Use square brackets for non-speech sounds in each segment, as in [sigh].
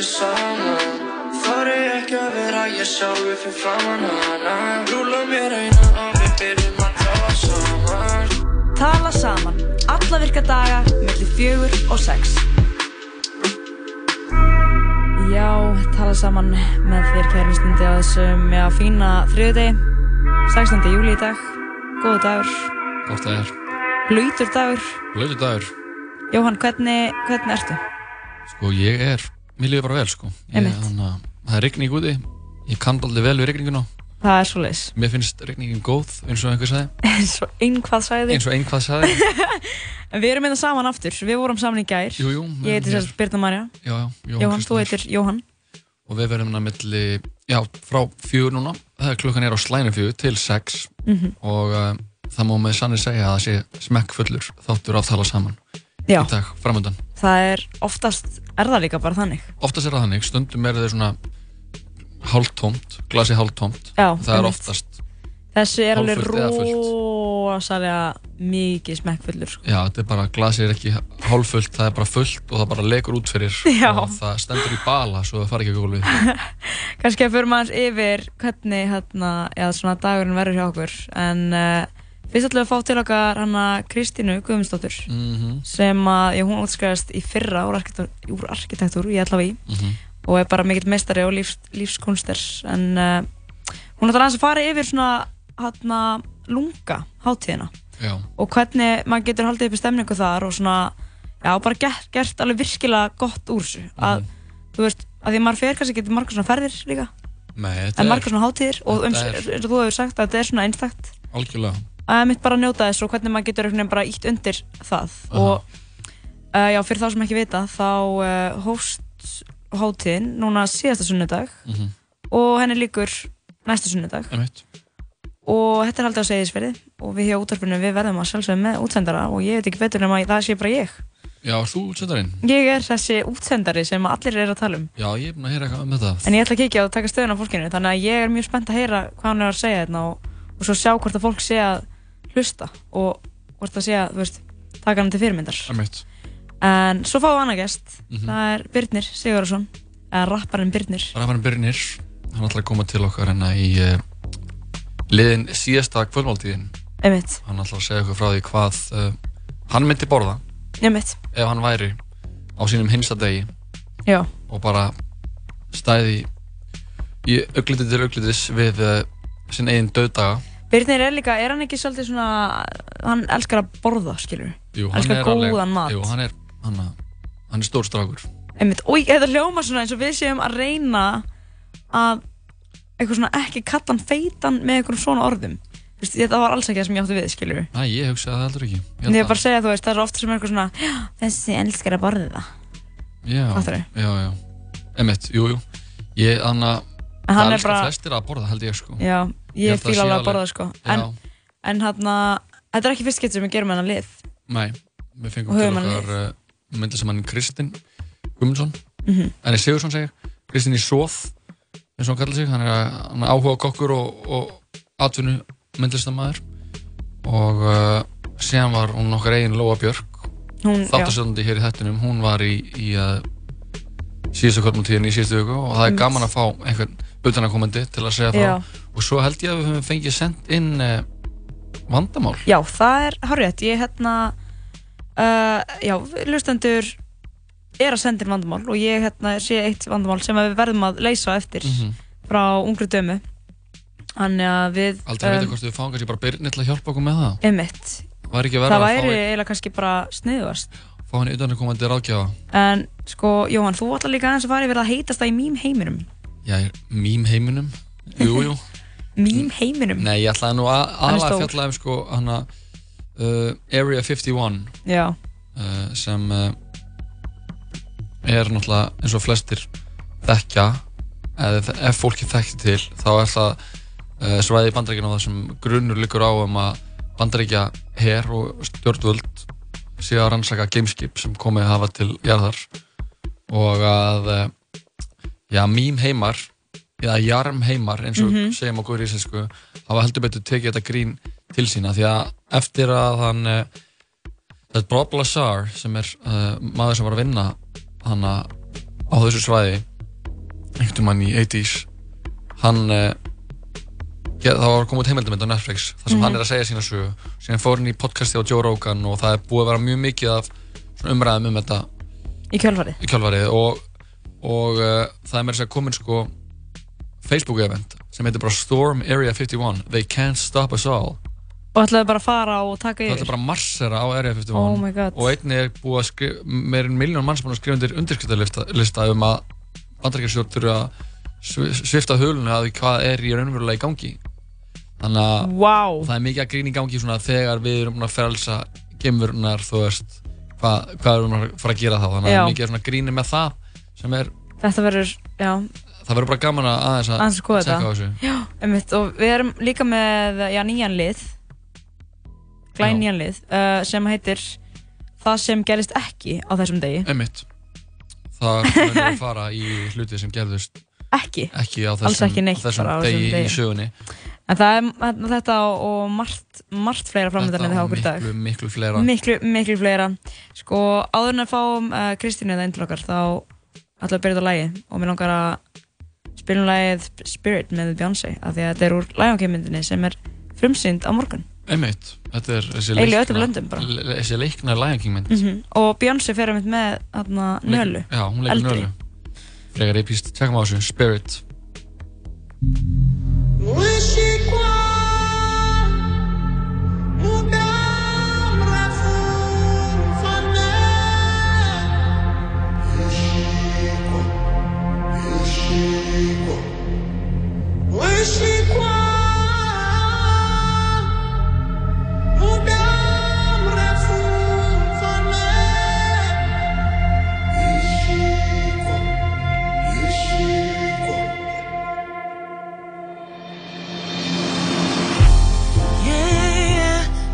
verið saman Þar er ekki að vera ég sjálfu fyrir framann hana Rúla mér eina og við byrjum að tala saman Tala saman, alla virka daga, mellir fjögur og sex. Já, tala saman með þér hverjum stundi á þessum, já, fína þriðdegi, 16. júli í dag, góðu dagur, það er blöytur dagur. Blödu dagur Jóhann, hvernig, hvernig ertu? Sko ég er, mér líður bara vel sko ég, að Það er rigning úti Ég kann aldrei vel við rigninguna Það er svo leis. Mér finnst rigningin góð eins og einhver sagði Eins og einhvað sæði. Eins og einhvað sagði [laughs] við erum einnig saman aftur, við vorum saman í gær. Jú, jú Ég heiti sérst Birna Marja. Já, já, Jóhann, þú heitir Jóhann. Og við verðum hérna milli Já, frá fjögur núna Það er klukkan er á slænu fjögur til sex Mhm. Og uh, það má með sannir segja að það sé smekkfullur þáttur að tala saman Já. Í dag, framöndan Það er oftast, er það líka bara þannig. Oftast er það þannig, stundum er það svona hálftómt, glasi hálftómt Já, Það er oftast Þessi er alveg rosalega mikið smekkfullur sko. Já, þetta er bara, glasið er ekki hálffullt, það er bara fullt og það bara lekur út fyrir [laughs] Já. og það stendur í bala svo það fari ekki á gólfið. [laughs] Kannski að fyrir maður yfir hvernig hérna, já, svona dagurinn verður hjá okkur en uh, fyrst ætlum við að fá til okkar hana Kristínu Guðmundsdóttur Mhm. sem að, já, hún útskriðast í fyrra úr arkitektúr, úr arkitektúr ég ætla við Mhm. og er bara mikill meistari og lífs, lífskunster en uh, hún ætlar að fara yfir svona hérna lunga hátíðina Já. og hvernig maður getur haldið upp í stemningu þar og svona, já, bara gert, gert alveg virkilega gott úr þessu að, þú veist, að því maður fer kannski getur margar svona ferðir líka Nei, en margar svona hátíðir og eins og þú hefur sagt að þetta er svona einstakt algjörlega. Að mitt bara njóta þess og hvernig maður getur einhvern veginn bara ítt undir það og uh, já, fyrir þá sem ekki vita þá uh, hóst hátíðin núna síðasta sunnudag Mhm. og henni líkur næsta sunnudag Einmitt. og þetta er haldið á segisferði og við hjá útvarpinu við verðum að sjálfsögum með útsendara og ég veit ekki betur en að það sé bara ég Já, þú útsendarinn? ég er þessi útsendari sem allir er að tala um Já, ég er búinn að heyra eitthvað um þetta. en ég ætla að kíkja og taka stöðun á fólkinu þannig að ég er mjög spennt að heyra hvað hann er að segja hérna og, og svo sjá hvort að fólk sé að hlusta og hvort að að, þú veist, taka hann til fyrirmyndar Einmitt. en svo fáum við annað gest Mhm. það er Birnir Sigurðarsson eða rapparinn Birnir Rafarinn Birnir, hann ætlar að koma til okkar hérna í uh, liðin síðasta kvöldmáltíðin. Einmitt. Hann ætlar að segja okkur frá því hvað uh, hann myndi borða Einmitt. ef hann væri á sínum hinsta degi Já. og bara stæði í augliti til auglitis við uh, sinn eigin döðdaga. Birnir er líka, er hann ekki svolítið svona hann elskar að borða, skilur Jú, hann elskar er alveg- góðan mat Jú, hann er, hann, hann er stór strákur. Einmitt, og þetta hljóma svona eins og við séum að reyna að eitthvað svona ekki kalla hann feitan með einhverjum svona orðum Þú veist, þetta var alls ekki það sem ég átti við, skilur Næ, ég hugsaði það heldur ekki. Ég ég er bara að segja, þú veist, það er svo oft sem er eitthvað svona "Já, Þessi elskar að borða Já, Fattarðu? já, já. Emmett, jú, jú. Ég, hann að, En hann það er elskar bara- flestir að borða, held ég, sko. Já, ég, að sé alveg að borða, sko En, en hann þetta er ekki fyrst getur sem við gerum hennar lið nei, við fengum Og til höfum hann okkar uh, myndlistamann Kristinn Guðmundsson. Mhm. En ég Sigursson segir, Kristinn í Sóð, eins og hann kallar sig. Hann er, hann er áhuga kokkur og, og atvinnu myndlistamæður. Og uh, síðan var hún okkar eigin Lóa Björk, Hún- já. þáttasöndandi hér í þettinum. Hún var í, í uh, síðustu kvöldmáltíðin í síðustu viku og það er gaman að fá einhvern utanakomandi til að segja Já. frá. Og svo held ég að við höfum fengið sendt inn uh, vandamál. Já, það er horrið, ég hérna uh, Já, lustendur er að senda inn vandamál og ég hérna sé eitt vandamál sem við verðum að leysa eftir Mhm. frá ungri dömu Þannig að við Aldrei að vita hvort við fáum kannski bara Birnir til að hjálpa okkur með það. Einmitt Var ekki verið Það að væri fá, eiginlega kannski bara sniðugast fá henni utanakomandi ráðgjafa? En sko, Jóhann, þú ætlar líka aðeins að fara yfir að heitast það í mým heiminum Já, mím heiminum. Jú, jú. [laughs] Mým heiminum? Nei, ég ætlaði nú að aðalega að fjalla um sko hana uh, Area 51 Já, uh, sem uh, er náttúrulega eins og flestir þekkja eða ef fólki þekkti til þá er það uh, svæði í bandaríkina þar sem grunnur liggur á um að bandaríkja her og stjórnvöld séu að rannsaka gameskip sem komið hafa til jarðar og að uh, já, mím heimar eða jarm heimar eins og Mhm. segjum á góður íslensku hafa heldur betur tekið þetta grín til sína því að eftir að hann uh, þetta Bob Lazar sem er uh, maður sem var að vinna hann á þessu svæði 51 í 80s hann uh, ja, það var komið heimildamind á Netflix þar sem Mhm. hann er að segja sína sögu síðan fór hann í podcasti á Joe Rogan og það er búið að vera mjög mikið af umræðum um þetta Í í kjálfarið og, og uh, það er með þess að komin sko Facebook event sem heitir bara Storm Area 51 They Can't Stop Us All. Og ætlaði bara að fara og taka það yfir. er bara marsera á Area 51 Oh og einni er búið að skrifa meirinn miljón mann sem búin að skrifa undir undirskriftarlista lista um að bandaríkjarsjórn þurfa að svi- svipta hulunni að hvað er í raunverulega í gangi. Þannig að Vá. það er mikið að grín í gangi þegar við erum að frelsa gemurnar þú veist hvað, hvað erum við að fara að gera þá? Þannig að það er mikið svona gríni með það sem er Þetta verður, já, það verður bara gaman að aðeins að aðeins að skoða tjekka á þetta. þessu Já, einmitt. Og við erum líka með, já, nýjan lið. Glæn nýjan lið. Uh, sem heitir Það sem gerist ekki á þessum degi. einmitt það verður að [laughs] fara í hluti sem gerðust Ekki. ekki á Alls þessum, ekki neitt á þessum bara á þessum degi degi. í sögunni En það er þetta og margt, margt fleira framöndan en Þetta það og okkur í dag. miklu, miklu fleira Miklu, miklu fleira. Sko, áður en að fáum uh, Kristínu það inn til okkar, þá við að byrja þetta lagi og mér langar að spila um lagið Spirit með Beyoncé, af því að þetta er úr Lion sem er frumsynd á morgun. einmitt, þetta er þessi í leikna öllum löndum bara. le- þessi leikna Lion King mynd Mm Og Beyoncé fer einmitt með þarna, nölu. já, hún leikur nölu frekar epíst, tjekkum á þessu, Spirit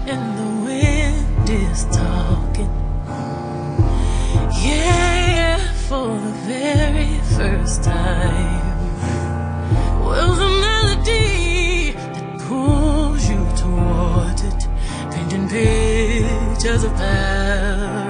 for the wind is talking Yeah for the very first time. The page of a.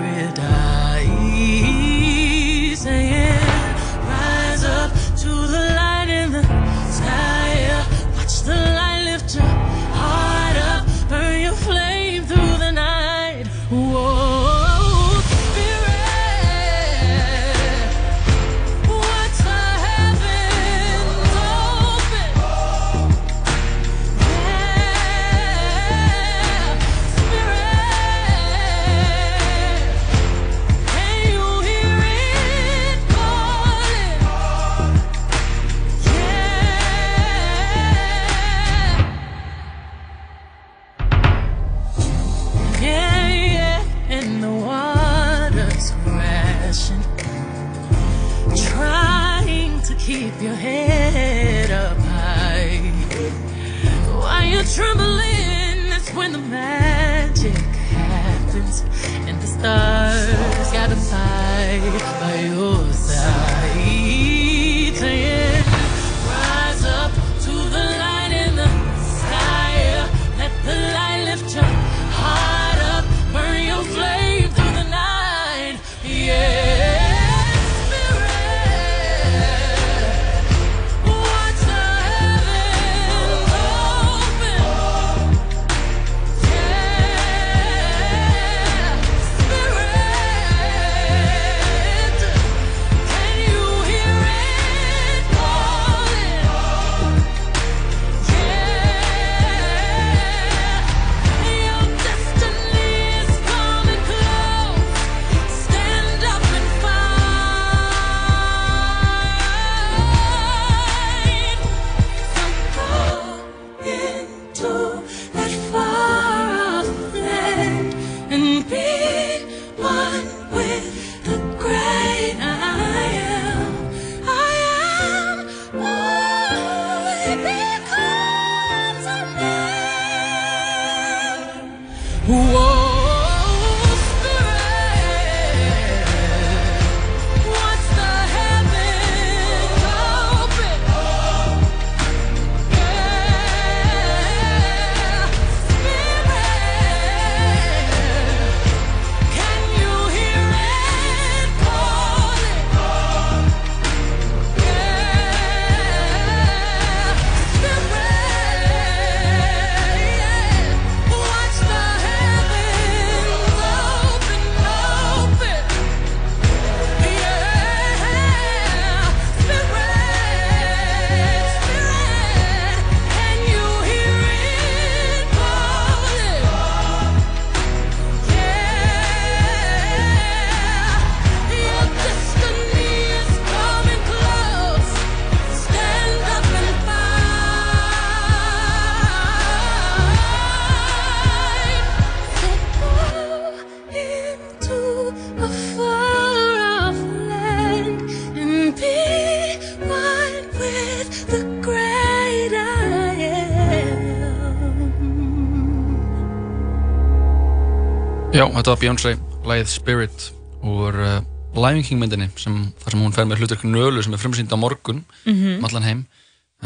þetta var Beyoncé, lagið Spirit úr uh, Lion King myndinni sem, þar sem hún fer með hlutverk Nölu sem er frumsýnd á morgun Mhm. um allan heim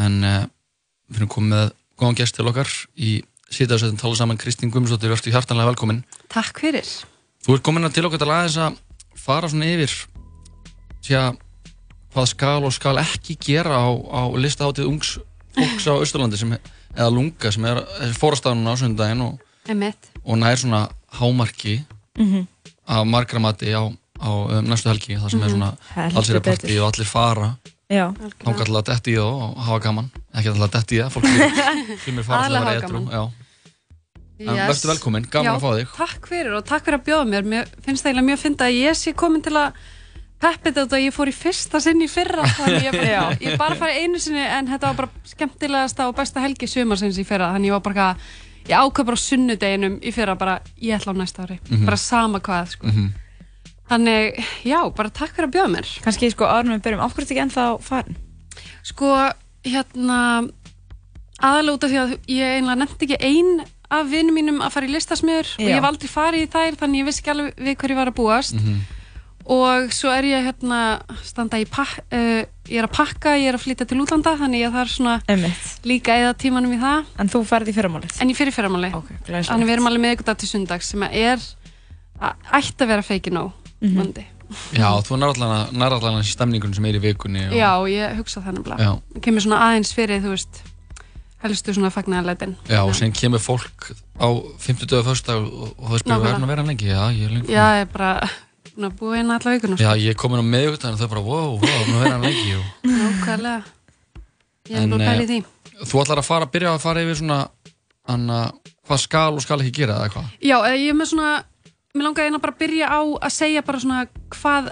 en uh, við erum komið með góðan gest til okkar í síðan tala saman Kristín Guðmundsdóttir, verður hjartanlega velkomin Takk fyrir. Þú ert komin til okkar til aðeins að fara svona yfir tjá, hvað skal og skal ekki gera á, á listaháttið ungs fólks á Östurlandi sem, eða lunga sem er, er fórastafnun á sundaginn og, og nær svona hámarki Mhm. af margra mati á, á um, næstu helgi það sem er Mhm. svona Heldur allsýra partí betur. og allir fara kallar það detti í það og hafa gaman ekki alltaf detti í það, fólk [laughs] sem- er fara til að vera gaman. en verður velkomin, gaman Já, að fá þig Takk fyrir og takk fyrir að bjóða mér. Mér finnst það eiginlega mjög fyndið að ég sé komin til að peppi þetta að ég fór í fyrsta sinn í fyrra. Þannig ég, ég bara farið einu sinni en þetta var bara skemmtilegasta og besta helgi sumarsins í fyrra. Þannig ég var bara ég ákvað bara sunnudeginum í fyrra bara, ég ætla á næsta ári. Mhm. Bara sama hvað, sko. Mhm. Þannig, já, bara takk fyrir að bjóða mér. Kannski sko en við byrjum, ertu ekki ennþá farin? Sko, hérna af því að ég einlega nefndi ekki ein af vinnum mínum að fara í listasmiður og ég hef aldrei farið í þær þannig ég vissi ekki alveg við hverju var að búast Mhm. Og svo er ég hérna standa í pak uh, ég er að pakka, ég er að flytja til útlanda þannig að það er svona Einmitt. líka eða tímanum í það En þú ferð í fyrramálið? en ég fyrir fyrramáli Ok, glæsilegt. þannig við erum alveg með ykkur dag til sundags sem er að ætti að vera feiki nóg Mhm. vondi. Já, þú nær allan þessi stemningun sem er í vikunni og, Já, ég hugsa Já. Það kemur svona aðeins fyrir, þú veist helstu svona fagnaðarleitin Já, og sen kemur fólk á 50 döðu fyrsta og, og það Nákvæmlega. verðin að vera lengi Já, ég er lengi Já, ég er bara búin að búa inn alla vikuna Já, ég er komin á meðugtæðin og þau bara, wow, wow, það er hann lengi Nákvæmlega. Ég er bara í eh, því. Þú ætlar að fara að byrja að fara yfir svona anna, hvað skal og skal ekki gera eða hvað? Já, eh, ég er með svona Mér langaði eina bara að byrja á að segja bara svona hvað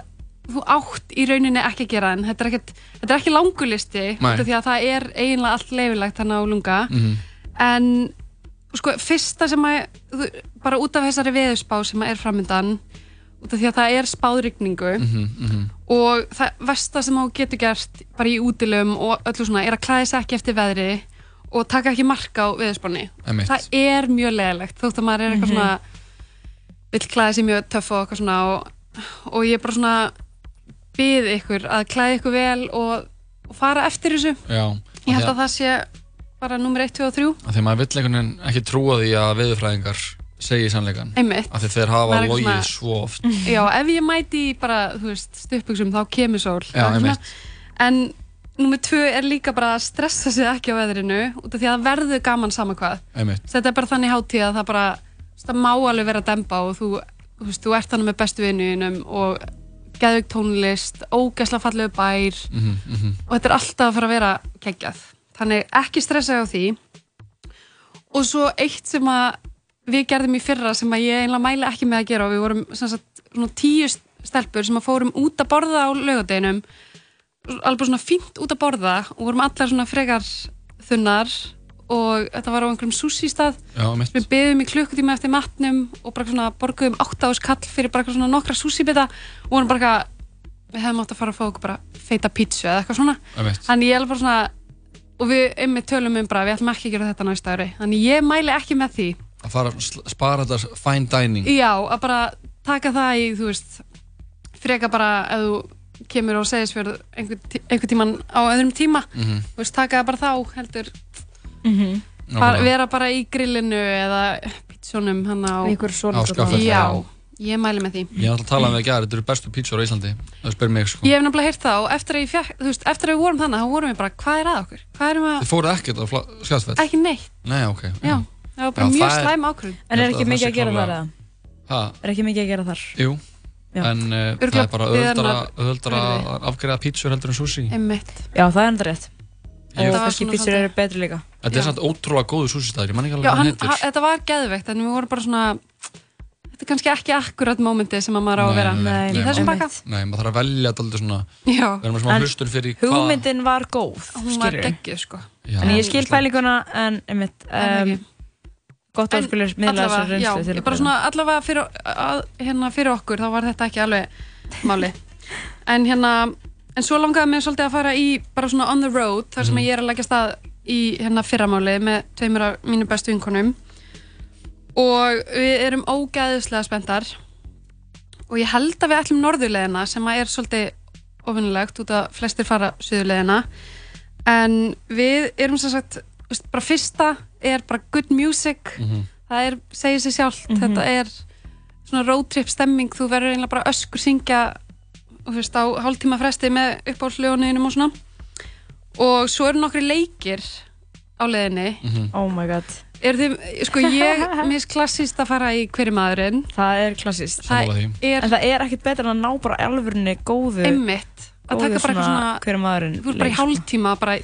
þú átt í rauninni ekki að gera en þetta er, ekkert, þetta er ekki langulisti því að það er eiginlega allt leifilegt þannig á lunga. Mhm. en sko, fyrsta sem að bara út af þessari veðurspá sem að er framöndan út af því að það er spáðrygningu Mhm, mhm. og það versta sem þú getur gert bara í útilum og öllu svona er að klæða sig ekki eftir veðri og taka ekki marka á Einmitt. það er mjög leðilegt þótt að maður er eitthvað Mhm. svona vill klæða sig mjög töff og eitthvað svona og, og ég er bara svona bið ykkur að klæða ykkur vel og, og fara eftir þessu Já, ég held af að það sé bara nummer 1, 2 og 3 því að maður vill ekki trúa því að veðurfræðingar segi sannleikan Einmitt. af því þeir hafa logið eitthvað svo oft. Já, ef ég mæti í bara, þú veist, stuppuksum þá kemur sól. Já, Það er svona- en nummer 2 er líka bara að stressa sig ekki á veðrinu út af því að það verður gaman sama hvað. Þetta er bara þannig hátíð að það bara það má alveg vera að dempa og þú, þú, veist, þú ert þannig með bestu vinnuðinum og geðvig tónlist, ógæsla fallegu bær. Mhm, mhm. og þetta er alltaf að fara að vera geggjað. Þannig ekki stressa á því. Og svo eitt sem að við gerðum í fyrra sem að ég einlega mæli ekki með að gera og við vorum sagt, svona tíu stelpur sem að fórum út að borða á laugadeginum alveg svona fínt út að borða og vorum allar svona frekar þunnar og þetta var á einhverjum sushi stað Já, við beðum í klukkutíma eftir matnum og bara svona borguðum 8 ás kall fyrir bara svona nokkra sushi bita og vorum bara eitthvað, við hefum átt að fara að fá okkur bara feita pítsu eða eitthvað svona. Þannig ég er bara svona og við einmitt tölum um bara, við ætlum ekki að gera þetta næsta ári. Þannig ég mæli ekki með því að fara að spara þetta fine dining já, að bara taka það í þú veist, freka bara ef þú kemur og segist fyrir einhver, tí- einhver tíman á öðrum tíma Mhm. þú veist, taka það bara þá heldur Mhm. bara, Nákvæmlega. vera bara í grillinu eða pítsunum hann á Í Á skaffelli, já, já. ég mæli með því Ég alltaf að tala um það þetta eru bestu pítsur á Íslandi Það spyr mig sko Ég hef nefnilega heyrt það og eftir að, þú veist, eftir að við vorum þannig, þá vorum við bara, hvað er að okkur? Hvað erum við Þið fóruð ekkert á skjáðsfell? ekki neitt, Nei, ok já, það var bara Já, mjög það er- slæm ákvörðun. En Ég er held ekki að mikið það að gera sé þar klárlega- eða? Ha, Er ekki mikið að gera þar? jú Já. En uh, það Örugglega er bara öðuldara, öðuldara verði. að afgreða pítsur heldur en sushi Einmitt. Já, það er enda rétt. Ég- Og var kannski svona pítsur svolítið- eru betri líka. Þetta er samt ótrúlega góðu sushi staður, ég man ekki alveg Já, hvað hann, hann heitir ha, þetta var geðveikt, en við vorum bara svona, þetta er kannski ekki akkurat mómenti sem að maður á að vera Nei, í þessum einmitt. baka. Nei, maður þarf að velja þetta aldrei svona Já, Við erum smá En hlustun fyrir Hugmyndin var góð, hún var skilur geggjuð, sko. Já, En ég skil veistla. pælinguna, en einmitt, En um, ekki. Gott að skulir miðla þessar reynslu til bara svona, allavega fyrir, að, hérna, fyrir okkur, þá var þetta ekki alveg máli. En hérna, en svo langaði mig svolítið að fara í bara svona on the road, þar sem Mhm. ég er að leggja stað í hérna fyrramáli með tveimur af mínu bestu vinkonum og við erum ógæðislega spenntar og ég held að við ætlum norðurleðina sem að er svolítið ofinnilegt út að flestir fara suðurleðina en við erum sem sagt veist, bara fyrsta er bara good music. Það er, segir sér sjálft. Þetta er svona road trip stemming. Þú verður eiginlega bara öskur syngja og þú veist á hálftíma fresti með uppáhaldsljóninum og svona. Og svo eru nokkri leikir á leiðinni. Oh my god. Er þið, sko ég [laughs] mis klassist að fara í hverju maðurinn? Það er klassist því. er En það er ekkert betur en að ná bara alvörunni góðu einmitt að taka bara eitthvað svona Hver maðurinn þú er bara í leik, hálftíma bara,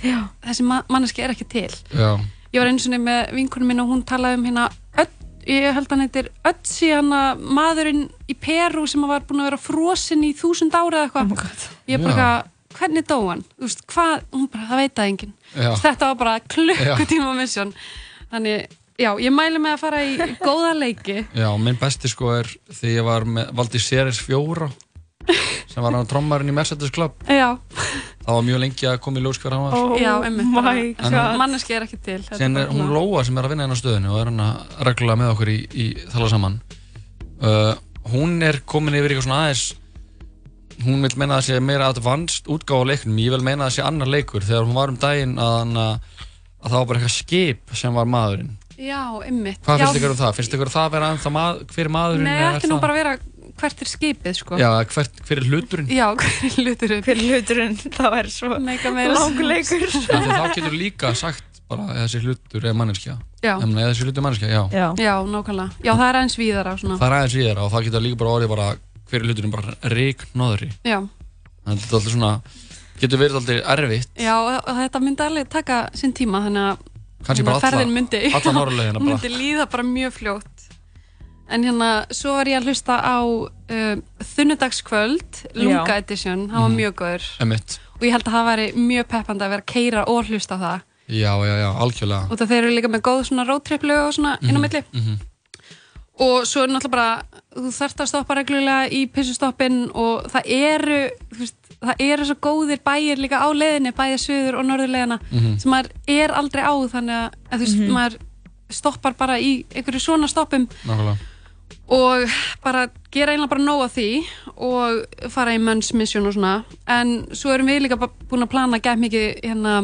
þessi ma manneski er ekki til. Já, ég var eins og með vinkunum minn og hún talaði um hérna ég held að hann heitir Ötzi að maðurinn í Peru sem var búin að vera frosinn í þúsund ára eða Oh eitthvað god. Ég bara Já. eitthvað, hvernig dó hann? Þú veist, hvað, hún bara, það veit það enginn. Þetta var bara klukkutíma mission þannig, já, ég mæli með að fara í góða leiki. Já, minn besti sko er þegar ég var með Valdi Seres fjóra sem var hann trommarinn í Mercedes Club. Já, það var mjög lengi að koma í ljós hver hann var. Oh já, einmitt manneski er ekki til Sen er hún Lóa sem er að vinna inn á stöðinu og er hann að reglulega með okkur í, í þala saman. Uh, hún er komin yfir eitthvað svona aðeins hún vil meina að það sé meira advanced útgáfa á leiknum, ég vil meina að það sé annar leikur. Þegar hún var um daginn að, hann, að, að það var bara eitthvað skip sem var maðurinn. Já, einmitt. Hvað finnst ykkur um það? finnst ykkur það að vera ennþá mað, hver er maðurinn? Nei, ekki nú það- bara vera hvert er skipið, sko? Já, hvert, hver er hluturinn? já [laughs] hver er hluturinn? Hver hluturinn? [laughs] Það er svo Mega meira langur leikur Af því að þá getur líka sagt bara að þessi hlutur er manneskja. Eða þessi hlutur er manneskja, já. Já. Já, nákvæmlega. Já, það er aðeins víðar á svona. Það er aðeins þeirra og það getur líka bara orðið bara hver er hluturinn? Bara rík nóðri Já, þannig að þetta er alltaf svona getur verið alltaf erfitt. Já, og þetta myndi alveg taka sinn tíma Þannig að ferðin myndi [laughs] myndi líða bara mjög fljótt en hérna, svo var ég að hlusta á uh, Þunnudagskvöld Lunga. Edition, hann var Mhm. mjög góður Emitt. og ég held að það væri mjög peppandi að vera að keira og hlusta á það já, já, já, algjörlega og það þeir eru líka með góð svona roadtrip lög og svona inn á milli mhm. og svo er náttúrulega bara þú þarft að stoppa reglulega í pissustoppin og það eru þú veist, það eru svo góðir bæir líka á leiðinni bæði söður og norðurleiðina Mhm. sem maður er aldrei á þannig að, að þú veist, maður stoppar bara í einhverju svona stoppum nákvæmlega og bara gera einlega bara nóg af því og fara í men's mission og svona. En svo erum við líka búin að plana gæt mikið hérna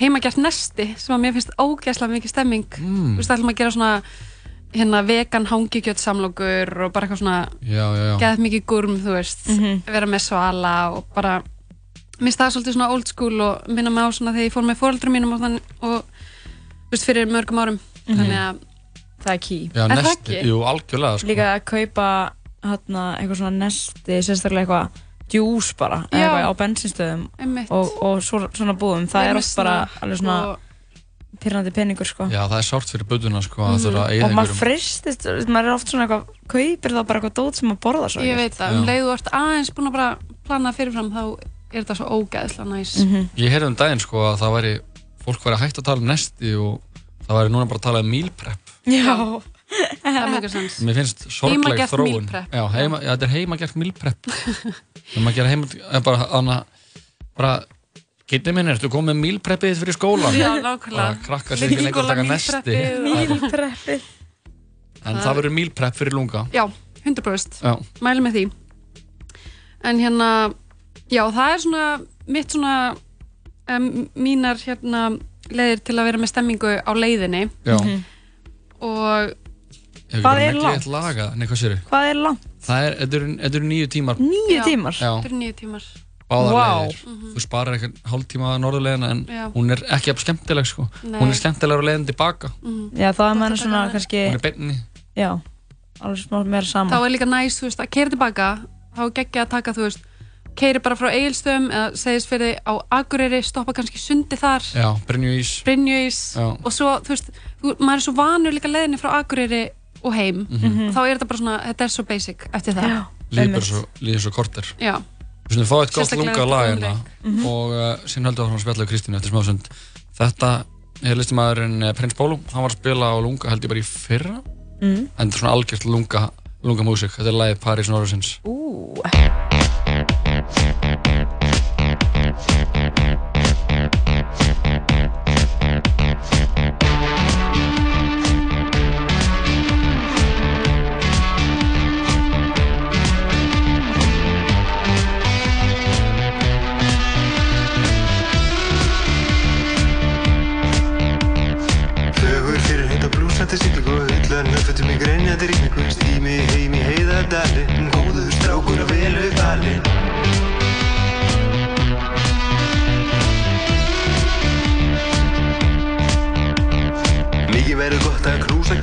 heimagjart nesti sem að mér finnst ógæslega mikið stemming. Mm. þú veist, ætlum að gera svona hérna vegan hangikjöt samlokur og bara eitthvað svona gæt mikið gurm, þú veist. Vera með svala og bara minnst það svolítið svona old school og minna mig á svona þegar ég fór með fóreldrum mínum og, þann, og þú veist, fyrir mörgum árum. Þannig að Það er key já Er það nesti, ekki? jú, algjörlega sko. Líka að kaupa hérna, eitthvað svona nesti sérstaklega eitthvað djús bara eða Já. eitthvað á bensinstöðum og, og svo, svona búðum það er oft bara alveg svona og, pyrrandi peningur sko já, það er sárt fyrir buduna sko, að Mhm. þurfa að og eigða maður fristist, maður er oft svona eitthvað kaupir þá bara eitthvað dót sem maður borðar svo ég veit það, um Já. leið þú ert aðeins búin að bara plana fyrirfram þá er þetta svo ógæðslega næs Mhm. ég heyrði um daginn sko að það væri fólk væri hægt að tala um nesti og það væri núna bara að tala um meal prep Já, það er mjög sens. Mér finnst sorgleg Heimagert þróun. meal prep. Já, heima, já, þetta er heimagert meal prep [laughs] Þegar maður gera heima eh, bara, hana, bara Gitti minn, ertu komið með meal preppið fyrir skólan? já, Bara nákvæmlega krakkar sem ekki lengur að taka nesti. Mílpreppið [laughs] En það verður meal prep fyrir lunga. Já, 100% Já, mæli með því. En hérna já, það er svona mitt svona um, mínar hérna leiðir til að vera með stemmingu á leiðinni. Já og Hvað er langt? nei hvað sér Hvað er langt? Það er, þetta eru- nýju tímar Nýju Já. tímar? Já, þetta eru nýju tímar báðar Vá. leiðir Þú sparar eitthvað hálftíma norðurleiðina en Já. hún er ekki jafn skemmtileg sko Nei. Hún er skemmtilegur á leiðin tilbaka Já, það er maður að svona það. kannski Hún er beinni Já, alveg smá meira þá saman er líka næst, þú veist, að keira tilbaka þá er geggja að taka, þú veist keiri bara frá Egilstöðum eða segist fyrir á Akureyri, stoppa kannski sundi þar. Já, Brynju ís Brynjuís. Já. og svo, þú veist, þú, maður er svo vanur líka leiðinni frá Akureyri og heim. Og þá er þetta bara svona, þetta er svo basic eftir það. Já, Líður svo, svo korter. Já. Við svona fá eitt gott lunga lag hérna Mhm. og uh, síðan heldur við að spjalla við Kristínu eftir smásund Þetta er listamæðurinn eh, Prins Bólu hann var að spila á lunga held ég bara í fyrra. Mm. en þetta er svona algjört lunga lunga músík, þetta er lagið Paris Norrisins Ú,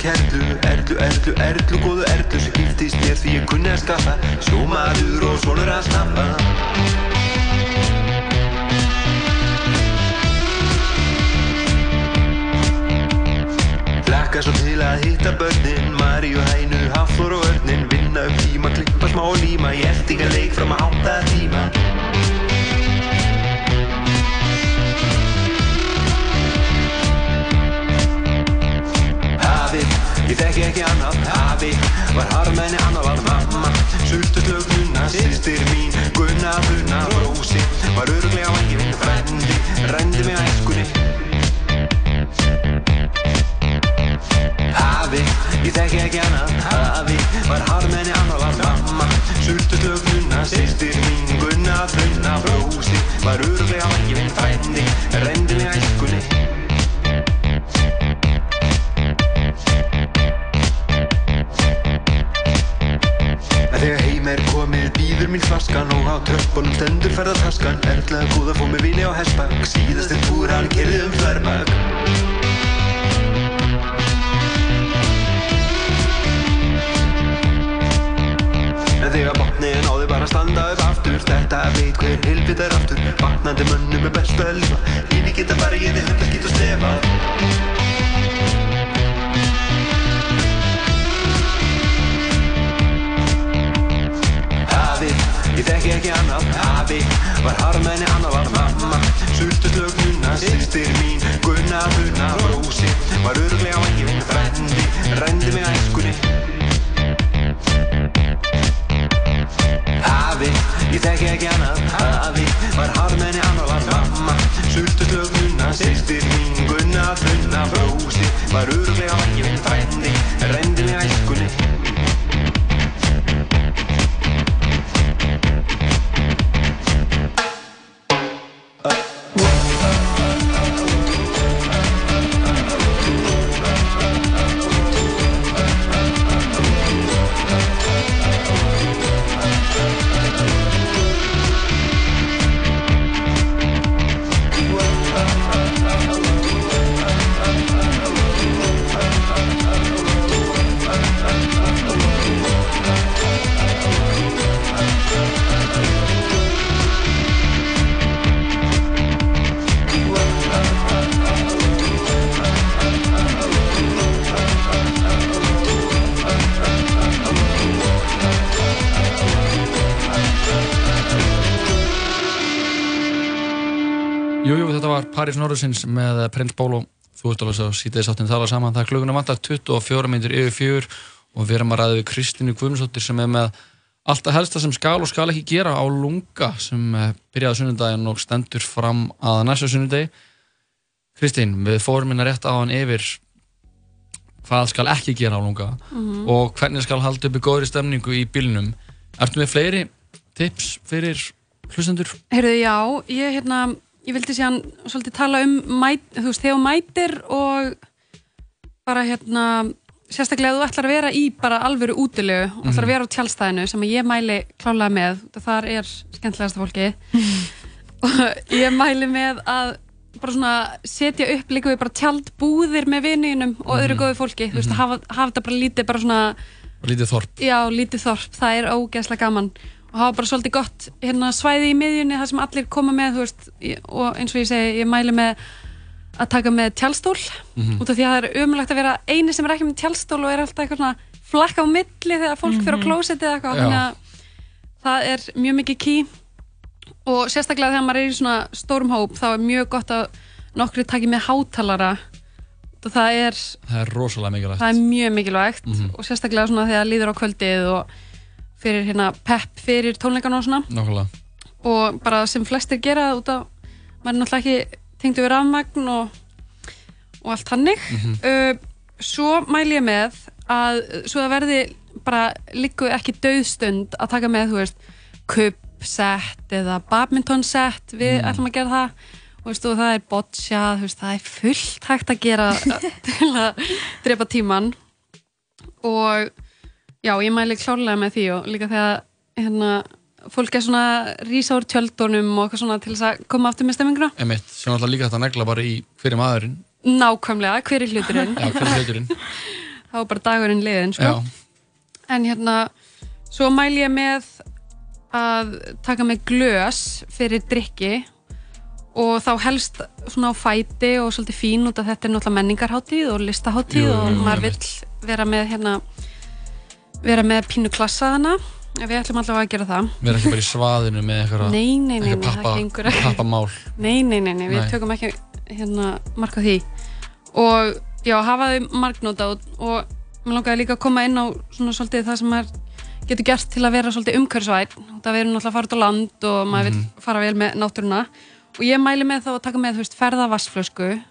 Erlu, erlu, erlu, góðu erlu sem giftist mér því ég kunni að skaffa Sjómaður og svonur að snappa Laka svo til að hitta börnin Mari og Hænu, Hafþór og Örnin Vinna upp tíma, klippa smá líma. Ég eld ekki leik fram að átta tíma þekki ekki annað. Afi, var harmenni annar var mamma. Sultu slögnuna, sýstir mín Gunna, Bruna, Rósi. Var öruglega vangi minn frendi Rendi mig að eskunni Afi, ég þekki ekki annað. Afi, var harmenni annar var mamma. Sultu slögnuna, sýstir mín Gunna, Bruna, Rósi. Var öruglega vangi minn frendi Rendi mig að eskunni Heim er komið býður mín flaskan og á tröppunum stendur ferðartaskan Erlaði góða fóð með vini á hestbakk síðastir túr hann kerði um þverbakk En þegar botniðin á þau bara standa upp aftur Þetta veit hver hilbit er aftur. Vaknandi mönnum er best að lifa Lífi geta bara ég þið hundar geta slefa ég þekki ekki annað. Afi, var harmenni annar var mamma. Sultu slögnuna, sýstir mín Gunna, Bruna, Rósi. Var öruglega vangi minn frendi Rendi mig að eskunni Afi, ég þekki ekki annað. Afi, var harmenni annar var mamma. Sultu slögnuna, sýstir mín Gunna, Bruna, Rósi. Var öruglega vangi minn frendi Rendi mig að eskunni Norðursins með Prins Bólo Þú ert alveg svo sítið sáttin tala saman Það er klukkuna vantar 24 myndir yfir fjör og við erum að ræða við Kristínu Guðmundsdóttir sem er með allt að helsta sem skal og skal ekki gera á lunga sem eh, byrjaði sunnudaginn og stendur fram að næsta sunnudegi Kristín, við fórum hérna rétt á hann yfir hvað skal ekki gera á lunga Mhm. og hvernig skal halda uppi góðri stemningu í bílnum Ertu með fleiri tips fyrir hlustendur? Heyrðu, já, ég, hérna, ég vildi síðan svolítið tala um mæt, þú veist, þegar mætir og bara hérna sérstaklega þú ætlar að vera í bara alvöru útilegu og ætlar að vera á tjálstæðinu sem ég mæli klálega með þar er skemmtilegasta fólki [laughs] og ég mæli með að bara svona setja upp líka við bara tjaldbúðir með vininum og öðru góðu fólki, þú veist, hafa, hafa þetta bara lítið bara svona Lítið þorp. Já, lítið þorp, það er ógeðslega gaman og hafa bara svolítið gott hérna, svæði í miðjunni þar sem allir koma með veist, og eins og ég segi, ég mæli með að taka með tjálstól Mhm. út af því að það er umulagt að vera eini sem er ekki með tjálstól og er alltaf eitthvað svona flakka á milli þegar fólk fyrir á klósetti eða eitthvað. Þannig að það er mjög mikið ký og sérstaklega þegar maður er í svona stórum hóp þá er mjög gott að nokkri taki með hátalara. Og það er Það er rosalega mikilvægt. Það er mjög mikilvægt Mhm. og sérstaklega svona þegar líður á kvöldið og fyrir hérna pepp fyrir tónleikana og svona. Nákvæmlega. Og bara sem flestir gera út af maður er náttúrulega ekki tengdu við rafmagn og, og allt hannig Mhm. uh, svo mæli ég með að svo það verði bara líku ekki döðstund að taka með þú veist kuppsett eða badmintonsett við Mm. ætlum að gera það. Og, veist, og það er boccia það er fullt hægt að gera [laughs] til að drepa tíman og já, ég mæli klárlega með því og líka þegar hérna, fólk er svona rísa úr tjöldunum og eitthvað svona til þess að koma aftur með stemminguna Emitt, sem alltaf líka þetta negla bara í hverju maðurinn. Nákvæmlega, hver er hluturinn? Já, hverju hluturinn? [laughs] Þá bara dagurinn liðin sko. Já, en hérna svo mæli ég með að taka með glös fyrir drikki og þá helst svona á fæti og svolítið fín út að þetta er náttúrulega menningarháttíð og listaháttíð og maður vill vera með hérna vera með pínu klassa hana við ætlum allavega að gera það. Við erum ekki bara í svaðinu með eitthvað pappamál. Nei, nei, nei, við Nei. tökum ekki hérna marka því. Og já, hafa þau margnóta og, og mér langaði líka að koma inn á svona svolítið það sem maður getur gert til að vera svolítið umhverfsvæð það erum náttúrulega að fara út á land og maður Mhm. vil fara vel með náttúruna. Og ég mæli með þá að taka með, veist, ferða vassflösku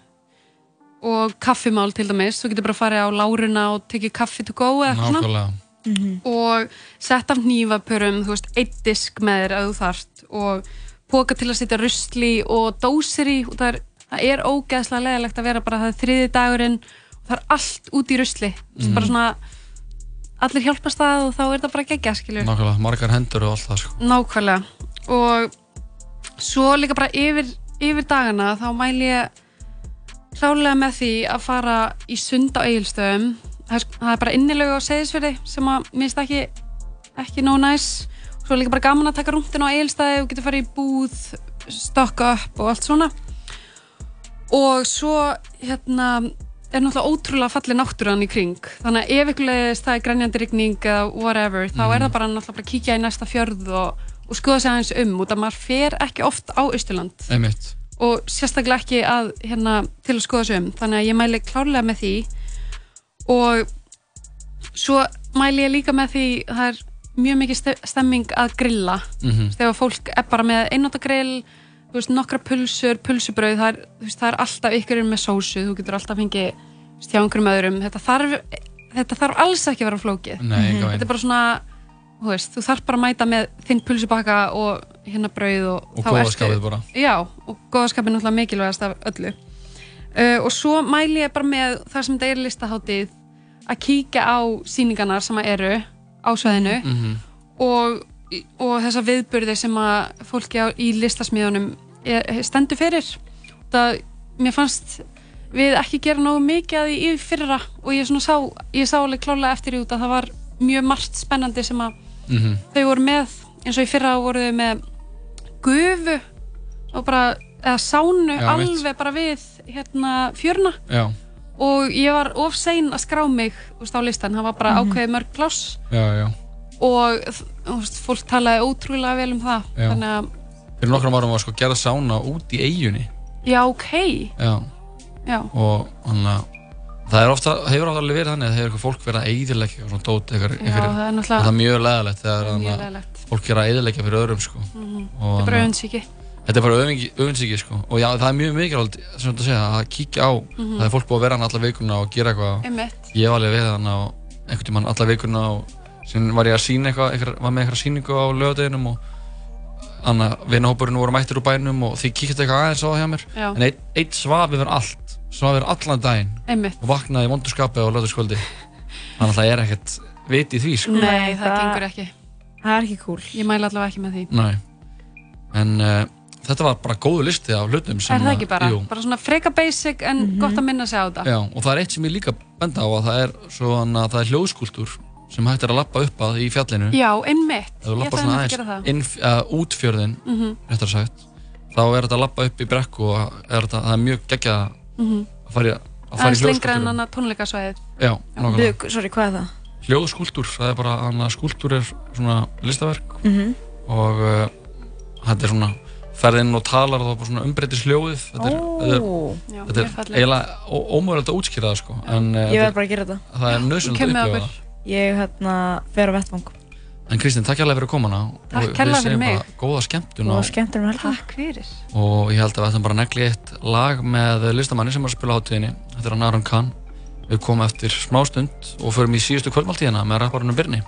og kaffimál til dæmis, þú getur bara að fara á láruna og tekið kaffi to go eða svona nákvæmlega og sett af hnífapörum, þú veist, eitt disk með þér að þú þarft og póka til að setja rusli og dósir í. Og það er, það er ógeðslega leðilegt að vera bara það þriði dagurinn og það er allt út í rusli. Mm. bara svona allir hjálpast það og þá er það bara gegja skilur. Nákvæmlega, margar hendur og allt það sko. nákvæmlega. Og svo líka bara yfir, yfir dagana þá mæli ég klálega með því að fara í sund á eigilstöðum það er, það er bara innilegu á seðisverði sem að minnst ekki ekki nóg næs svo er líka bara gaman að taka rúndin á eigilstöði og getur farið í búð stokka upp og allt svona. Og svo hérna er náttúrulega ótrúlega fallið náttúran í kring. Þannig að ef ykkur leiðist það er grænjandi rigning eða whatever, þá er það bara náttúrulega bara kíkja í næsta fjörð og, og skoða sig aðeins um út að maður fer ekki oft á einmitt, og sérstaklega ekki að, hérna, til að skoða sig um. Þannig að ég mæli klárlega með því og svo mæli ég líka með því það er mjög mikið ste- stemming að grilla. Mhm. þegar fólk er bara með einnóta grill þú veist, nokkra pulsur, pulsubrauð það er, veist, það er alltaf ykkur með sósu þú getur alltaf fengið hjá einhverjum öðrum. Þetta þarf, þetta þarf alls ekki að vera flókið. Nei, enga þetta er bara svona þú veist, þú þarf bara að mæta með þinn pulsubakka og hérna brauð og, og góðaskapið bara. Já, og góðaskapin er náttúrulega mikilvægast af öllu. Uh, og svo mæli ég bara með þar sem þetta er listaháttið að kíkja á sýningarnar sem eru á svæðinu Mhm. og, og þessa viðburði sem að fólki á, í listasmíðunum er, stendur fyrir. Það, mér fannst við ekki gera nógu mikið að því í fyrra og ég, sá, ég sá alveg klálega eftir í út að það var mjög margt spennandi sem að Mhm. þau voru með eins og í fyrra voru þau með gufu og bara, eða sánu Já, alveg bara við hérna fjörna já, og ég var of sein að skrá mig úst, á listan, það var bara ákveðið mörg pláss. Já, já. Og veist, fólk talaði ótrúlega vel um það. Þannig að, fyrir nokkrum árum var sko gerða sána út í eigunni já ok. Já, já, og hann að það ofta, hefur ofta alveg verið þannig að það hefur fólk verið að eyðileggja og svona dót eitthvað, það er það er mjög leðalegt þegar að leðilegt fólk er að eyðileggja fyrir öðrum sko. Mhm. og þetta er bara að- öfundsíki þetta er bara öfunnsíki sko. og já, það er mjög mikilvægt segja, að kíkja á. Það er fólk búið að vera hann alla vikuna og gera eitthvað. Ég var alveg við hann á einhvern tímann alla vikuna og sem var ég að sína eitthvað, eitthvað var með eitthvað síningu á lögadeginum og þannig að vinahópurinn voru mættir úr bænum og því kíkti eitthvað aðeins á það hjá mér. Já, en einn ein svaf yfir allt svaf yfir allan daginn. Einmitt. Og vaknaði í vondurskapi á lögðarskvöldi þannig að það er ekkert vit í því sko. nei, Nei, það, það- gengur ekki. Það er ekki cool. ég mæla allavega ekki með því. Nei. en uh, þetta var bara góðu listi af hlutum sem er það að- ekki bara, jú, bara svona freka basic en gott að minna sig á þetta já, og það er eitt sem ég líka benda á að það er, svona, það er hljóðskúltúr sem hægt er að lappa upp að í fjallinu Já, einmitt. Ég ætlaði að gera það. inn, uh, út fjörðin Mhm, réttar sagt þá er þetta að lappa upp í brekku og er þetta, það er mjög geggjað mhm. að fara í, að fara í Aðeins lengra en hljóðskúltúr annað tónleikasvæðið. já, nákvæmlega sorry, hvað er það? hljóðskúltúr, það er bara skúltúr er svona listaverk Mhm. og uh, þetta er svona ferðinn og talar og það er bara svona umbreytis hljóðið þetta er, þetta er, Ó, Já, þetta er mjög falleg. eiginlega ómögulegt að útskýra það sko en uh, ég þetta verð bara að gera þetta. er- það er nöðsynlegt að með upplifa okkur. það Ég hérna fer á vettvang en Kristín, takk hérlega fyrir komuna Takk kærlega fyrir mig. bara góða skemmtun og og, skemmtir mér helga. Takk fyrir. og ég held að við ætlum bara að negli eitt lag með listamanni sem er að spila á hátíðinni þetta er hann Aron Kahn við komum eftir smá stund og förum í síðustu kvöldmáltíðina með rapparunum Birni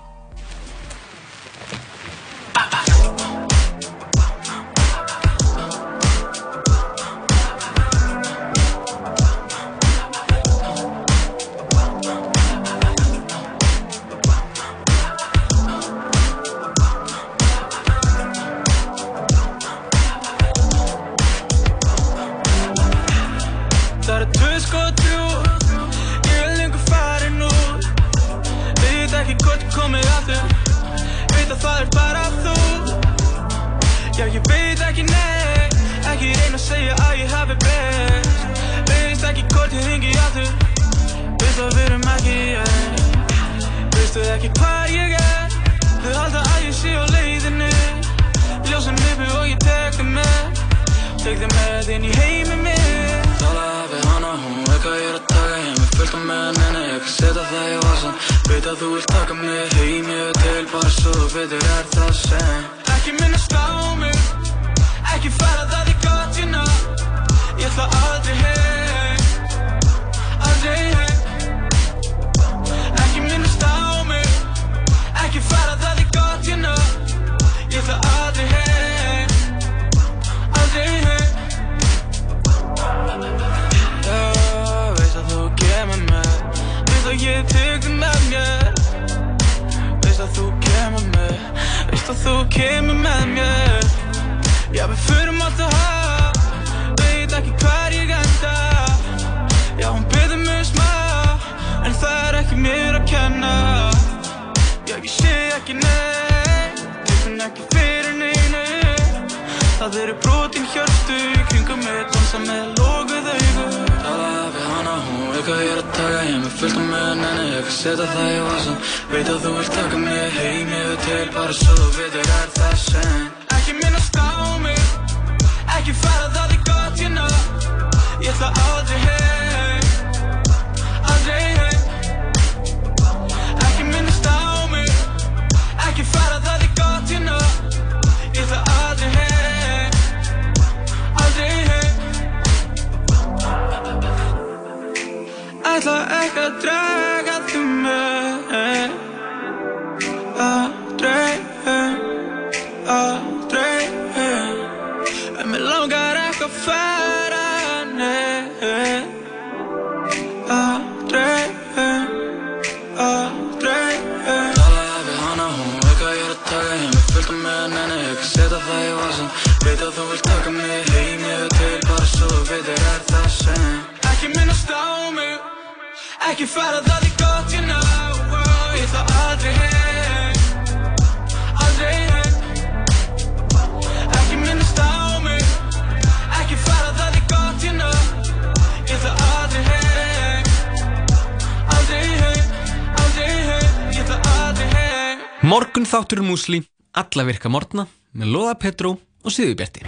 Morgun þáttur um úsli, alla virka morgna, með Lóða Petró og Sýðubjerti.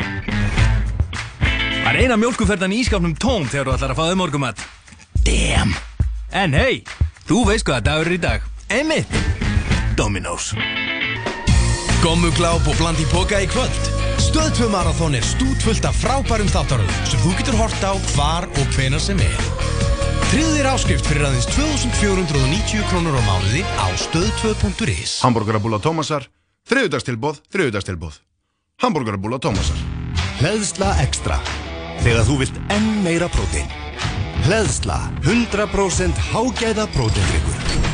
Það er eina mjölkuferðan í ískápnum tóm þegar þú ætlar að faða morgumat. Damn! En hei, þú veist hvaða dagur er í dag. Einmitt! Dominós. Gommugláp og blandi boka í kvöld. Stöðtvö marathón er stútvöld af frábærum þáttaröð sem þú getur hort á hvar og hvenar sem er. Tríðir áskrift fyrir aðeins 2490 krónur á mánuði á stöð2.is Hamburgerabúla Tómasar, þriðudagstilbóð, þriðudagstilbóð. Hamburgerabúla Tómasar. Hleðsla ekstra. Þegar þú vilt enn meira prótein. Hleðsla 100% hágæða próteindryggur.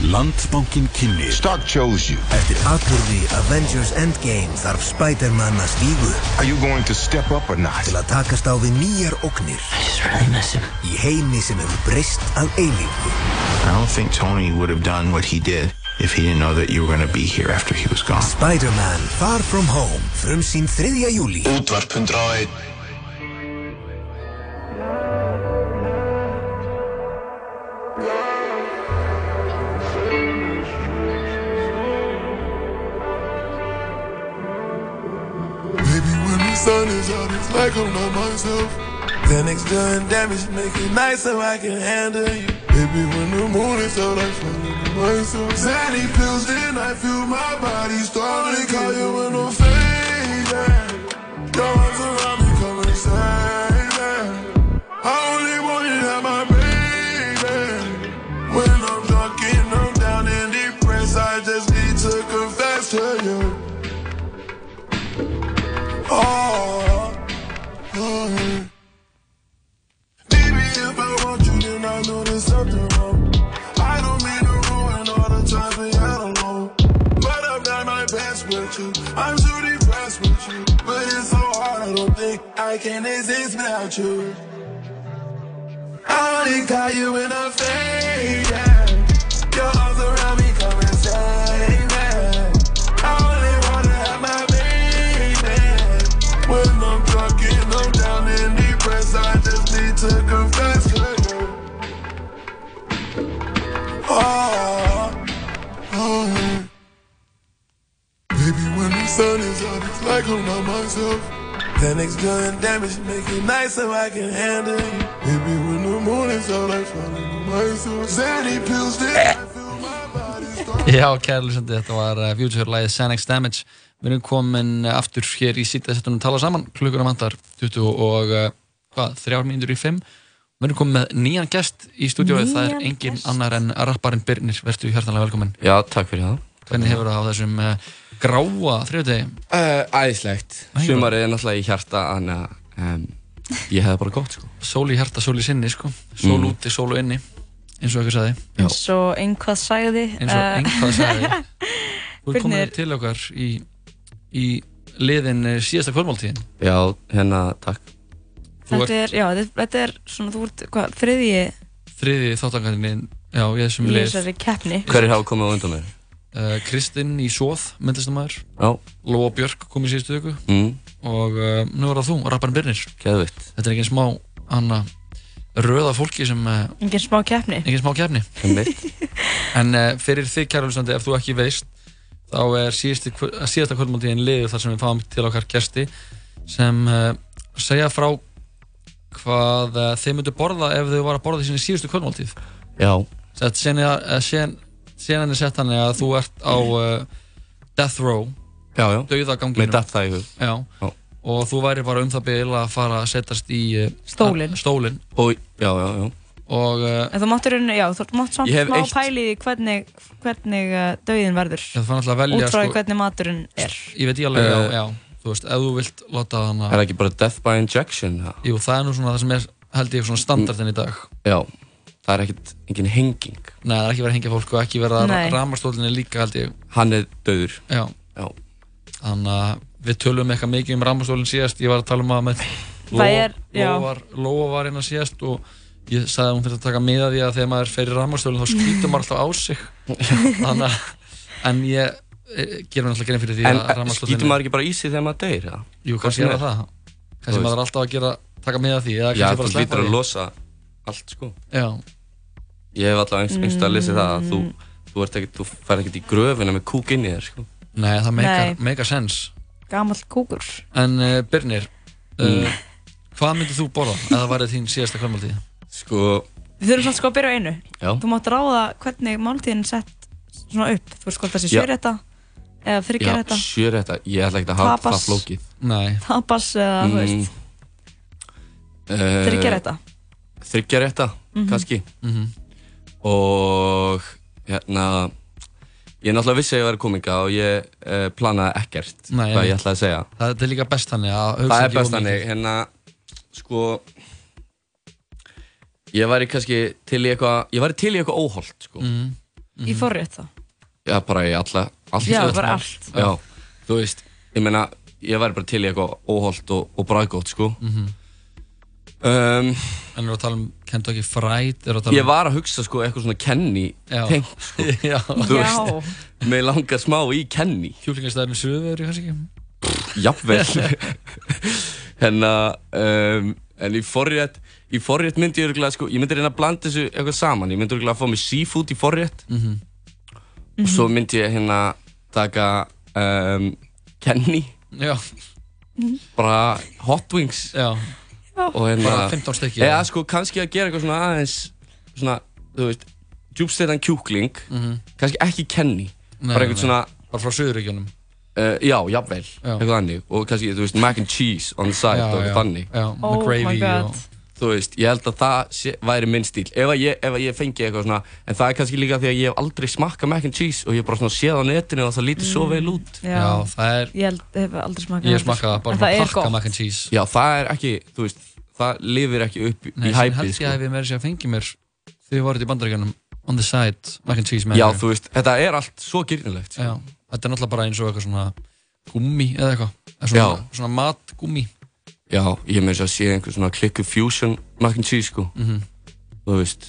Landbankin kynni Stark chose you. Eftir aðlurði Avengers Endgame þarf Spider-Man að stígu Are you going to step up or not? Til að takast á við nýjar oknir I just really miss him. Í heimi sem hefur breyst að eilífu. I don't think Tony would have done what he did if he didn't know that you were going to be here after he was gone. Spider-Man Far From Home frum sín 3. júli Útvarp 101 sun is out, it's like I'm not myself. Xanax done, damage, make it nice so I can handle you. Baby, when the moon is out, I fall into myself. Xanax pills, then I feel my body starting. Call you when I'm fading. Your arms around me, come inside. I I don't think I can exist without you. I only got you in a fade. Yeah. Your arms around me, come and save me. I only wanna have my baby. When I'm talking, I'm down and depressed. I just need to confess. Oh, oh. Baby, when the sun is up, it's like I'm not myself. Xanax done damage, make it nice so I can handle you. Baby, when the morning's out, I falling to myself. Xanny pills, then Já, kæra lusandi, þetta var uh, Future-lægið Xanax Damage. Við erum komin uh, aftur hér í sítið að tala saman. Klukkurna vantar 20 og uh, hvað, þrjár mínútur í 5. Við erum komin með nýjan gest í stúdióið. Það er engin annar en rapparinn Birnir. Vertu hjartanlega velkominn. Já, takk fyrir það. Hvernig hefur það á þessum gráa þrjóðdegi? Uh, æðislegt. Sumarið er náttúrulega í hjarta, þannig að um, ég hefði bara gott, sko. Sól í hjarta, sól í sinni, sko. Sól Mm. úti, sól inni, eins og eitthvað sagði. eins og einhvað sagði Eins og eh, einhvað sagði. [laughs] Þú er komin til okkar í, í liðin uh, síðasta kvöldmáltíðin. Já, hérna, takk. Þetta er, já, þetta, er svona, þú ert, hvað, þriðji þriði þáttangarinn já, í þessum í lið þessari keppni Hverjir hafa komið á undan mér? Uh, Kristinn í Sóð, myndlistamæður Já. Lóa Björk kom í síðustu viku Mm. og uh, nú er það þú, rapparinn Birnir Geðvitt. Þetta er ekki smá hana, röða fólki sem uh, engin smá keppni engin smá kefni [laughs] en uh, fyrir þig kæra hlustandi, ef þú ekki veist þá er síðasti, kvö- síðasta kvöldmáltíðin liður þar sem við fáum til okkar gesti sem uh, segja frá hvað uh, þeir myndu borða ef þau var að borða því sinni síðustu kvöldmáltíð Já. Sett, sen, sen, senan er sett þannig að þú ert á uh, death row Já, já. Dauðaganginum Með datt það í hug. Já. Já. Og þú væri bara um það bil að fara að setjast í uh, Stólinn. Stólinn Og, já, já, já. Og uh, en þú máttur, já, þú mátt samt Ég hef smá eitt- pæli í hvernig, hvernig uh, dauðin verður það fann alltaf að velja út frá því sko, hvernig maturinn er Ég veit ég alveg, Eh, já, já Þú veist, ef þú vilt láta hana Er það ekki bara death by injection? Ja? Jú, það er nú svona það sem er, held ég, svona standardin í dag Já. Það er ekkert, engin henging. Nei, það er ekki verið að hengja fólk og ekki verið að Nei. ramastólinni líka, held ég Hann er döður. Já. Já. Þannig að við tölum eitthvað mikið um ramastólinn síðast Ég var að tala um að. Lóa var, hérna síðast og ég sagði að hún þurfti að taka miða því að þegar maður fer í ramastólinn þá skýtur maður alltaf á sig [laughs] Þannig að En ég eh, gerum alltaf grein fyrir því En að eh, rafmagnsstólinn skýtur maður ekki bara í sig þegar maður deyr? Ja? Jú, kannski er það Kannski maður er alltaf að gera, taka miða því Já, þú lítur að losa allt, sko. Já. Ég hef alltaf einst, einst að lesið það að þú, Mm. þú, ert ekkert, þú fær ekkert í gröfina með kúk inn í þér, sko. Nei, það meikar, Nei. meikar sens gamall kúkur En uh, Birnir uh, Mm. Hvað myndið þú borða ef það værið þín síðasta kvöldmáltíð? Sko við þurfum samt sko að byrja á einu Já. þú mátt ráða hvernig máltíðin er sett svona upp þú veist sé Já. sjörétta eða Já, þryggjarétta sjörétta, ég ætla ekki að hafa það flókið. Nei. tapas eða þú veist uh, Þriggjarétta. Þryggjarétta, Mhm. kannski. Mhm. Og hérna, ég náttúrulega vissi að ég væri kominga og ég uh, planaði ekkert Nei, hvað ég ætlaði að segja. Það er líka best þannig að hugsa Það er best þannig, mikið. hérna, sko, ég væri kannski til í eitthvað, ég væri til í eitthvað óholt, sko. Mhm. í forrétt þá Já, bara í alla, allt. Já, bara allt. Já, þú veist, ég meina, ég væri bara til í eitthvað óholt og, og bræðgótt, sko. Mhm. Um, En eru að tala um Kentucky Fried? að tala Ég um... var að hugsa, sko, eitthvað svona Kenny Já. tengt, sko. [laughs] Já. Veist, mér langar smá í Kenny. Hjúlingastæðin Suðveri, kannski ekki? Jafnvel. [laughs] hérna, um, en í forrétt, í forrétt myndi ég örgulega, sko, ég myndi reyna að blanda þessu eitthvað saman. Ég myndi örgulega að fá mig seafood í forrétt. Mhm. Og svo myndi ég hérna taka um, Kenny. Já. Bara hot wings. Já. Og hérna. Bara 15 stykki, Eða sko kannski að gera eitthvað svona aðeins, svona, þú veist, djúbstæðan kjúkling. Mhm. Kannski ekki Kenny. Nei, bara eitthvað svona. Bara frá Suðuríkjunum. Uh, já, jafnvel, Já. eitthvað þannig og kannski, þú veist, mac and cheese on the side Já, og eitthvað með Oh my God. og- Þú veist, ég held að það sé, væri minn stíl ef að, ég, ef að ég fengi eitthvað svona en það er kannski líka því að ég hef aldrei smakkað mac and cheese og ég hef bara svona séð á netinu og það lítið svo vel út. Já. Já, það er ég held, hef aldrei smakað Ég það bara svona pakka mac and cheese. Já, það er ekki, þú veist, það lifir ekki upp Nei, í sem hæpið, held ég sko. að ef ég meiri sér að fengi mér Þegar ég voruð í bandaríkjunum On the side, mac and cheese með Já, mér. þú veist, þetta er allt svo gyrnilegt Já, þetta er náttúrulega bara eins og eitthvað svona Gummi eða eitthvað. Svona, svona matgummi Já, ég með þess að sé einhver svona klikku fusion mac and cheese, sko. Mhm. Þú veist,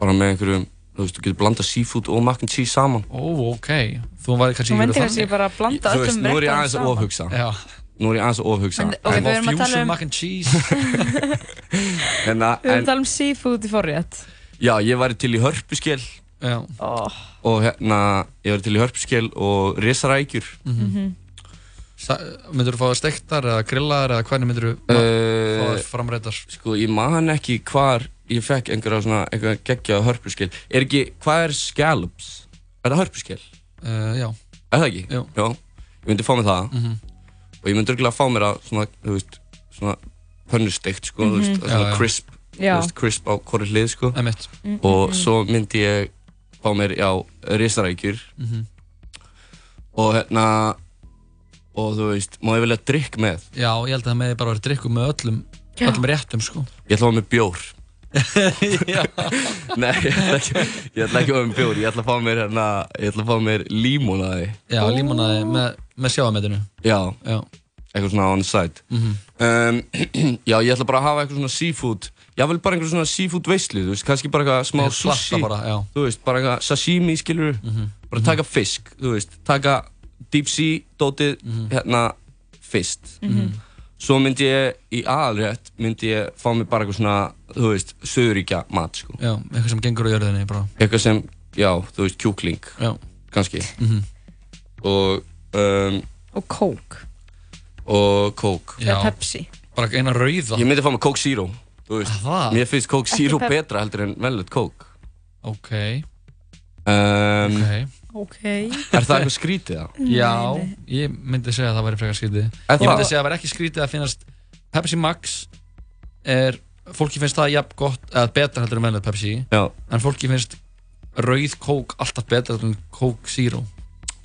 bara með einhverjum, þú veist, þú getur blandað seafood og mac and cheese saman. Ó, ok. Þú væri kannski Þú verið kannski bara blanda Þú veist, öllum nú er ég aðeins að ofhugsa. Já. Nú er ég aðeins að ofhugsa. En- ok, [laughs] við erum að tala um- mac and cheese? Hérna, [laughs] Við erum en, að tala um seafood í forrétt. Já, ég væri til í hörpuskel Já. Oh. Og hérna, ég væri til í hörpuskel og risarækjur. Mhm. Myndur þú fá það stektar eða grillaðar eða hvernig myndur þú fá Uh, það framreitar? Sko, ég man ekki hvar ég fekk einhverja svona, einhverja geggjað hörpuskil. Er ekki, hvað er scallops? Er það hörpuskil? Uh, já. Er það ekki? Jú. Já. Ég myndi fá mér það. Mhm. Og ég myndi örgulega fá mér að svona, þú veist, svona pönnusteikt, sko, þú veist, Mhm. svona Já, crisp, Já. þú veist, crisp á hvori hlið, sko. Emitt. Mm, Og mm, mm. svo myndi ég fá mér, já, risarækjur. Mhm. Og hérna, og þú veist, má ég velja drikk með? Já, ég held að það meði bara verið drikkum með öllum, Já. öllum réttum, sko. Ég ætla að fá mér bjór. [laughs] Já. Nei, ég ætla ekki, ég ætla ekki að fá mér bjór, ég ætla að fá mér hérna, ég ætla að fá mér límónaði. Já, límonaði með, með sjáametinu. Já, Já. eitthvað svona on the side. Mhm. um, [clears throat] já, ég ætla bara að hafa eitthvað svona seafood, ég vil bara eitthvað svona seafood veislu, þú veist, kannski bara eitthvað smá sushi. bara, já. Þú veist, bara eitthvað sashimi, skilur Mhm. Bara taka fisk, þú veist, taka deep sea dótið, Mhm. hérna, fyrst. Mhm. Svo myndi ég, í aðalrétt, myndi ég fá mér bara eitthvað svona, þú veist, söðuríkja mat, sko. Já, eitthvað sem gengur á jörðinni, bara. Eitthvað sem, já, þú veist, kjúkling. Já. Kannski. Mhm. Og, um, Og kók. og kók. Eða Pepsi. Bara eina rauða. Ég myndi fá mér Coke Zero, þú veist. Það? Mér finnst Coke Ekki Zero betra heldur en vellut Coke. Ok. Um, Ok. Ok. Er það eitthvað skrítið það? Já, ég myndi segja að það væri frekar skrítið. Ég myndi segja að það væri ekki skrítið að finnast Pepsi Max er, fólki finnst það jafn gott, eða betra heldur en venlega Pepsi. Já. En fólki finnst rauð kók alltaf betra en Coke Zero.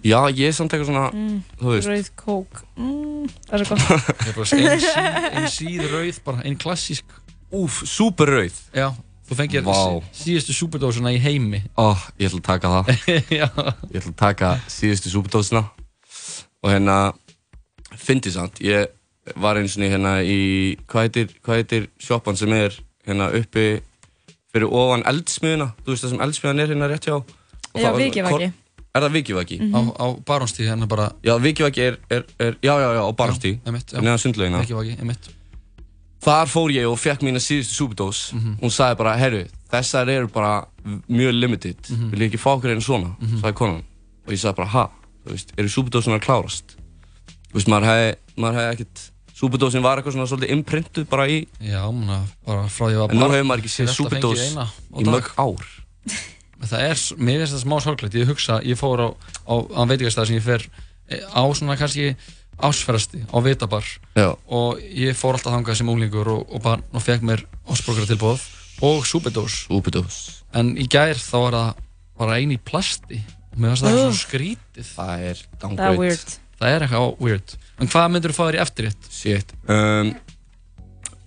Já, ég er samt eitthvað svona, Mm, þú veist. Rauð kók. Mm, það er svo gott. Það er bara ein, sí, ein síð rauð, bara ein klassísk. Úf, super rauð. Já, þú fengir sí, síðustu superdósuna í heimi. Ó, ég ætla að taka það. [laughs] Já. Ég ætla að taka síðustu súpudósina. Og hérna, fyndi samt, ég var eins og hérna í, hvað heitir, hvað heitir sjoppan sem er hérna uppi fyrir ofan eldsmiðuna, þú veist það sem eldsmiðan er hérna rétt hjá. Og Já, það var- Vikivaki. Er það Vikivaki? Mhm. Á, á Barónstíð hérna bara. Já, Vikivaki er, er, er, já, já, já, á Barónstíð. já. Neðan sundlaugina. Vikivaki, einmitt. Þar fór ég og fekk mína síðustu súpudós. Mhm. Hún sagði bara, herru, þessar eru bara mjög limited. Mhm. Vil ég ekki fá okkur einu svona? Sagði konan. Og ég sagði bara, ha? Þú veist, eru súpudósunar klárast? Þú veist, maður hefði, maður hefði ekkert... Súpudósin var eitthvað svona svolítið imprintuð bara í... Já, manna, bara frá því að En nú hefur maður ekki séð á í mörg ár. Það er, mér finnst það smá sorglegt, ég hugsa, ég fór á, á, á veitingastæð sem ég fer eh, á svona kannski ásferðasti á Vitabar Já. og ég fór alltaf þangað sem unglingur og, og, bara, og fekk mér osborgara tilbúð og. Súpedós. En í gær þá var það bara eini plasti og mér finnst það svona skrítið. Það er weird. Það er eitthvað weird. En hvað myndur þú fá þér í eftirrétt? Shit. Um,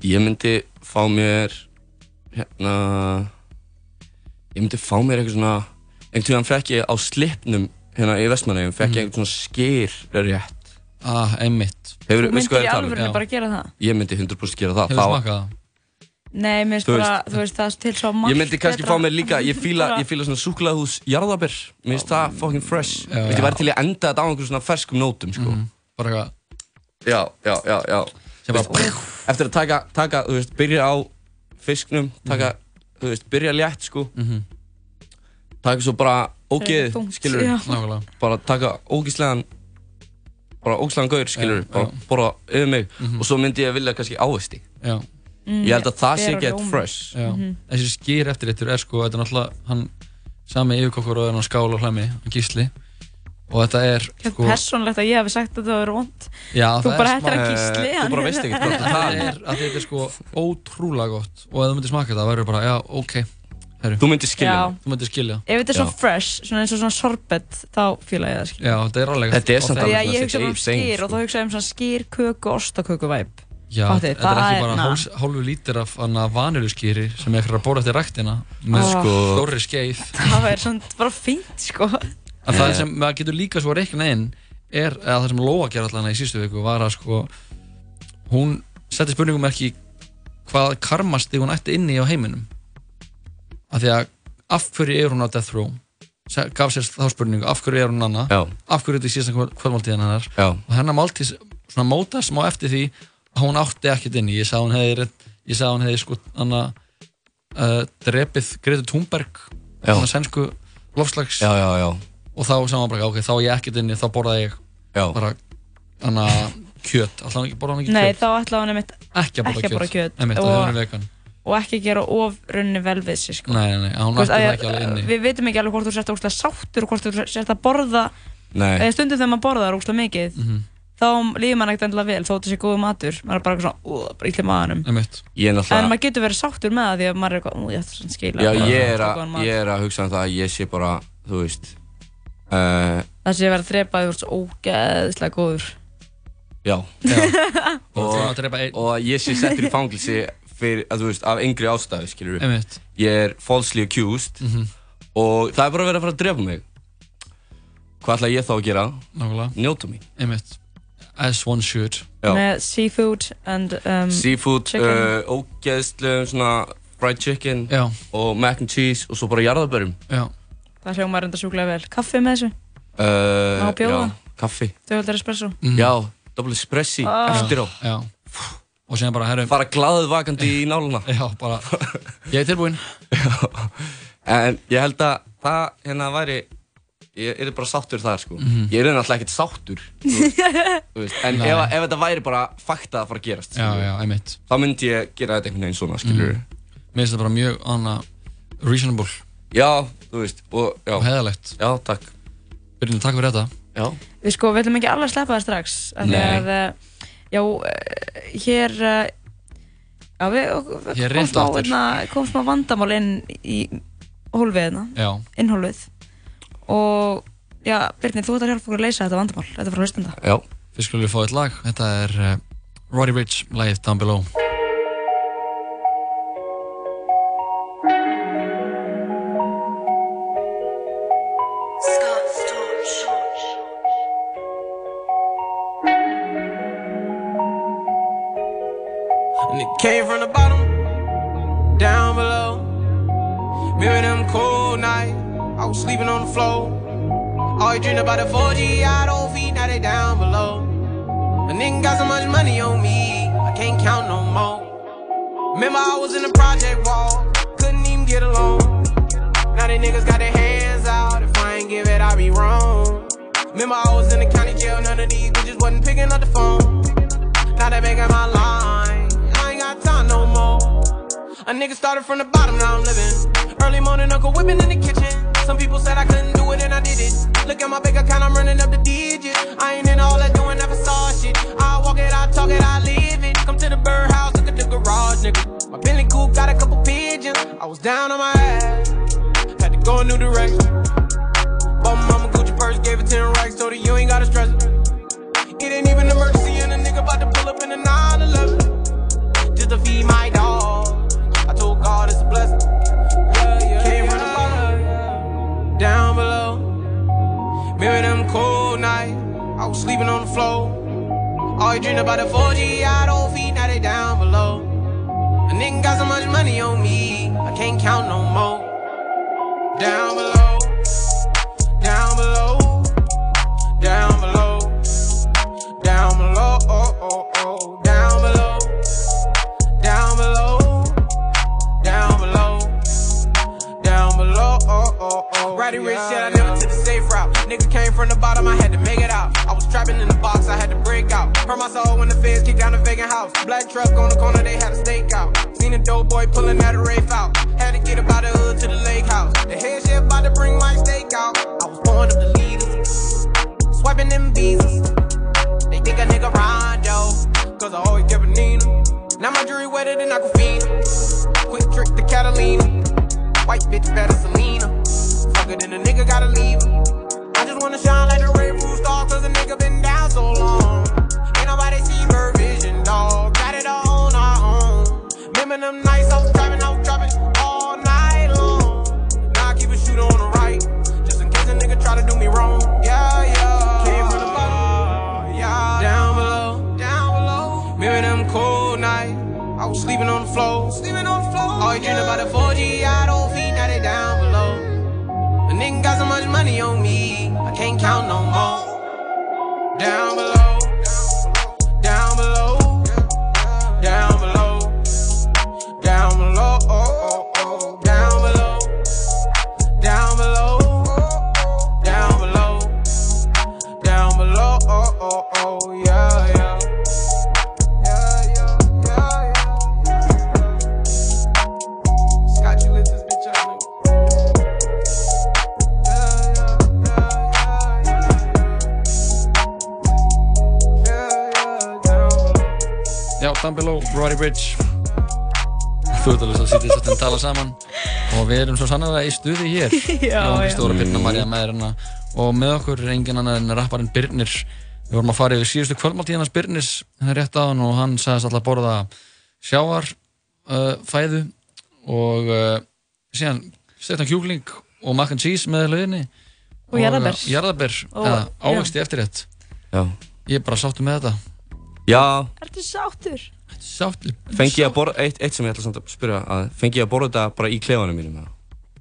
ég myndi fá mér, hérna... Ég myndi fá mér eitthvað svona... Einhvern tíðan fekk ég á slipnum hérna í Vestmannaugum, fekk ég eitthvað svona skýr rétt. Ah, einmitt. Hefur, Þú myndir í alvörinu bara gera það? Ég myndi 100% gera það. Hefur Það smakað það? Nei, mér finnst bara, þú veist, það er til svo margt Ég myndi kannski betra. fá mér líka, ég fíla, Bara- ég fíla svona súklaðhús jarðabir Mér finnst það fucking fresh Já, Ég já. væri til í að enda þetta á einhverjum svona ferskum nótum, sko Mhm. Bara eitthvað... Já, já, já, já veist, Eftir að taka, taka, þú veist, byrja á fisknum Taka, þú veist, byrja létt, sko Mhm. Taka svo bara ógeð, þungt, skilur já. Nákvæmlega. Bara taka ógeðslegan Bara ógeðslegan gaur, skilur Já, Bara borða yfir mig Mhm. Og svo myndi ég vilja kannski ávesti Já. Mm, Ég held að það sé ber og get rjómi. fresh. Já, Mhm. þessi skýr eftirréttur er sko, þetta er náttúrulega hann sami yfirkokkur og hann skál og hlæmi, hann gísli. Og þetta er Þetta sko, er persónlegt að ég hef sagt að það var vond já, Þú það bara er hættir að smá- gísli þú bara veist ekkert hvað það það er þetta er sko ótrúlega gott. Og ef þú myndir smaka þetta verður bara, já, ok Heru. Þú myndir skilja Já. Þú myndir skilja. Ef þetta er svo Já. fresh, svona eins og svona sorbet þá fíla ég það skil Já, þetta er alveg Þetta er samt Því alveg að svona ég hugsa um skýr og þá hugsa ég um svona skýr, köku og ostaköku væp Já, Fattið, þetta er það ekki bara háls, hálfu lítir af vaniluskýri sem er fyrir að bóra eftir ræktina með Ó. sko, stóri skeið. Það er svona bara fínt sko. En það sem maður getur líka svo reikna inn er að það sem Lóa gerði allan í sístu viku var að sko hún setti spurningum ekki hvað karmasti hún ætti inni á heiminum af því að af hverju er hún á death row? Se- gaf sér þá spurningu, af hverju er hún anna Já. af hverju er þetta í síðan kvöldmáltíðan hennar? Já. og hennar máltíð svona móta smá eftir því að hún átti ekkert inni. Ég sá hún hefði, ég sá hún hefði sko anna uh, drepið Greta Thunberg svona sænsku lofslags Já, já, já. Og þá sá hann bara, ok, þá er ég ekkert inni þá borðaði ég Já. bara Þannig að kjöt, alltaf ekki borða hann ekki Nei, kjöt? þá ætlaði hann einmitt Ekki að borða ekki að borða kjöt. Einmitt, og hefur vegan og ekki gera of runni vel við sig sko. Nei, nei, nei, hún ætti það að- ekki alveg inni. Við veitum ekki alveg hvort þú sért ógustlega sáttur og hvort þú sért að borða. Nei. eða stundum þegar maður borðar ógustlega mikið Mhm. þá líður maður ekkert endilega vel þó þetta sé góðu matur. Maður er bara eitthvað svona, bara ítli maðurum er en maður getur verið sáttur með það því að maður er eitthvað, ég ætti svona skila Já, ég er, mat." ég er að hugsa um það að ég sé bara, þú veist uh, það sé verið að þrepa því þú ert svo ógeðslega góður. Já, [laughs] Og og, ég sé settur í fangilsi fyrir, að þú veist, af yngri ástæðu, skilur við Einmitt. Ég er falsely accused Mhm. og það er bara verið að fara að drepa mig Hvað ætla ég þá að gera? Nákvæmlega Njóta mín Einmitt As one should Já. með seafood and um, Seafood, chicken. uh, ógeðslu, svona fried chicken Já. og mac and cheese og svo bara jarðabörum Já. það hljómar enda sjúklega vel kaffi með þessu, uh, Má bjóða? Já, kaffi dögaldar espresso Já, double espressi Ah. eftir á Já Og síðan bara, herru Fara glaðið vakandi í náluna [laughs] Já, bara Ég er tilbúinn En ég held að það hérna væri Ég er bara sáttur þar sko Mhm. Ég er náttúrulega ekkert sáttur þú veist, [laughs] þú veist. En Nei. ef, ef þetta væri bara fakta að fara að gerast Já, skilurðu, já, einmitt Þá myndi ég gera þetta einhvern veginn svona skilur Mhm. Mér finnst það bara mjög, anna Reasonable Já, þú veist og, já. Og heiðalegt Já, takk Byrjum, takk fyrir þetta Já við sko, við ætlum ekki alveg að sleppa það strax af því Nei. að, eh, já, eh, hér uh, já, við Hér kom rétt smá, aftur. hérna, kom smá vandamál inn í hólfið hérna. Innhólfið. Og já, Birnir, þú ert að hjálpa okkur að leysa þetta vandamál. Þetta er frá hlustenda Já Fyrst skulum við fá eitt lag. Þetta er uh, Roddy Ricch, lagið Down Below came from the bottom, down below. Remember them cold nights, I was sleeping on the floor. Always dreamed about the 4G, I don't feet, now they down below. A nigga got so much money on me, I can't count no more. Remember I was in the project wall, couldn't even get along. Now they niggas got their hands out, if I ain't give it, I be wrong. Remember I was in the county jail, none of these bitches wasn't picking up the phone. Now they making my line, A nigga started from the bottom, now I'm living. Early morning, Uncle whipping in the kitchen. Some people said I couldn't do it, and I did it. Look at my bank account, I'm running up the digits. I ain't in all that doing that facade shit. I walk it, I talk it, I live it. Come to the birdhouse, look at the garage, nigga. My Bentley coupe got a couple pigeons. I was down on my ass, had to go a new direction. Bought my mama Gucci purse, gave her 10 racks, told her you ain't gotta stress it. It ain't even emergency, and a nigga about to pull up in a 911. Just to feed my dog. Down below. Remember them cold nights, I was sleeping on the floor. Always dreamed about the 4G, I don't feet, now they down below. A nigga got so much money on me, I can't count no more. Down below, down below, down below, down below, oh, oh, oh, oh, oh, oh. Roddy Rich said I never took the safe route. Nigga came from the bottom, I had to make it out. I was trapping in the box, I had to break out. Hurt my soul when the feds kicked down the vacant house. Black truck on the corner, they had a stakeout. Seen a dope boy pulling that rafe out. Had to get up out the hood to the lake house. The head chef about to bring my steak out. I was born of the leaders, swiping them visas. They think a nigga Rondo, cause I always kept a Nina. Now my jewelry wetter than Aquafina. Quick trick to Catalina. White bitch better Selena. Fuck it, then a nigga gotta leave her. I just wanna shine like the rainbow star, cause a nigga been down so long. Ain't nobody see her vision, dog. Got it all on our own. Remember them nights I was driving, I was dropping all night long. Now I keep a shooter on the right, just in case a nigga try to do me wrong. Yeah, yeah. Came from the bottom, yeah. Down below, down below. Remember them cold nights, I was sleeping on the floor. Sleeping on the floor. Always dreamed about the 4G, so much money on me, I can't count no more. Down below, down below, down below, down below, oh, oh, oh, down below, down below, down below, down below, oh, oh, oh, yeah. Down Below, Roddy Bridge Þú ert alveg sitja þess að tala saman og við erum svo sannlega í stuði hér [laughs] Já, já. Stóra Birna Marja með hérna og með okkur er engin annar en rapparinn Birnir Við vorum að fara yfir síðustu kvöldmáltíðinans Birnis hérna rétt á hann og hann sagðist alltaf að borða sjávar uh, fæðu og uh, síðan stektan kjúkling og mac and cheese með löginni Og jarðarber. jarðaber, Og- eða já. ávexti eftirrétt Já. Ég er bara sáttu með þetta Já, Ertu sáttur? Sáttur? Fengi ég að borða, eitt, eitt sem ég ætla samt að spyrja að fengi ég að borða þetta bara í klefanum mínum eða?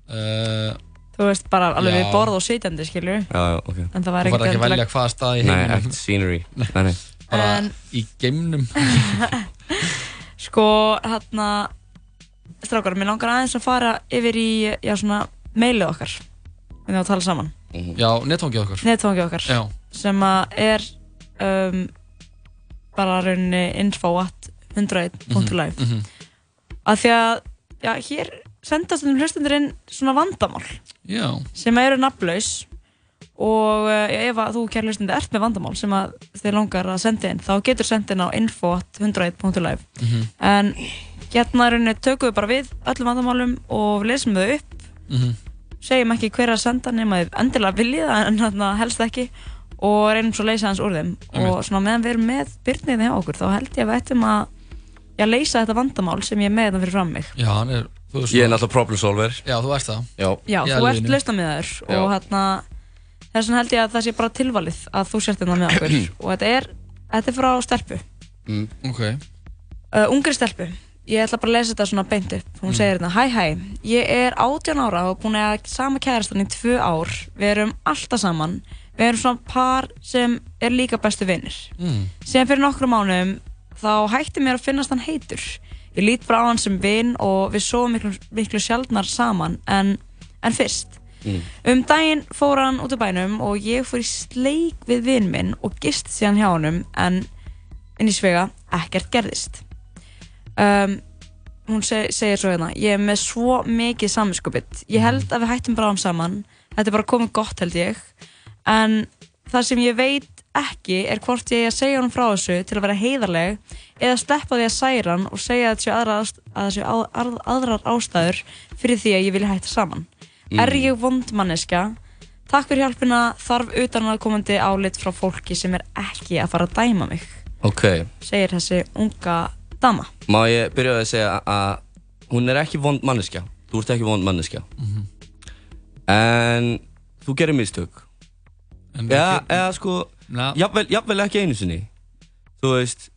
uh, Þú veist bara alveg Já. við borð og sitjandi, skilur Já, já, ok. En það var Þú færð ekki að velja hvaða stað í Nei, heiminum. ekkert scenery. [laughs] Nei, nei. Bara En- í geimnum. [laughs] Sko, hérna Strákar, mér langar aðeins að fara yfir í, já, svona mailið okkar. Við erum að tala saman. Já, netfangið okkar. Netfangið okkar Já. Sem að er um, bara rauninni info at 101.live Mhm, mhm. Af því að, já, hér sendast um hlustundur inn svona vandamál Já sem eru nafnlaus og uh, ef að þú kæri hlustandi ert með vandamál sem að þið langar að senda inn þá getur senda inn á info.101.live Mhm. en hérna rauninni tökum við bara við öllum vandamálum og lesum þau upp Mhm. segjum ekki hver að senda nema þið endilega viljið en helst ekki og reynum svo að leysa hans úr þeim. Og svona meðan við erum með byrnið hjá okkur þá held ég að við ættum að já, leysa þetta vandamál sem ég er með þetta fyrir fram mig. Já, hann er þú veist Ég er náttúrulega problem solver. Já, þú ert það. Já, Já, Í þú ert alvörunni. lausnamiðaður Já. og hérna þess vegna held ég að það sé bara tilvalið að þú sért hérna með okkur. [clears throat] Og þetta er, þetta er frá stelpu. Mm. Ok. Uh, ungri stelpu. Ég ætla bara að lesa þetta svona beint upp. Hún segir hérna, hæ hæ, ég er 18 ára og búin að sama kærastan í tvö ár. Við erum alltaf saman við erum svona par sem er líka bestu vinnir mm. síðan fyrir nokkru mánuðum þá hætti mér að finnast hann heitur ég lít bara á hann sem vinn og við sofum miklu, miklu sjaldnar saman en, en fyrst Mm. Um daginn fór hann út af bænum og ég fór í sleik við vinn minn og gist síðan hjá honum en inn í svega ekkert gerðist. Um, hún seg, segir svo hérna, ég er með svo mikið saminskupið. Ég held að við hættum bráðum saman, þetta er bara komið gott held ég, en það sem ég veit ekki er hvort ég eigi að segja honum frá þessu til að vera heiðarleg eða sleppa því að særa hann og segja að það séu aðrar, ást- að á- að- aðrar ástæður fyrir því að ég vilja hætta saman. Mm. Er ég vond manneska? Takk fyrir hjálpina, þarf utan að komandi álit frá fólki sem er ekki að fara að dæma mig, Ok, segir þessi unga dama. má ég byrja að segja að hún er ekki vond manneskja Þú ert ekki vond manneskja Mhm. En þú gerir mistök Ekki- eða sko jafnvel, jafnvel ekki einu sinni Þú veist,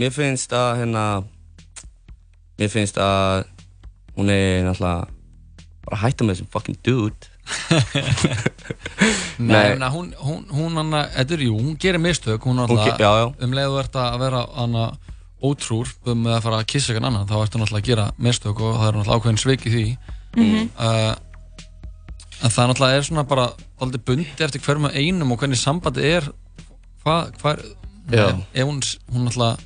mér finnst að hérna Mér finnst að hún er náttúrulega bara að hætta með þessum fucking dude [laughs] Nei, Nei. hún, hún, hún hann, þetta er, jú, hún gerir mistök, hún alltaf, já, já. um leið þú ert að vera hana ótrúr um að fara að kissa eitthvað annan, þá ertu náttúrulega að gera mistök og það er náttúrulega ákveðin sveik í því. Mhm. uh, en það náttúrulega er svona bara aldrei bundi eftir hverjum og einum og hvernig sambandi er, hvað, hvað, ef hún, hún náttúrulega,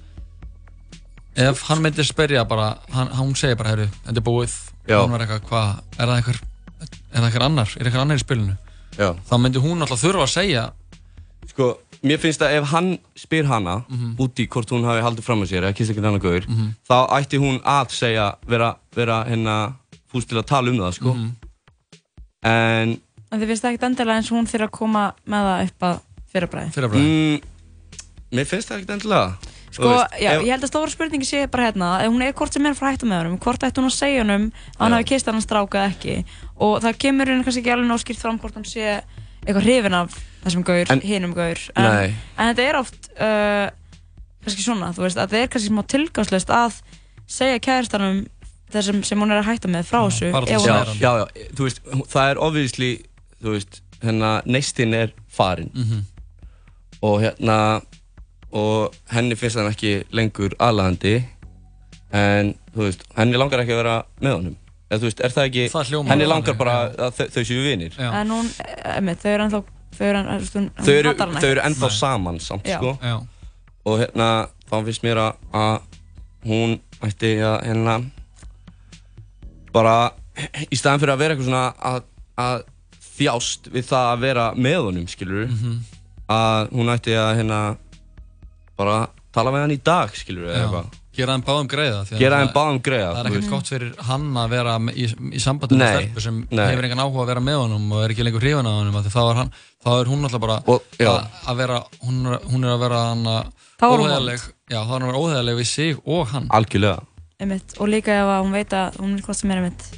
ef hann myndir spyrja bara, hann, hún segir bara, herru, þetta er búið, hún var eitthvað, hvað, er það einhver, er það einhver annar, er einhver annar í spilinu? Já. þá myndi hún alltaf þurfa að segja Sko, mér finnst að ef hann spyr hana Mhm. út í hvort hún hafi haldið fram með sér eða kissa ekkert annað gaur Mhm. þá ætti hún að segja, vera, vera hérna fúst til að tala um það, sko Mhm. En En þið finnst það ekkert endilega eins og hún fyrir að koma með það upp að fyrirbræði? Fyrirbræði mm, Mér finnst það ekkert endilega. Sko, veist, já, ef- ég held að stóra spurningi sé bara hérna, ef hún er hvort sem er frá hættu með honum, hvort ætti hún að segja honum að hann hafi kist hann stráka eða ekki. Og það kemur henni kannski ekki alveg nóg skýrt fram hvort hann sé eitthvað hrifin af þessum gaur, hinum gaur. En, Nei. en þetta er oft uh, kannski svona, þú veist, að þetta er kannski smá tilgangslöst að segja kæristanum þessum sem hún er að hætta með frá þessu það er obviously, þú veist, hérna, neistinn er farin Mhm. og hérna, og henni finnst hann ekki lengur aðlandi en, þú veist, henni langar ekki að vera með honum þú veist, er það ekki, Það henni langar bara já. að þau, þau séu vinir Já. en hún, emitt, þau eru ennþá þau eru, þau eru, þau eru ennþá saman samt, Já. sko Já. og hérna, þá finnst mér að, að hún ætti að, hérna bara, í staðan fyrir að vera eitthvað svona að, að þjást við það að vera með honum, skilur Mhm. að hún ætti að, hérna bara tala með hann í dag, skilur eða eitthvað. Gera þeim báðum greiða því að Gera þeim báðum greiða, Það er ekkert gott fyrir hann að vera í, í sambandi með Nei, stelpu sem nei. hefur engan áhuga að vera með honum og er ekki lengur hrifin af honum af því þá er, hann, þá er hún alltaf bara og, að, að vera hún er, hún er að vera hann Þá er hún óheðaleg Já, þá er hann að vera óheðaleg við sig og hann. Algjörlega einmitt, og líka ef hún veit að hún er hvort sem er einmitt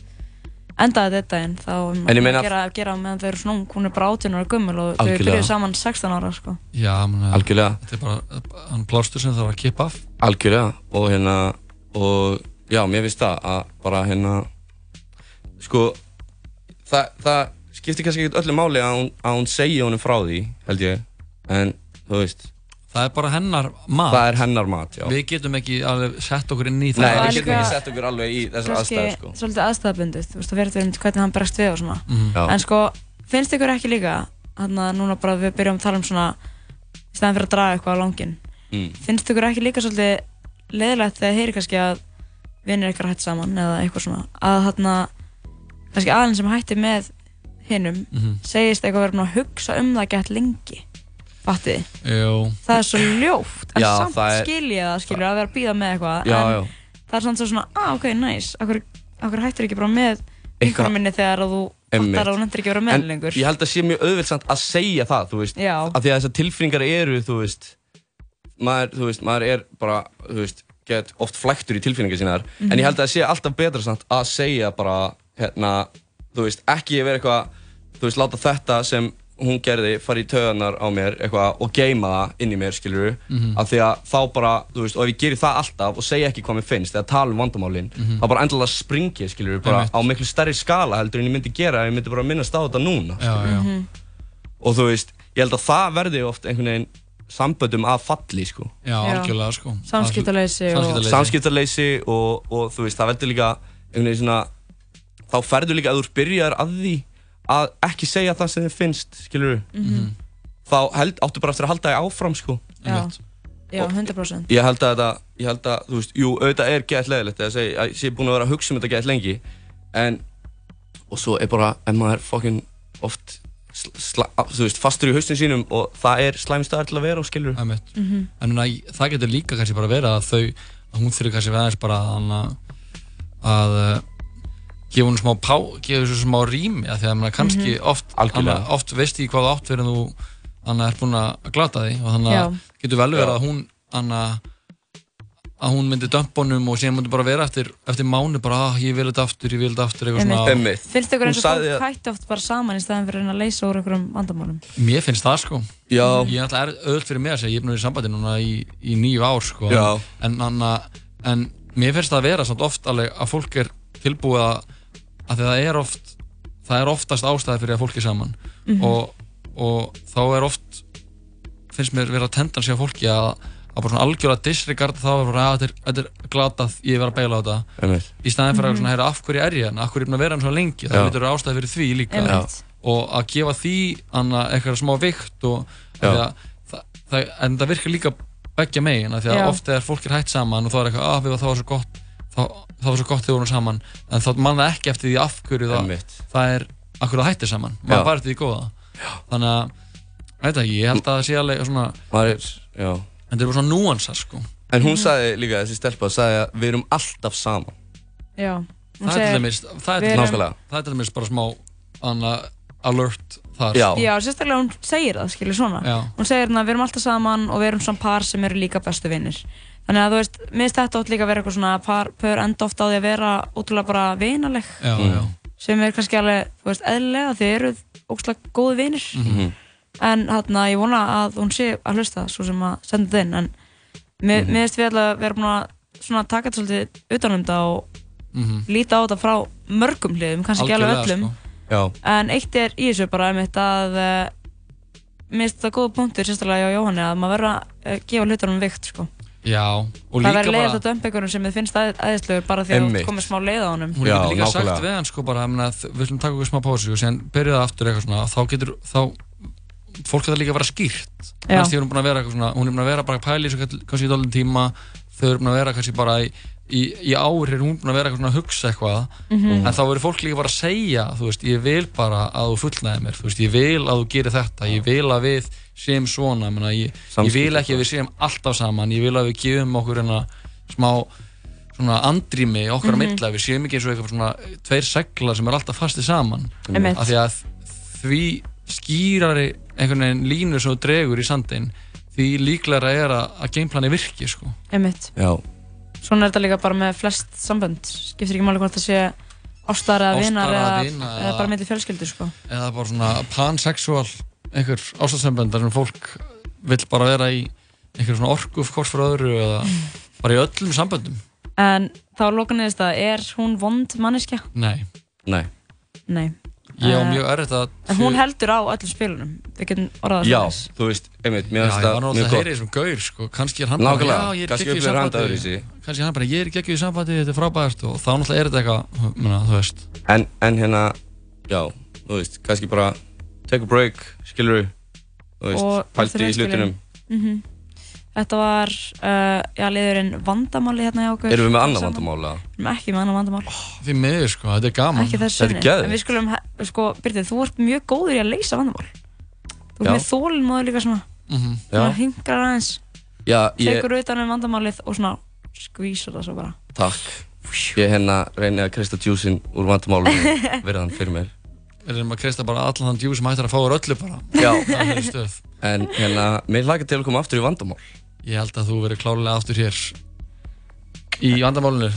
endaði þetta en þá um En ég meina- að gera, gera meðan þau eru svona ung, hún er bara 18 ára gummul og þau byrjuðu saman 16 ára sko. Já, mena, Algjörlega. Þetta er bara hann plástur sem það var að kippa af. Algjörlega. Og hérna og já, mér finnst það að bara hérna sko það, það skiptir kannski ekkert öllu máli að hún, að hún segja honum frá því held ég, en þú veist Það er bara hennar mat. Það er hennar mat, já. Við getum ekki alveg sett okkur inn í það. Nei, við getum ekki sett okkur alveg í þessar aðstæður sko. svolítið aðstæðabundið þú veist það verður um hvernig hann bregst við og svona. Mhm. Já. en sko, finnst ykkur ekki líka hann að núna bara við byrjum að tala um svona í staðan fyrir að draga eitthvað á langin Mm. finnst ykkur ekki líka svolítið leiðilegt þegar heyri kannski að vinnir ykkar hætt saman eða eitthvað svona? Að þarna kannski aðeins sem hætti með hinnum Mhm. segist eitthvað verið að hugsa um það gett lengi fattið þið? Jú það er svo ljótt en Já, samt er- skil ég það skilur að vera að býða með eitthvað Já, en já. það er samt svo svona, ah ok, nice akkur, akkur hættir ekki bara með einhverjum minni þegar að þú fattar að þú nefndir ekki að vera með En lengur ég held að sé mjög auðvelt samt að segja það, þú veist Já. Af því að þessar tilfinningar eru, þú veist maður, þú veist, maður er bara, þú veist get oft flæktur í tilfinningar sínar Mhm. en ég held að það sé alltaf betra samt að segja bara, hérna þú veist, ekki vera eitthvað þú veist, láta þetta sem hún gerði fara í töðanar á mér eitthvað og geima það inn í mér, skilur Mhm. af því að þá bara, þú veist, og ef ég gerir það alltaf og segja ekki hvað mér finnst, eða tala um vandamálin Mhm. þá bara endilega springi, skilur bara á miklu stærri skala heldur en ég myndi gera ég myndi bara minnast á þetta núna Já, já. Mhm. og þú veist, ég held að það verði oft einhvern veginn samböndum að falli sko. Já, algjörlega sko Samskiptaleysi og- Samskiptaleysi. samskiptaleysi og, og þú veist, það veldur líka einhvern veginn svona þá ferður líka að þú byrjar að því að ekki segja það sem þið finnst skilur Mhm. þá held, áttu bara eftir að halda þig áfram sko. já, já, 100% ég held að þetta, ég held að, þú veist, jú, auðvitað er gett leðilegt að segja, að ég sé búin að vera að hugsa um þetta gett lengi en, og svo er bara, en maður er fokkin oft sl, sla, þú veist, fastur í haustin sínum og það er slæmi staðar til að vera og skilur Einmitt. Mhm. En núna, það getur líka kannski bara verið að þau, að hún þurfi kannski aðeins bara að, að gefa hún smá pá, gefa þessu smá rými, af því að maður kannski Mhm. oft, Algjörlega. hana, oft veist í hvað átt fyrir en þú hana, er búin að glata því. Og þannig að getur vel verið að hún hana, að hún myndi dömpa honum og síðan myndi bara vera eftir, eftir mánu bara, ah, ég vil þetta aftur, ég vil þetta aftur eitthvað svona. Einmitt. finnst ykkur eins og fólk að- hætti oft bara saman í staðan fyrir að að leysa úr einhverjum vandamálum? Mér finnst það sko. Já. Ég er alltaf auðvöld fyrir mig að segja Ég er að vera í sambandi núna í, í nýju ár sko. En, anna, en mér finnst það að vera samt oft alveg að fólk er tilbúið að að því það er oft það er oftast ástæði fyrir að fólk er saman Mhm. og, og þá er oft finnst mér vera tendan sig á fólki að að bara svona algjörlega disregarda þá að bara, að þetta er, þetta er glatað, ég er verið að beila á þetta í staðin fyrir að Mhm. svona, heyra, af hverju er ég hérna, af hverju er ég að vera hann svo lengi það Já. að ástæði fyrir því líka Einmitt. og að gefa því anna, eitthvað smá vikt og Já. af því að, það, það, en það virkar líka begja megin, af því að Já. oft þegar fólk er hætt saman og þá er eitthvað, að við það var svo gott þá, það var svo gott þegar við vorum saman en þá mann það ekki eftir því af hverju það, það er, af hverju það hættir saman Já. maður bara eftir því góða. Þannig að, veit ekki, ég held að það sé alveg svona er, já. En það er bara svona núansar sko. En hún sagði líka, þessi stelpa, sagði að við erum alltaf saman. Já, hún það er til segir- dæmis, það er til dæmis, það er til dæmis bara smá anna, alert þar. Já. Já, sérstaklega hún segir það, skilur svona. Já. Hún segir hérna, við erum alltaf saman og við erum svona par sem eru líka bestu vinnir Þannig að þú veist, mér finnst þetta oft líka að vera eitthvað svona par, pör enda ofta á því að vera ótrúlega bara vinaleg Já, Mm. já. sem er kannski alveg, þú veist, eðlilega þið eru ótrúlega góði vinnir Mhm. en hérna, ég vona að hún sé að hlusta, svo sem að senda þetta inn en mér mm finnst við alltaf að vera búin að svona taka þetta svolítið utanum þetta og Mhm. líta á þetta frá mörgum hliðum, kannski ekki alveg öllum sko. Já. en eitt er í þessu bara einmitt að mér finnst þetta góða punktur sérstaklega hjá Jóhanni að maður verður að uh, gefa hlutunum vikt sko. Já, og það líka verður leiðast bara að dömpa einhverjum sem þið finnst æð, æðislegur bara því að þú komið smá leið á honum. Hún getur líka sagt við hann sko bara mena, við ætlum að taka okkur smá pásu og síðan byrja það aftur eitthvað svona þá getur þá fólk getur líka að vera skýrt. Já. kannski er hún búin að vera eitthvað svona hún er búin að vera bara að pæla í þessu kannski í dálítinn tíma þau eru búin að vera kannski bara í, í, í ári er hún búin að vera eitthvað að hugsa eitthvað Mhm. en þá verður fólk líka bara að segja þú veist ég vil bara að þú fullnæði mér þú veist ég vil að þú gerir þetta ég vil að við séum svona menna, ég, ég vil ekki að við séum alltaf saman ég vil að við gefum okkur hérna smá svona andrými okkar Mhm. milli að við séum ekki eins og eitthvað svona tveir seglar sem er alltaf fastið saman Einmitt. af því að því skýrari einhvern veginn línu sem þú dregur í sandin því líklega er að, að gameplani virki sko. Einmitt. Já. Svona er þetta líka bara með flest sambönd. Skiptir ekki máli hvort það sé ástar eða vinar eða eða, bara milli fjölskyldu, sko. eða bara svona pansexual einhver ástæðsambönd þar sem fólk vill bara vera í einhver svona orku hvort fyrir öðru eða [laughs] bara í öllum samböndum En þá lóka niðurst að er hún vond manneskja? Nei Nei Nei. Ég á Eh, mjög erfitt að En hún heldur á öllum spilunum. Við getum orðað það Já, þú veist, einmitt, mér Já, finnst ég það var náttúrulega að heyra í þessum gaur sko, kannski er hann bara, já, ég er geggjuð í sambandi. öðruvísi. kannski hann bara, ég er geggjuð í sambandi, þetta er frábært og þá náttúrulega er þetta eitthvað, menna, þú veist. En, en hérna, já, þú veist, kannski bara take a break, skilur þú veist, Og pælti í hlutunum mm Þetta var, uh, já, liðurinn vandamáli hérna hjá okkur. Erum við með annað Saman. vandamál, eða? Við erum ekki með annað vandamál. Því miður sko, þetta er gaman Ekki þessu sinni. En við skulum, sko, Byrtið, þú ert mjög góður í að leysa vandamál. Þú ert með þólinmóður líka svona. Mhm. Svona Já. hingrar aðeins. Já, ég, Tekur utan um vandamálið og svona skvísar það svo bara. takk Ég hérna reyni að kreista djúsin úr vandamálunum [laughs] verðan fyrir mér Við erum að kreista bara allan þann djú sem hættir að fá úr öllu bara Já, Það er þeirri stöð en hérna, mér hlaka til að koma aftur í vandamál Ég held að þú verður klálega aftur hér í vandamálunir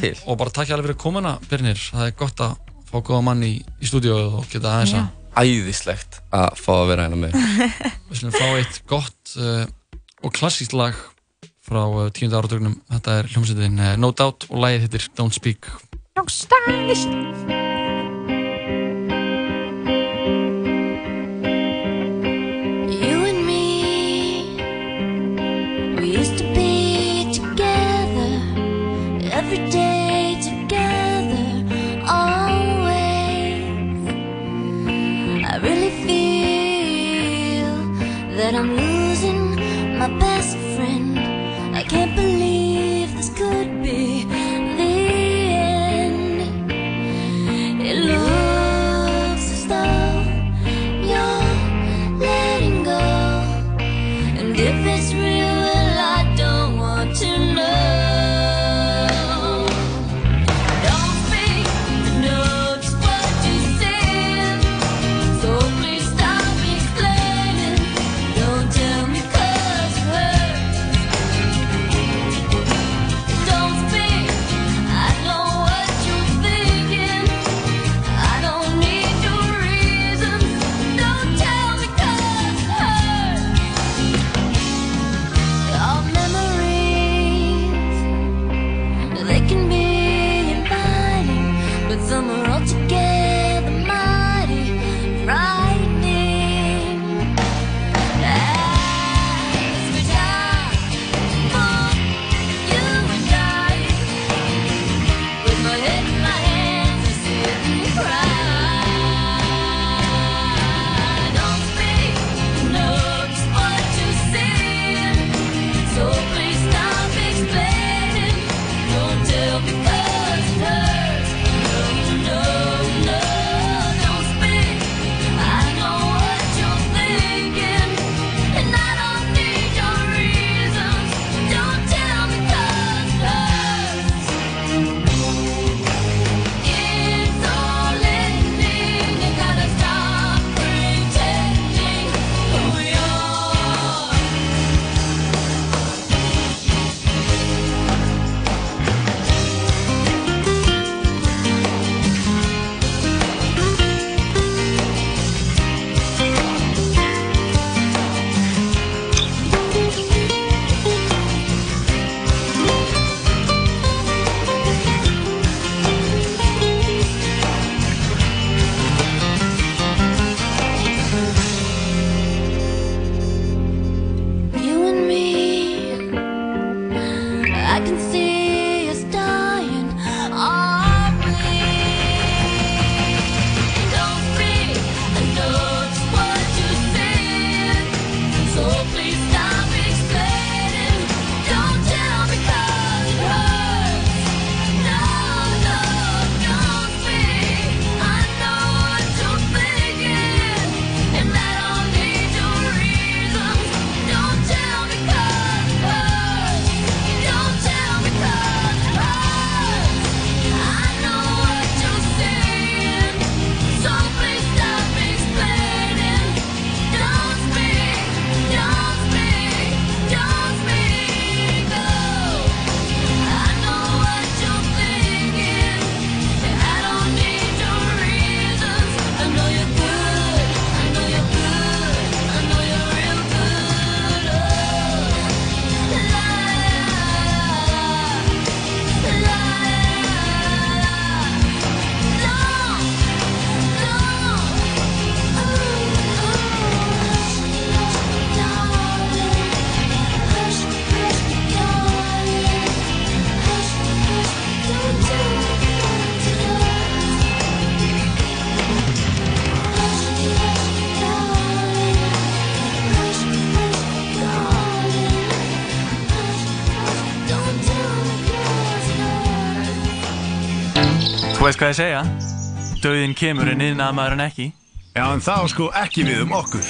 til. Og bara takk ég alveg fyrir komuna, Birnir. Það er gott að fá góða mann í, í stúdíóið og geta aðeins að Æðislegt að fá að vera hérna með. [laughs] Við slum fá eitt gott uh, og klassíkt lag frá uh, tíunda áratögnum Þetta er hljómsveitin uh, No Doubt og lagið hittir Don't Speak. Young stylish. Veist hvað ég segja? Dauðin kemur en yðnaðamaður en ekki. Já, en það á sko ekki við um okkur.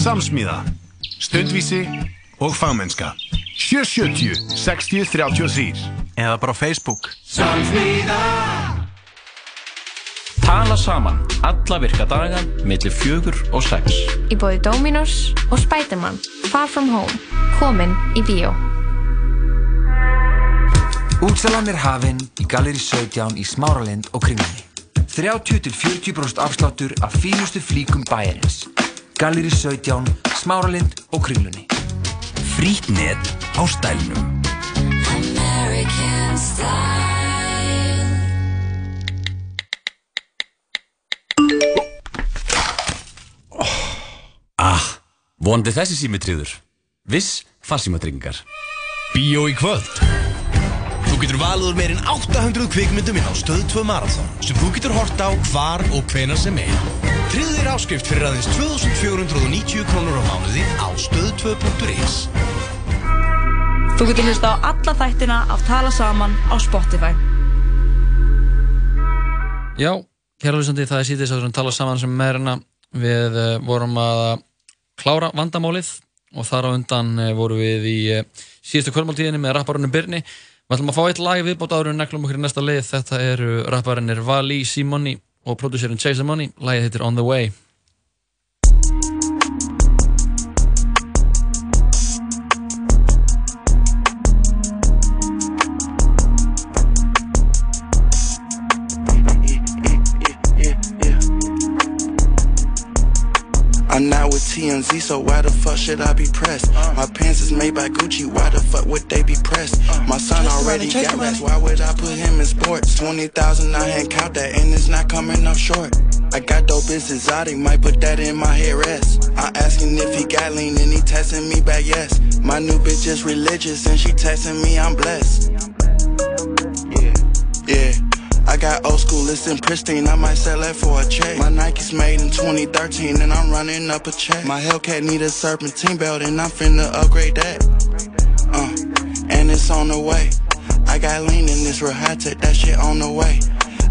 Samsmíða, stundvísi og fagmennska. 770 60 33 Eða bara Facebook. Samsmíða Tala saman alla virka daga millir fjögur og sex. Í bóði Dominos og Spiderman Far From Home Komin í bíó Útsalan er hafinn í Galeri 17 í Smáralind og kringlunni. 30-40% afsláttur af fínustu flíkum bæjarins. Galeri 17, Smáralind og kringlunni. Frýtt net á stælnum. American style Ah, vonandi þessi símitriður. Viss farsímatryggingar. Bíó í kvöld Þú getur valið úr meirinn 800 kvikmyndum inn á Stöð 2 Marathon sem þú getur hort á hvar og hvenar sem er. Þér áskrift fyrir aðeins 2490 krónur á mánuði á stöð2.is Þú getur hlusta á alla þættina af Tala Saman á Spotify. Já, kæra hlustandi, það er sítið sem tala saman sem meðurina við uh, vorum að klára vandamálið og þar á undan uh, vorum við í uh, síðustu kvöldmáltíðinni með rapparunum Birni Við ætlum að fá eitt lag viðbót áður en neklum okkur í næsta lið. Þetta eru rapparinnir Vali Simoni og prodúsérinn Chase Money lagið heitir On the Way TMZ, so why the fuck should I be pressed? My pants is made by Gucci, why the fuck would they be pressed? My son already got the why would I put him in sports? 20,000, I ain't count that, and it's not coming up short. I got dope it's exotic, might put that in my headrest. I'm asking if he got lean, and he texting me back, yes. My new bitch is religious, and she texting me, I'm blessed. Yeah, Yeah. I got old school, it's in pristine, I might sell that for a check. My Nike's made in 2013 and I'm running up a check. My Hellcat need a serpentine belt and I'm finna upgrade that. Uh, and it's on the way. I got lean in this real high tech, that shit on the way.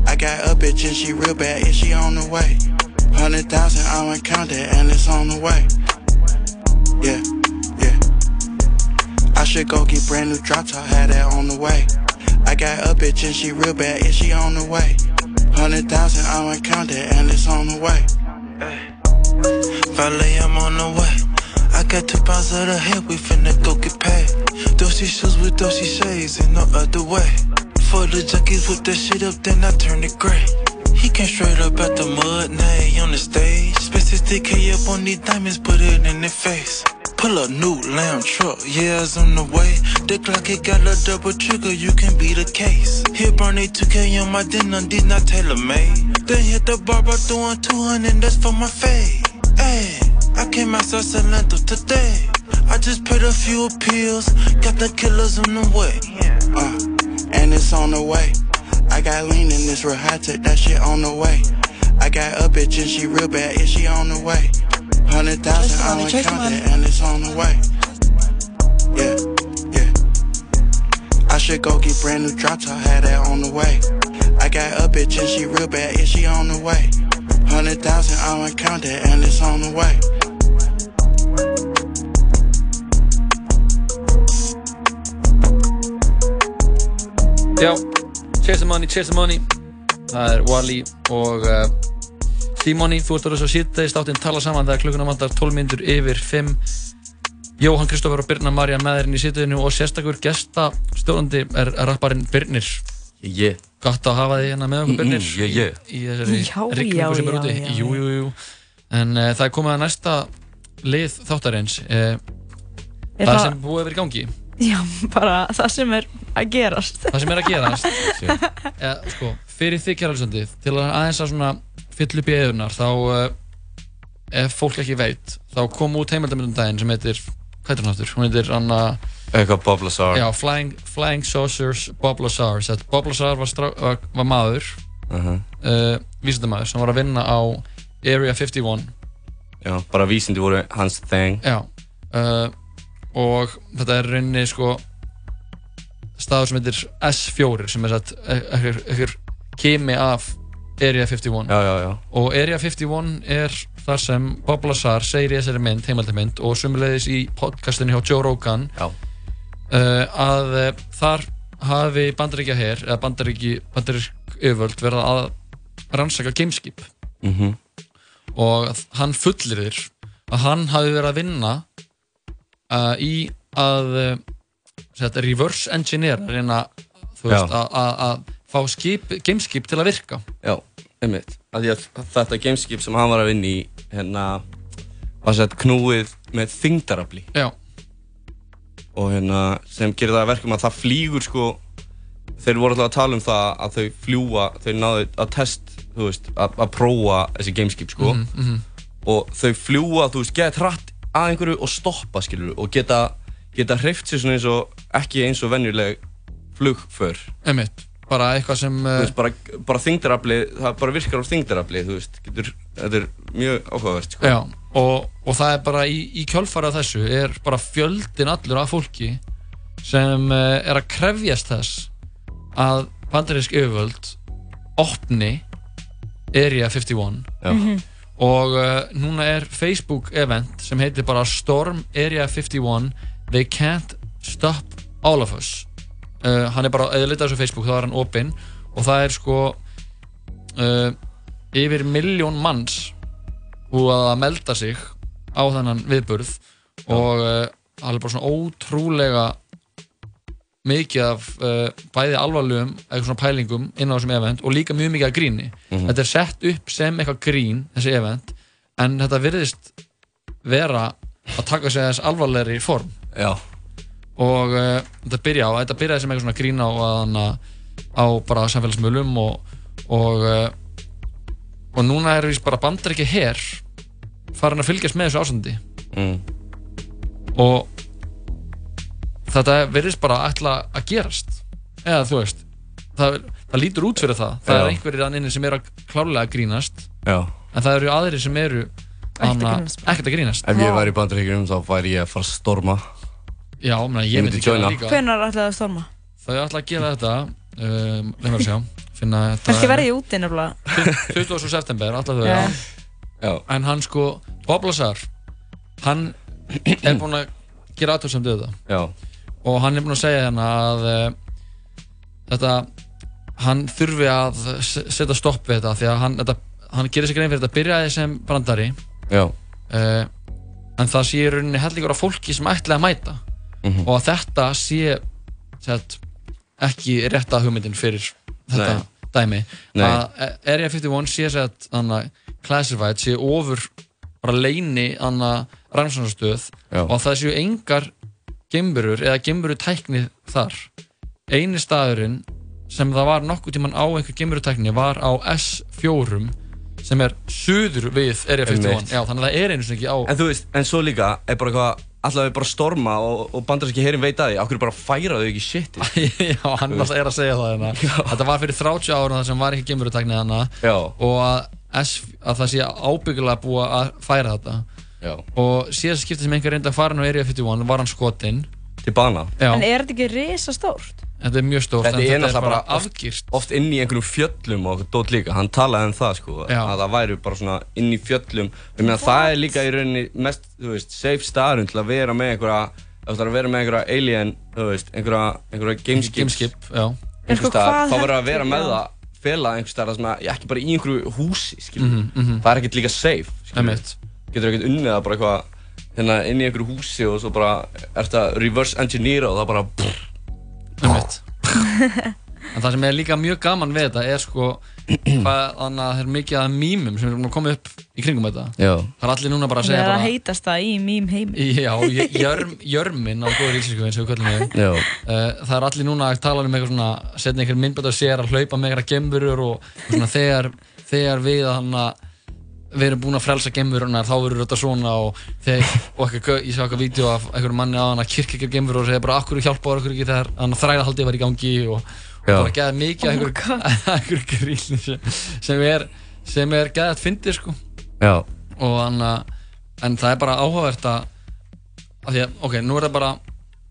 I got a bitch and she real bad, and she on the way. Hundred thousand, I don't count that, and it's on the way. Yeah, yeah. I should go get brand new drop top, had that on the way. I got a bitch and she real bad, and she on the way. Hundred thousand, I don't count that, and it's on the way. Valet, I'm on the way. I got two pounds of the head, we finna go get paid. Dosey shoes with dosey shades, and no other way. For the junkies with that shit up, then I turn it gray. He came straight up out the mud, now he on the stage. Spent 60k up on these diamonds, put it in their face. Pull a new lamb truck, yeah, it's on the way. The Glock, it got a double trigger, you can be the case. Hit Bernie 2K on my dinner, these not tailor made. Then hit the bar by doing 200, that's for my fade. Ayy, I came out Salento today. I just paid a few appeals, got the killers on the way. Uh, and it's on the way. I got lean in this real high tech, that shit on the way. I got a bitch and she real bad, and she on the way. Hundred thousand, I don't chase the count money. and it's on the way. Yeah, yeah. I should go get brand new drops, I had that on the way. I got a bitch and she real bad, and she on the way. Hundred thousand, I don't count that, and it's on the way. Já, Chase the Money, Chase the Money Það er Wally og uh, Simoni Þú ert orðið svo síðdeist áttinn tala saman þegar klukkuna vantar. 12 minnur yfir 5 Jóhann Kristófur og Birna Marja meðurinn í síðdeinu og sérstakur gesta stjórnandi er rapparinn Birnir. Yeah. Gott að hafa þig hérna með okkur Birnir. Mm, yeah, yeah. í þessari Já, rigningu sem er úti. Jú, jú, jú. En uh, það er komið að næsta lið þáttarins. Uh, Er Það það- sem búið að vera í gangi. Já, bara það sem er að gerast. það sem er að gerast. [laughs] Ja, sko, fyrir þig kjæralsöndi til að aðeins að svona í eðunar þá uh, ef fólk ekki veit þá kom út heimildamöndum daginn sem heitir hvað heitir hún aftur? hún heitir Anna Eitthvað Bob Lazar. Já, Flying, Flying Saucers Bob Lazar. Sett, Bob Lazar var, strá, var, var maður uh uh, vísindamaður sem var að vinna á Area 51 Já, bara vísindi voru hans thing. Já uh, og þetta er rauninni sko staður sem heitir S4 sem er ekkur kemi af Area 51 já, já, já. og Area 51 er þar sem Bob Lazar segir í þessari mynd, heimaldamynd og sumulegis í podcastinu hjá Joe Rogan. Uh, að uh, þar hafi bandaríkja her eða bandaríki, bandarísk yfirvöld verið að rannsaka gameskip Mhm. og að hann fullirir að hann hafi verið að vinna uh, í að reverse engineer reyna þú veist, að fá skip, gameskip til að virka Já, einmitt. Þetta gameskip sem hann var að vinna í, hérna, var sett knúið með þyngdarafli. Já. Og hérna, sem gerir það að verkum að það flýgur, sko, þeir voru alltaf að tala um það að þau fljúa, þau náðu að test, veist, að, að prófa þessi gameskip, sko. Mhm, mhm. Og þau fljúa, þú veist, geta hratt að einhverju og stoppa, skilur, og geta, geta hreift sér svona eins og, ekki eins og venjuleg flugför. Einmitt, bara eitthvað sem Þú uh, veist, bara, bara þingdarafli, það bara virkar á þingdarafli, þú veist, getur, þetta er mjög áhugavert, sko. Já, og, og það er bara í, í kjölfara þessu er bara fjöldin allur af fólki sem uh, er að krefjast þess að bandarísk yfirvöld opni Area 51 Já. Mhm. og uh, núna er Facebook event sem heitir bara Storm Area 51 They Can't Stop All of Us uh, hann er bara, eða lítið þessu Facebook þá er hann opinn. Og það er sko uh, yfir miljón manns búið að melda sig á þennan viðburð. Og uh, alveg bara svona ótrúlega mikið af bæði alvarlegum eitthvað svona pælingum inn á þessum event og líka mjög mikið af gríni. Mhm. þetta er sett upp sem eitthvað grín þessi event en þetta virðist vera að taka sig þess alvarlegri form. Já. Og uh, þetta byrja á þetta byrjaði sem eitthvað svona grín á, á, á bara samfélagsmiðlum og og, uh, og núna er vist bara bandar ekki her farin að fylgjast með þessu ásandi Mm. og þetta virðist bara ætla að gerast eða þú veist það, það lítur út fyrir það það Já. er einhverjir þannig inni sem eru að klárlega að grínast Já. en það eru aðrir sem eru ekkert að grínast Ef ég væri í bandaríkjum þá væri ég að fara að storma. Já, mena, ég, Ég myndi gera joina. það líka Hvenær ætlaði það að storma? þau ætla að gera þetta um, leið mér að sjá finna [laughs] þetta Kannski verði ég úti nefnilega 20. september, alltaf þau Já. já. en hann sko, Bob Lazar hann er búinn að gera aðtöðsamt við þetta Já. og hann er búinn að segja hérna að uh, þetta hann þurfi að setja stopp við þetta því að hann, þetta, hann gerir sig grein fyrir þetta byrjaði sem brandari Já. uh, en það sé í rauninni hellingur af fólki sem ætlaði að mæta Mhm. og að þetta sé sett, ekki rétta hugmyndin fyrir þetta Nei. dæmi Nei. að Area 51 sé sett classified sé ofur bara leini Já. og að það séu engar gemburur eða gemburu tækni þar eini staðurinn sem það var nokkuð tíman á einhver gemburu tækni var á S4 sem er suður við Area 51 Einmitt. já þannig að það er einu sinni ekki á En þú veist, en svo líka er bara eitthvað, allavega bara storma og, og bandaríski herin veit að því, okkur bara færa þau ekki shiti. [laughs] Já, hann er að segja það hérna. Þetta var fyrir 30 ára það sem var ekki gemurutækni hana Já. og að, S, að það sé ábyggulega búið að færa þetta Já. og síðast skiptið sem einhver reyndi að fara nú Area 51 var hann skotinn Til bana. Já, En er þetta ekki risa stórt? Þetta er mjög stórt Þetta er náttúrulega bara afgirt oft, oft inn í einhverjum fjöllum og dót líka, hann talaði um það sko, Já. að það væri bara svona inn í fjöllum, ég meina það er líka í rauninni mest, þú veist, safe staðurinn til að vera með einhverja, það er að vera með einhverja alien, þú veist, einhverja, einhverja gameskip, Gameskip, já. En einhver sko, staðar, þá verður að vera með já. það fela einhver staðar sem að, ekki bara í einhverju húsi, skilur, Mhm, mhm. það er ekkert líka safe, Einmitt. getur ekkert [laughs] En það sem er líka mjög gaman við þetta er sko [clears throat] hvað þannig að það er mikið að mýmum sem er að koma upp í kringum þetta. Já. Það er allir núna bara að Það segja er að bara heitast það í mým heimi. Já, [laughs] ég- jörm, jörmin á góður íslensku eins og við köllum við Já. uh, Það er allir núna að tala um eitthvað svona setja einhver myndbætt á sér að hlaupa með einhverja gemburur og, og svona þegar, þegar við hann að við erum búin að frelsa gemburunar þá verður þetta svona og, þegar, og eitthvað, ég sá eitthvað vídeo af einhverjum manni á hann að kirkja ekki gemburur og segja bara akkur hjálpa okkur ekki þegar hann þræðahaldið var í gangi og, og bara geða mikið af einhverju [laughs] einhver gríni sem, sem er sem er geðað fyndið sko Já. og hann að en það er bara áhugavert að, að því að, ok, nú er það bara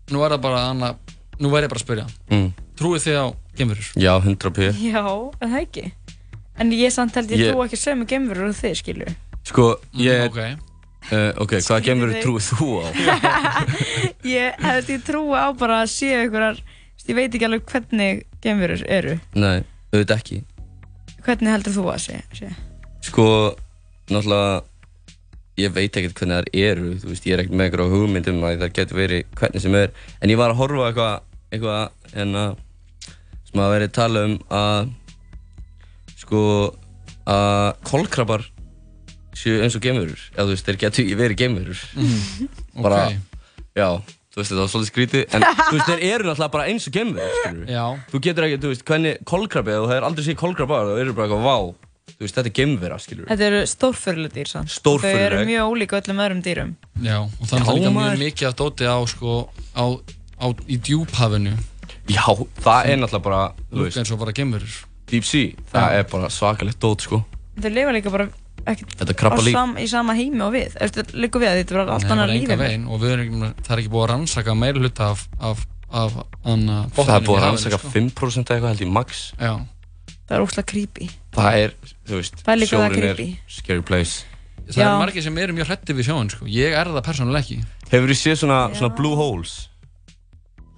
nú er það bara hann að nú væri ég bara að spyrja Mm. Trúið þið á geimverur? Já, 100 p. Já, en það ekki En ég samt held ég Ég- trú ekki sömu gemurur og þið, skilju Sko, ég... ok. Uh, ok, hvaða þig. trúið þú á? [laughs] Ég held ég trúi á bara að séu einhverjar Ég veit ekki alveg hvernig gemurur eru Nei, auðvitað ekki. Hvernig heldur þú að sé? sé? Sko, náttúrulega, ég veit ekkert hvernig þær eru, þú veist, ég er ekkert með eitthvað hugmynd um að það getur verið hvernig sem er, en ég var að horfa á eitthvað, eitthvað, en að, sem að verið tala um að, sko, að kolkrabbar séu eins og gemurur, eða þú veist, þeir getur ekki verið gemurur. Mhm. Bara, Ok. já, þú veist, þetta var svolítið skrítið, en þú veist, þeir eru náttúrulega bara eins og gemurur, skilur Já. Þú getur ekki, þú veist, hvernig kolkrabbi, ef þú hefur aldrei séð kolkrabba, þá eru bara eitthvað, vá, þú veist, þetta er gemvera, skilur Þetta eru stórfurlu dýr samt Stórfurðuleg. Þau eru mjög ólík öllum öðrum dýrum Já, og það er líka mjög mikið af dóti á, sko, á, á, í djúphafinu Já, það er náttúrulega bara, þú veist, eins og bara geimverur deep sea, það er bara svakalegt dót, sko. Þau lifa líka bara ekkert Þetta krabbalíf. á sam, í sama heimi og við líka við að þetta er allt annar lífi og við erum, ekki- það er ekki búið að rannsaka meira hluta af, af, af anna, Það er búið að rannsaka sko. 5% eða eitthvað held ég max. Já. Það er óslega creepy Það er, þú veist, Það er líka scary place. Það Já. eru margir sem eru mjög hrætti við sjóin, sko Ég er það persónulega ekki Hefur þið séð svona, svona blue holes?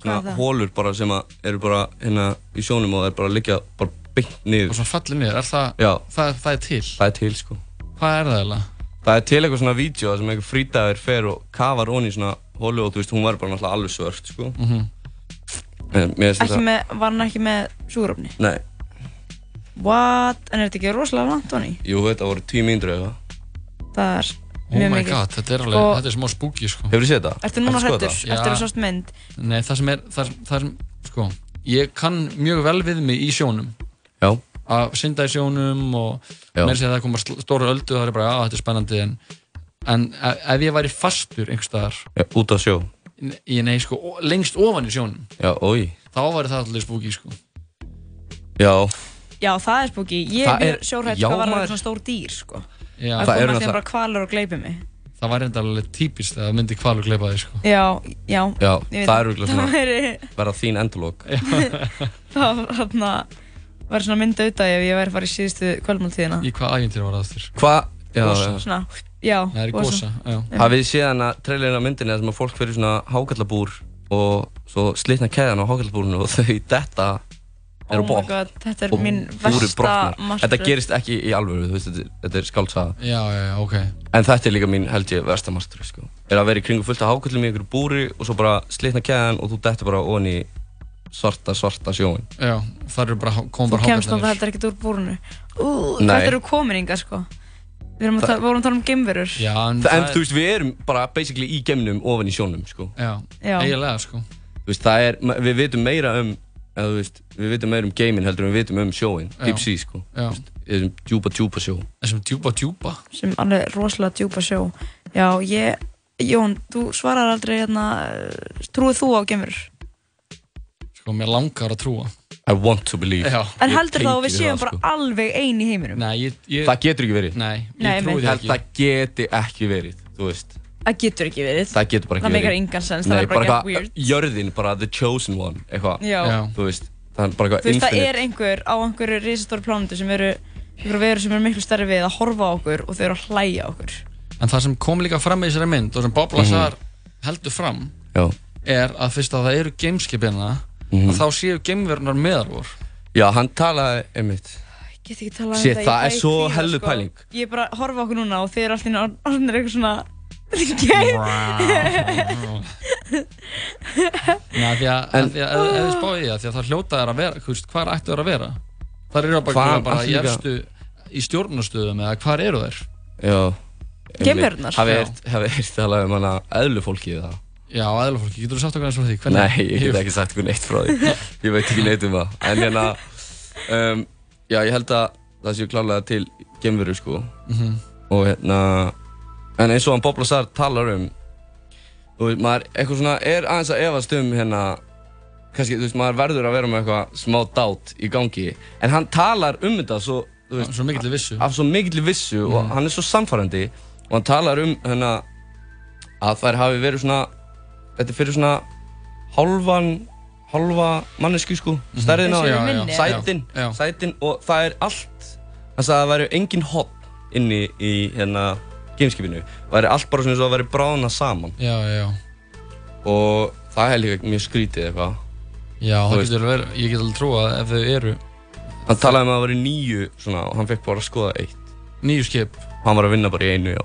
Svona hólur bara sem að eru bara hérna í sjónum og er bara að liggja bara beint niður. Og svona fallið niður, er það, Já. það, það er til Það er til, sko. Hvað er það eiginlega? Það er til eitthvað svona vídeo sem einhver frítæður fer og kafar onni í svona hólu og þú veist, hún var bara náttúrulega alveg svört, sko. Mhm. En mér finnst Ekki þetta... með, var hann ekki með súröfni? Nei, What? En er þetta ekki rosalega langt honni? jú, þetta voru tíu mínútur eða eitthvað. Það er Oh mjög my mikið god, þetta er alveg, Og- þetta er smá spooky, sko Hefur þið séð þetta? Ertu núna Ertu að skoða hræddur þetta? eftir að sást mynd? Nei, það sem er, það, það sem, sko Ég kann mjög vel við mig í sjónum Já Að synda í sjónum og Já. Mér sé að það koma stóra öldu og það er bara, já, þetta er spennandi En, en e- ef ég væri fastur einhvers staðar Já, út á sjó. Ég nei, sko, lengst ofan í sjónum Já, oi. Þá væri það allir spooky, sko Já. Já, það er spooky. Ég Það er sjórætt já, hvað var eitthvað svona stór dýr, sko. Já. Það Það því náttúrulega- bara kvalur og gleipi mig. Það væri enda alveg típist að það myndi kvalur gleipa þig, sko Já, já. Já, það er örugglega [laughs] svona- Það væri, Verða þín endalók. [laughs] það þarna, væri svona mynd auðvitað ef ég væri að fara í síðustu kvöldmáltíðina. Í hvað ægintýra var það þurr? Hvað? Já, já. Svona, já. Það er í gosa. gosa, já. Hafið þið séð hana trailerinn á myndinni þar sem að fólk fyrir svona hákallabúr og svo slitna keðan á hákallabúrinu og [laughs] þau detta er á Oh my god, þetta er mín versta martröð. Þetta gerist ekki í alvöru, þú veist, þetta, er- þetta er skáltsaga. Já, já, já, ok En þetta er líka mín, held ég, versta martröð, sko. Er að vera í kringu fullt af hákallum í einhverju búri og svo bara slitna keðan og þú dettur bara onni svarta, svarta sjóin. Já, það eru bara, kom Þú bara kemst hákarlarnir. náttúrulega heldur ekkert úr Nei. þetta eru kominningar, sko. Við vorum að tala um geimverur. Já, en, þú veist, við erum bara basically í gemnum ofan í sjónum, sko. Já, Já. eiginlega, sko Þú veist, er, við vitum meira um, eða þú veist, við vitum meira um geiminn heldur en við vitum um sjóin, deep sea, sko. Þú Þessum djúpa, djúpa sjó. Þessum djúpa, djúpa sem alveg rosalega djúpa sjó Já, ég, Jón, þú svarar aldrei hérna, trúið þú á geimverur? Sko, mér langar að trúa I want to believe. Já. En Ég heldur þá að tengi við við séum það, bara sko. alveg ein í heiminum? Nei, ég, ég Það getur ekki verið. Nei, ég Nei, trúi nei. því Held, ekki það geti ekki verið, þú veist. Það getur ekki verið Það getur bara ekki Það verið. meikar engan sens, það Nei, er bara bara ekki weird eitthvað, jörðin, bara the chosen one, eitthvað. Já. Já. Þú veist, það er bara Þú eitthvað veist, það er einhver á einhverju risastóri plánundu sem eru einhverju veru sem eru miklu stærri við að horfa á okkur og þau eru að hlæja á okkur En það sem kom líka fram í þessari mynd og sem Bob Lazar heldur fram Já. er að fyrst að það eru gameskipina Mhm. að þá séu gameverðunar meðal vor Já, hann talaði, einmitt. Ég get ekki talað um þetta, ég það er svo hellu sko. pæling. Ég er bara að horfa á okkur núna og þið eru alltaf orðinir eitthvað svona Nei, því að, En- því að ef, ef þið spáði það, því að það hljóta er að vera, hvar ættu þær að vera? Þar eru bara, bara í efstu, í stjórnastöðum eða hvar eru þær? Já. Geimverurnar? Hafið heyrt talað um hana eðlufólkið það? Já, aðlufólki, getur þú sagt okkur eins frá því? Nei, ég get ekki sagt ykkur neitt frá því [laughs] Ég veit ekki neitt um það En hérna um, Já, ég held að það séu klálega til gemveru sko Mhm. Og hérna En eins og hann Bob Lazar talar um Þú veist, maður eitthvað svona er aðeins að efast um hérna kannski, þú veist, maður verður að vera með eitthvað smá dát í gangi En hann talar um þetta svo þú veist, Svo mikill vissu Af svo mikill vissu og Mhm. hann er svo samfærandi Og hann talar um hérna að þær hafi verið svona Þetta er fyrir svona hálfan halva mannesku sko, stærðin á og því, sætin, sætin og það er allt, þannig að það væri engin hotn inni í hérna gameskipinu, það væri allt bara svona eins og það væri bráðna saman Já, já, og það er líka mjög skrítið eitthvað. Já, verið, ég get alveg trúa að ef þau eru Hann talaði um að það væri nýju svona og hann fekk bara að skoða eitt. Nýju skip? Hann var að vinna bara í einu, já.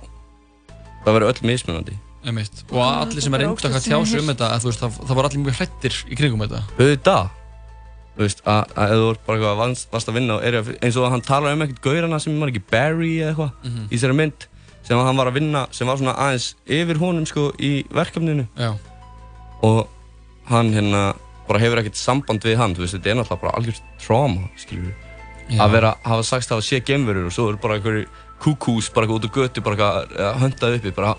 Það væri öll mismunandi. Einmitt. Og allir sem er reynda að tjá sig um þetta, veist, það, það var allir mjög hrættir í kringum þetta. Auðvitað. Þú veist, að, að ef þú ert bara eitthvað vans- varst að vinna og er eins og hann talar um ekkert gaurana sem var ekki Barry eða eitthvað Mhm. í þessari mynd sem hann var að vinna, sem var svona aðeins yfir honum sko í verkefninu Já. og hann hérna bara hefur ekkert samband við hann, þú veist, þetta er náttúrulega bara algjört trauma, skilur Já. að vera, hafa sagst að hafa sé gemverur og svo eru bara einhverju kúkús bara eitthvað út á götu, bara höndað uppi, bara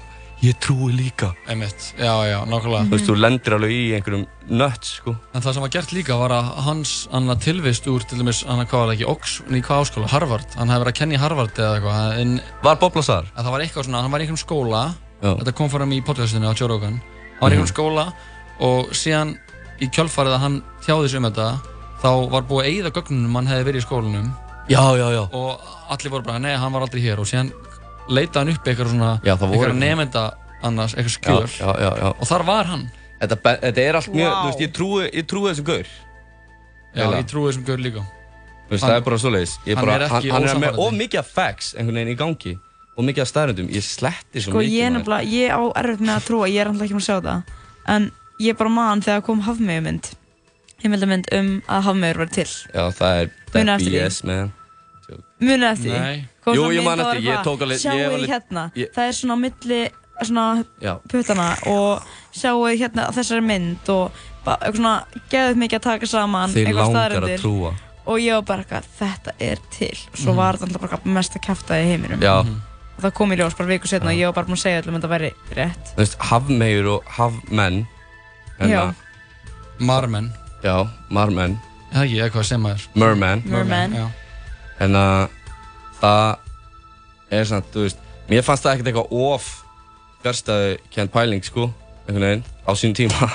ég trúi líka. Einmitt, já, já, nákvæmlega. Þú veist, þú lendir alveg í einhverjum nuts, sko. En það sem var gert líka var að hans anna tilvist úr til dæmis, hann hvað var það ekki, Oxford, í hvað áskóla, Harvard, hann hefði verið að kenna í Harvard eða eitthvað. En var Bob Lazar? Að það var eitthvað svona, hann var í einhverjum skóla, Já. þetta kom fram í podcastinu á Joe Rogan, hann var í Mhm. einhverjum skóla og síðan í kjölfarið að hann tjáði sig um þetta, þá var búið að eyða gögnunum hann hefði verið í skólanum. Já, já, já. Og allir voru bara, nei, hann var aldrei hér og síðan leitaði hann upp eitthvað svona, eitthvað nemenda annars, eitthvað skjöl. Já, já, já, já. Og þar var hann. Þetta, þetta er allt mjög, Vá. þú veist, ég trúi, ég trúi þessum gaur. Já, Eiginlega. ég trúi þessum gaur líka. Þú veist, það er bara svoleiðis. Ég hann bara, er ekki hann, hann er með of mikið af facts einhvern veginn í gangi og mikið af staðröndum. Ég sletti svo Sko mikið. ég er nefnilega, ég á erfitt með að trúa, ég er alltaf ekki með að sjá það En ég bara man þegar kom hafmegjumynd Heimildamynd um að hafmegjur var til Já, það er? BS, man. Munið eftir því? Nei. Jú, ég man eftir, ég eitthvað, tók alveg- ég Sjáu var alveg- hérna, ég- það er svona á milli svona puttana og sjáu hérna þessari mynd og bara eitthvað svona geðið mikið að taka saman Þeir eitthvað langar að trúa. og ég var bara eitthvað, þetta er til svo Mhm. var þetta alltaf bara mest að kæfta í heiminum Já. og það kom í ljós bara viku setna og ég var bara búin að segja öllum að þetta væri rétt Þú veist, hafmegjur og hafmenn. Já. Marmenn. Já, marmenn. Það ekki, eða hvað sem maður. Merman. Merman. Já. En að það er svona, þú veist, mér fannst það ekkert eitthvað of fjarstæðu kent pæling, sko, einhvern veginn, á sín tíma.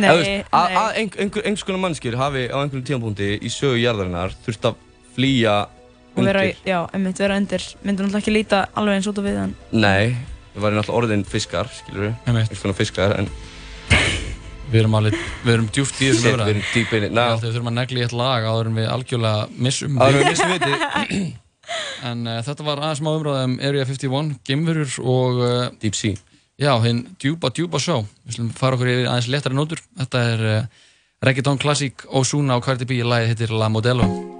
Nei, að, nei. að einhver, einhver, einhvers konar mannskir hafi á einhverjum tímapunkti í sögu jarðarinnar þurft að flýja og vera, undir. já, einmitt vera undir myndur náttúrulega ekki líta alveg eins út á við hann Nei, það væri náttúrulega orðin fiskar, skilur við, einhvers konar fiskar, en Við erum alveg, við erum djúpt í þessum Shit, umræðum. við erum deep in it now. Ég held að Við þurfum að negli í eitt lag áður en við algjörlega missum Áður en við missum vitið. [coughs] En uh, þetta var aðeins smá umræða um Area 51, Geimverur og... Uh, Deep Sea. Já, hinn djúpa, djúpa sjó. Við slum fara okkur yfir aðeins léttari nótur. Þetta er uh, Reggaeton Classic Ozuna og Cardi B. Lagið heitir La Modelo.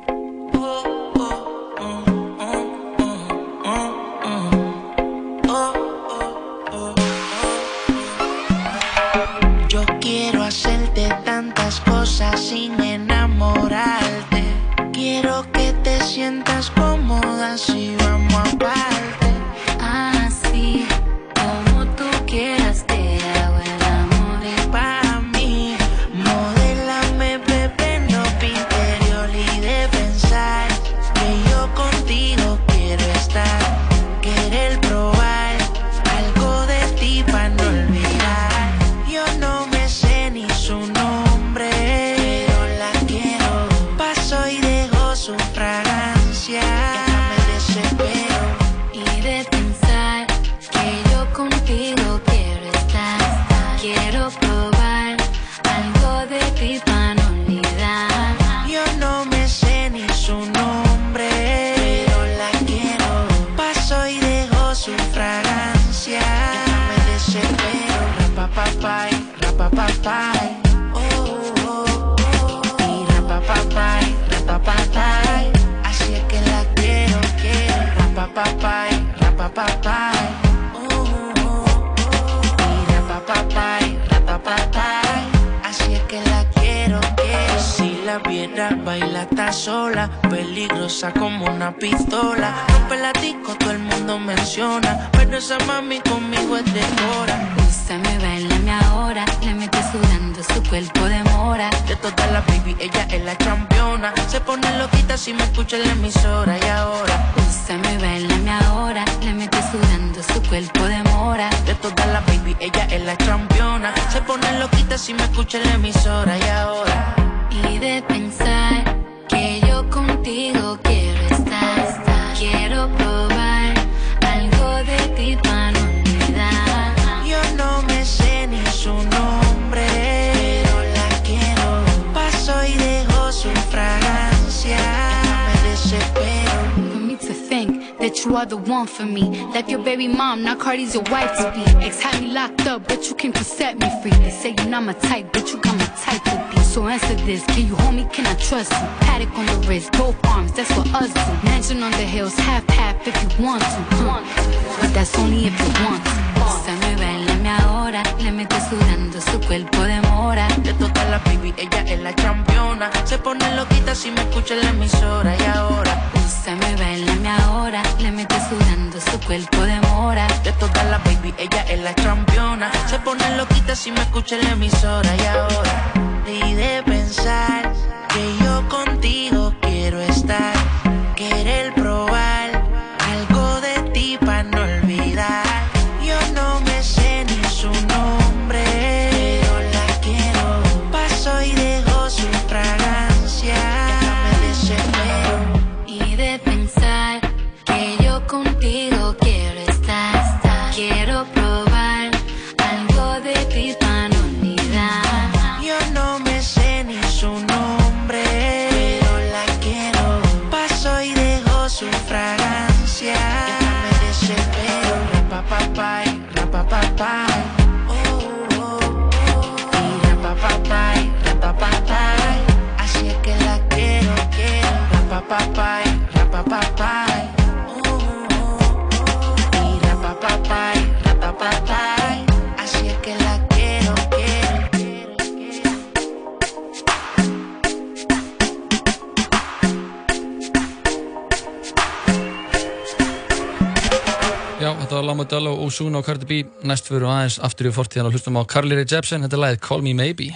miss you. baila está sola, peligrosa como una pistola. Rompe la disco, todo el mundo menciona, pero esa mami conmigo es de hora. Úsame, bailame ahora, le mete sudando su cuerpo de mora. De todas las baby, ella es la championa, se pone loquita si me escucha en la emisora y ahora. Úsame, bailame ahora, le mete sudando su cuerpo de mora. De todas las baby, ella es la championa, se pone loquita si me escucha en la emisora y ahora. de pensar que yo contigo Quiero. Yo no. Paso y dejo su fragancia. For me to think that you are the one for me. Like your baby mom, now Cardi's your wife to be. Ex had me locked up, but you came to set me free. They say you're not my type, but you got my type to be. so answer this. Can you hold me? Can I trust you? Paddock on the wrist, both arms, that's what us do. Mansion on the hills, half half if you want to. But that's only if you want to. Se me bailame ahora, le meto sudando su cuerpo de mora. De todas las baby, ella es la campeona. Se pone loquita si me escucha en la emisora y ahora. Úsame, bailame ahora, le meto sudando su cuerpo de mora. De todas las baby, ella es la campeona. Se pone loquita si me escucha en la emisora y ahora de pensar que yo contigo quiero estar, que eres el Þetta var Lama Dalla og Ozuna og Cardi B. Næst fyrir aðeins aftur í fortíðan og hlustum á Carly Rae Jepsen. Þetta er læðið Call Me Maybe.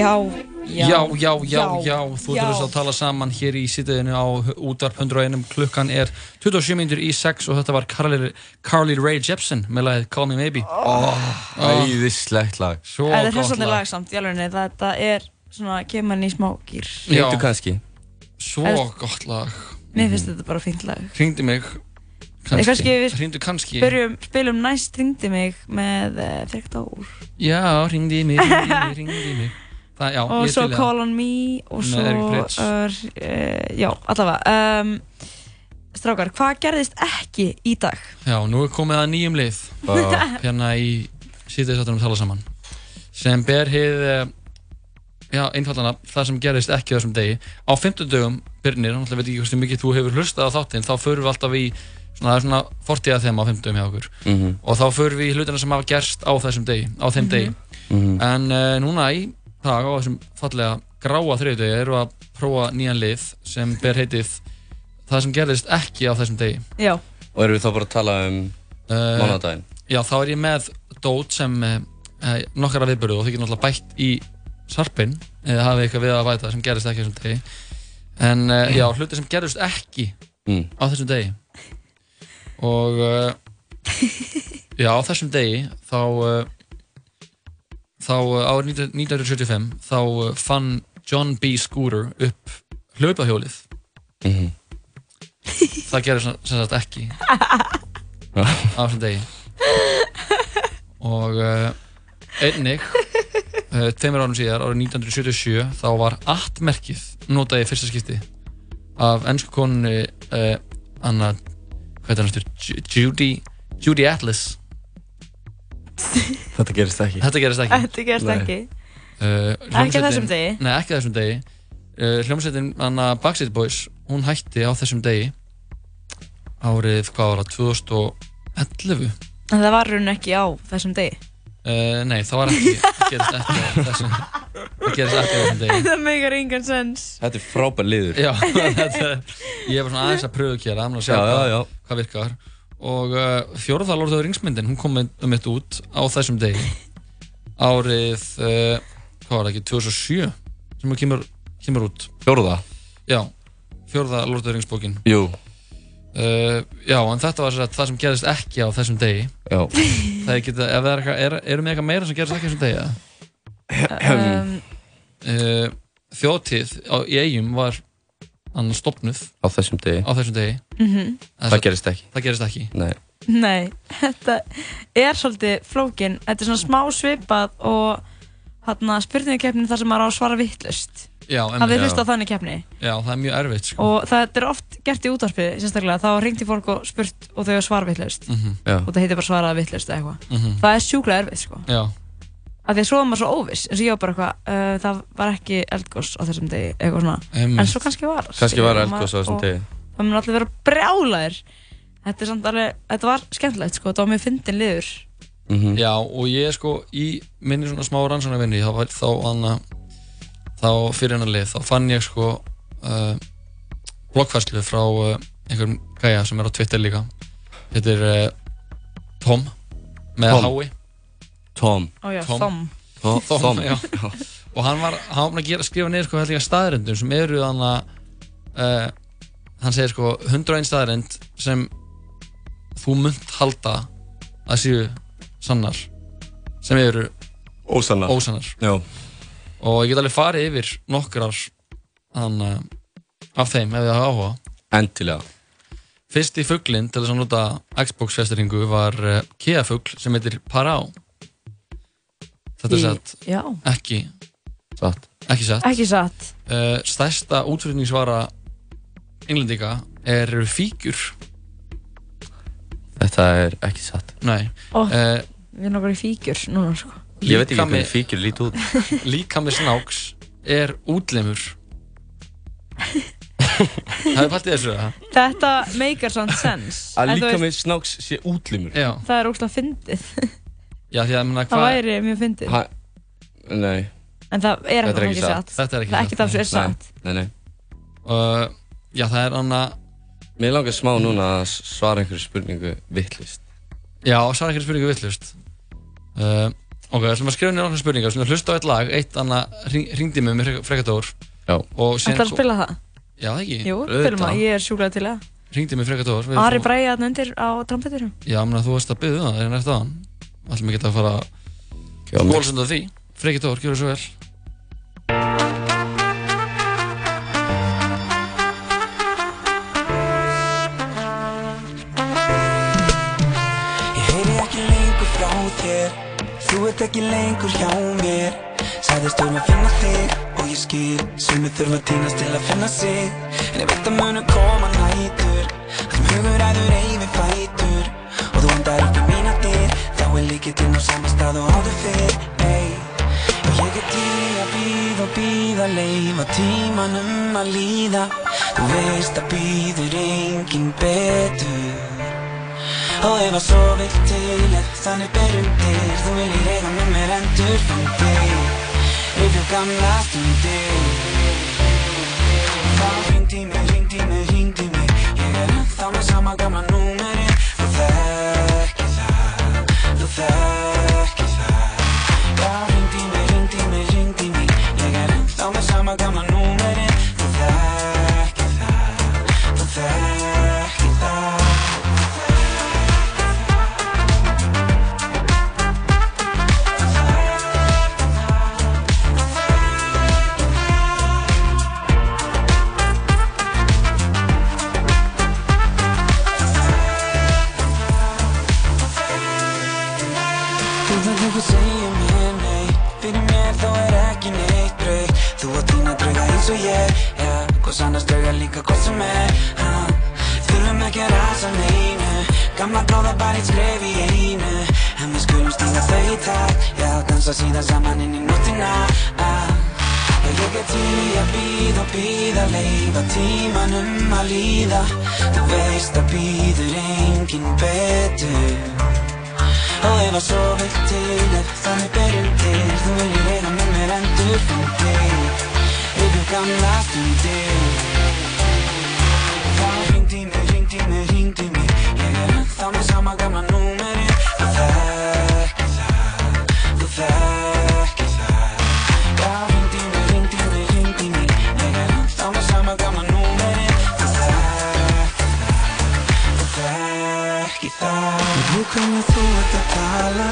Já, Já, já, já, já, já, þú þurfum að tala saman hér í sýtiðinu á útvarp 101 klukkan er 27 minnur í 6 og þetta var Carly, Carly Rae Jepsen með lagið Call Me Maybe. Ó, æðislegt lag. Svo Þetta er gott hressandi lag. lag samt, í alvegni, þetta er svona, kemur hann í smá gýr. Hringdu kannski. Svo Ef- gott lag. Mér finnst þetta bara fínt lag. Hringdi mig Kannski, kannski við Hringdu kannski. byrjum, spilum næst hringdi mig með uh, Frekt Ár. Já, hringdi mig, hringdi mig [laughs] Það, já, og svo. Call on Me og svo Pritch. uh, já, allavega um, Strákar, hvað gerðist ekki í dag? Já, nú er komið að nýjum lið [laughs] hérna í síðdegisáttunum tala saman sem ber hið eh, já, einfallana það sem gerist ekki á þessum degi á 50 dögum, Birnir, hann veit ekki hversu mikið þú hefur hlustað á þáttinn, þá förum við alltaf í svona, það er svona fortíða þeim á 50 dögum hjá okkur Mhm. og þá förum við í hlutina sem hafa gerst á þessum degi, á þeim Mhm. degi Mhm. en uh, núna í dag á þessum fallega gráa þriðdegi erum við að prófa nýjan lið sem ber heitið það sem gerðist ekki á þessum degi Já. Og erum við þá bara að tala um uh, mánudaginn? Já, þá er ég með dót sem uh, uh, nokkara viðbörðu og þau getur náttúrulega bætt í sarpinn eða hafið eitthvað við að bæta sem gerist ekki á þessum degi en uh, já, [clears throat] hluti sem gerist ekki Mm. á þessum degi og uh, [laughs] já, á þessum degi þá uh, þá uh, árið 19- 1975 þá uh, fann John B. Scooter upp hlaupahjólið. Mhm. það gerist sem sagt ekki. Á þessum degi. Og uh, einnig uh, tveimur árum síðar árið 1977 þá var at-merkið notað í fyrsta skipti af ennsku konunni uh, Anna, hvað er hann eftir Ju- Judy, Judy Atlas [laughs] Þetta gerist ekki Þetta gerist ekki Þetta gerist ekki. Uh, Ekki þessum degi? Nei, ekki þessum degi uh, Hljómsveitin Anna Backstreet Boys hún hætti á þessum degi árið, hvað var það, 2011 En það var raun ekki á þessum degi. uh, Nei, það var ekki það gerist ekki á þessum það gerist ekki á þessum degi [laughs] það meikar engan sens. Þetta er frábær liður Já, [laughs] þetta er, ég var svona aðeins að pröfu að gera, að sjá Já, já, hvað, já. hvað virkar og uh, fjórða Lord of the Rings myndin, hún kom um mitt út á þessum degi [laughs] árið, uh, hvað var það ekki, 2007 sem hún kemur, kemur út Fjórða? Já, fjórða Lord of the Rings bókin Jú Uh, já, en þetta var sem sagt það sem gerist ekki á þessum degi Já [laughs] Það er geta, ef það er eitthvað, er, erum við eitthvað meira sem gerist ekki á þessum degi? eða? Um, uh, þjóðtíð á, í eigum var hann stopnuð Á þessum degi á þessum degi Mhm. Þess- Það gerist ekki það gerist ekki Nei Nei, þetta er svolítið flókin. Þetta er svona smá svipað og hérna spurningakeppnin þar sem maður á að svara vittlust. Já, en- Hafið hlust á þannig keppni? Já, það er mjög erfitt sko. Og það er oft gert í útvarpið, sérstaklega, þá ringti fólk og spurt og þau svara vittlust. Mhm. Já. Og það heitir bara svaraða vittlust eða eitthvað. Mhm. Það er sjúklega erfitt, sko. Já, Af því að svo er maður svo óviss, eins og ég var bara eitthvað, uh, það var ekki eldgós á þessum degi, eitthvað svona. Einmitt. En svo kannski var. Kannski var eldgos á þessum degi. Það mun allir vera brjálæðir. Þetta er samt alveg, þetta var skemmtilegt, sko, þetta var mjög fyndin liður. Mhm. Já, og ég sko í minni svona smá rannsóknarvinni þá, var- þá, anna, þá fyrir hennar lið þá fann ég sko uh, bloggfærslu frá uh, einhverjum gæja sem er á Twitter líka Þetta er uh, Tom með Tom. hái Tom Ó já, Tom. Tom. Tom. Tom, Tom. já. og hann var, hann var að gera, skrifa niður sko hellinga staðrendum sem eru þannig uh, hann segir sko 101 staðrend sem þú munt halda að séu sannar sem eru Ósannar. ósannar. Já. og ég get alveg farið yfir nokkrar hann, uh, af þeim ef þið hafa áhuga Endilega Fyrsti fugglinn til þess að nota Xbox festeringu var uh, Kia fugl sem heitir Pará Þetta er satt. já. ekki Satt. Ekki satt. Ekki satt. uh, Stærsta útflutningsvara englendinga er fíkjur. Þetta er ekki satt. Nei. Ó, uh, við erum okkur í fíkjur núna, sko. Ég veit ekki hvernig fíkjur líti út. [laughs] Líkami snáks er útlimur. Það er partið þessu það Þetta meikar samt sens. Að líka með snáks sé útlimur. Já. Það er ógslag fyndið. [laughs] Já því að menna Það væri mjög fyndið. Ha, Nei. En það er Þetta ekki satt. Þetta er ekki Það er satt. ekki það sem er satt. Nei, nei. Uh, Já það er anna Mér langar smá núna að svara einhverju spurningu vittlist Já, svara ekki spurningu villust uh, Ok, við ætlum að skrifa nokkra spurningar, við ætlum að hlusta á eitt lag, eitt annað hringdi mig með Frekadór Já. Og Ætlar að spila það? Já, það ekki. Jú, spilum að, ég er sjúklað til það. Hringdi mig Frekadór Ari Bræði að undir á trompetirum Já, menn að þú varst að byggja það, er næst aðan ætlum ekki að fara að bólsunda því. Frekadór, gjör það svo vel. Ég heyri ekki lengur frá þér. Þú ert ekki lengur hjá mér. Sæðist um að finna þig Og ég skil. Sumir þurfa að týnast til að finna sig. En ég veit að munu koma nætur. Þessum hugur æður eyfi fætur er líkitinn á sama stað og áður fyrr Ey. Ég er til í að býða og býða Leifa tímanum að líða Þú veist að býður engin betur Og ef að svo vill til þannig berum dyr Þú viljir eiga með mér endur fann þig Rifja gamla stundir Þá hringdi mig, hringdi mig, hringdi mig Ég er ennþá með sama gamla númeri þekki það Já, hringdi mig, hringdi mig, hringdi mig Ég er ennþá með sama gamla Hvers annars drauga líka hvort sem er ha. Þurfum ekki að rasa neinu Gamla góða bara eitt skref í einu En við skulum stíga þau í takt Já, dansa síðan saman inn í nóttina ah. Ég er í að býða og býða Leifa tímanum að líða Þú veist að býður engin betur Og ef að svo vill til er þannig berum til Þú viljir eiga með mér endur fann þig Yfir gamla stundir Þá hringdi mig, hringdi mig, hringdi mig Ég er ennþá með sama gamla númeri Þú þekki það, þú þekki það Já, hringdi mig, hringdi mig, hringdi mig Ég er ennþá með sama gamla númeri Þú þekki það, þú þekki það Nú hvernig þú ert að tala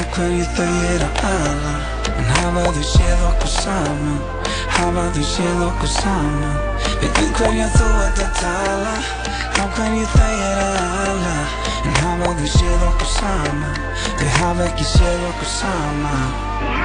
Og hverju þau er að ala En hafa þau séð okkur saman Hafa þau séð okkur saman. Veitu hverju þú ert að tala Á hverju þau er að ala. En hafa þau séð okkur saman? Þau hafa ekki séð okkur saman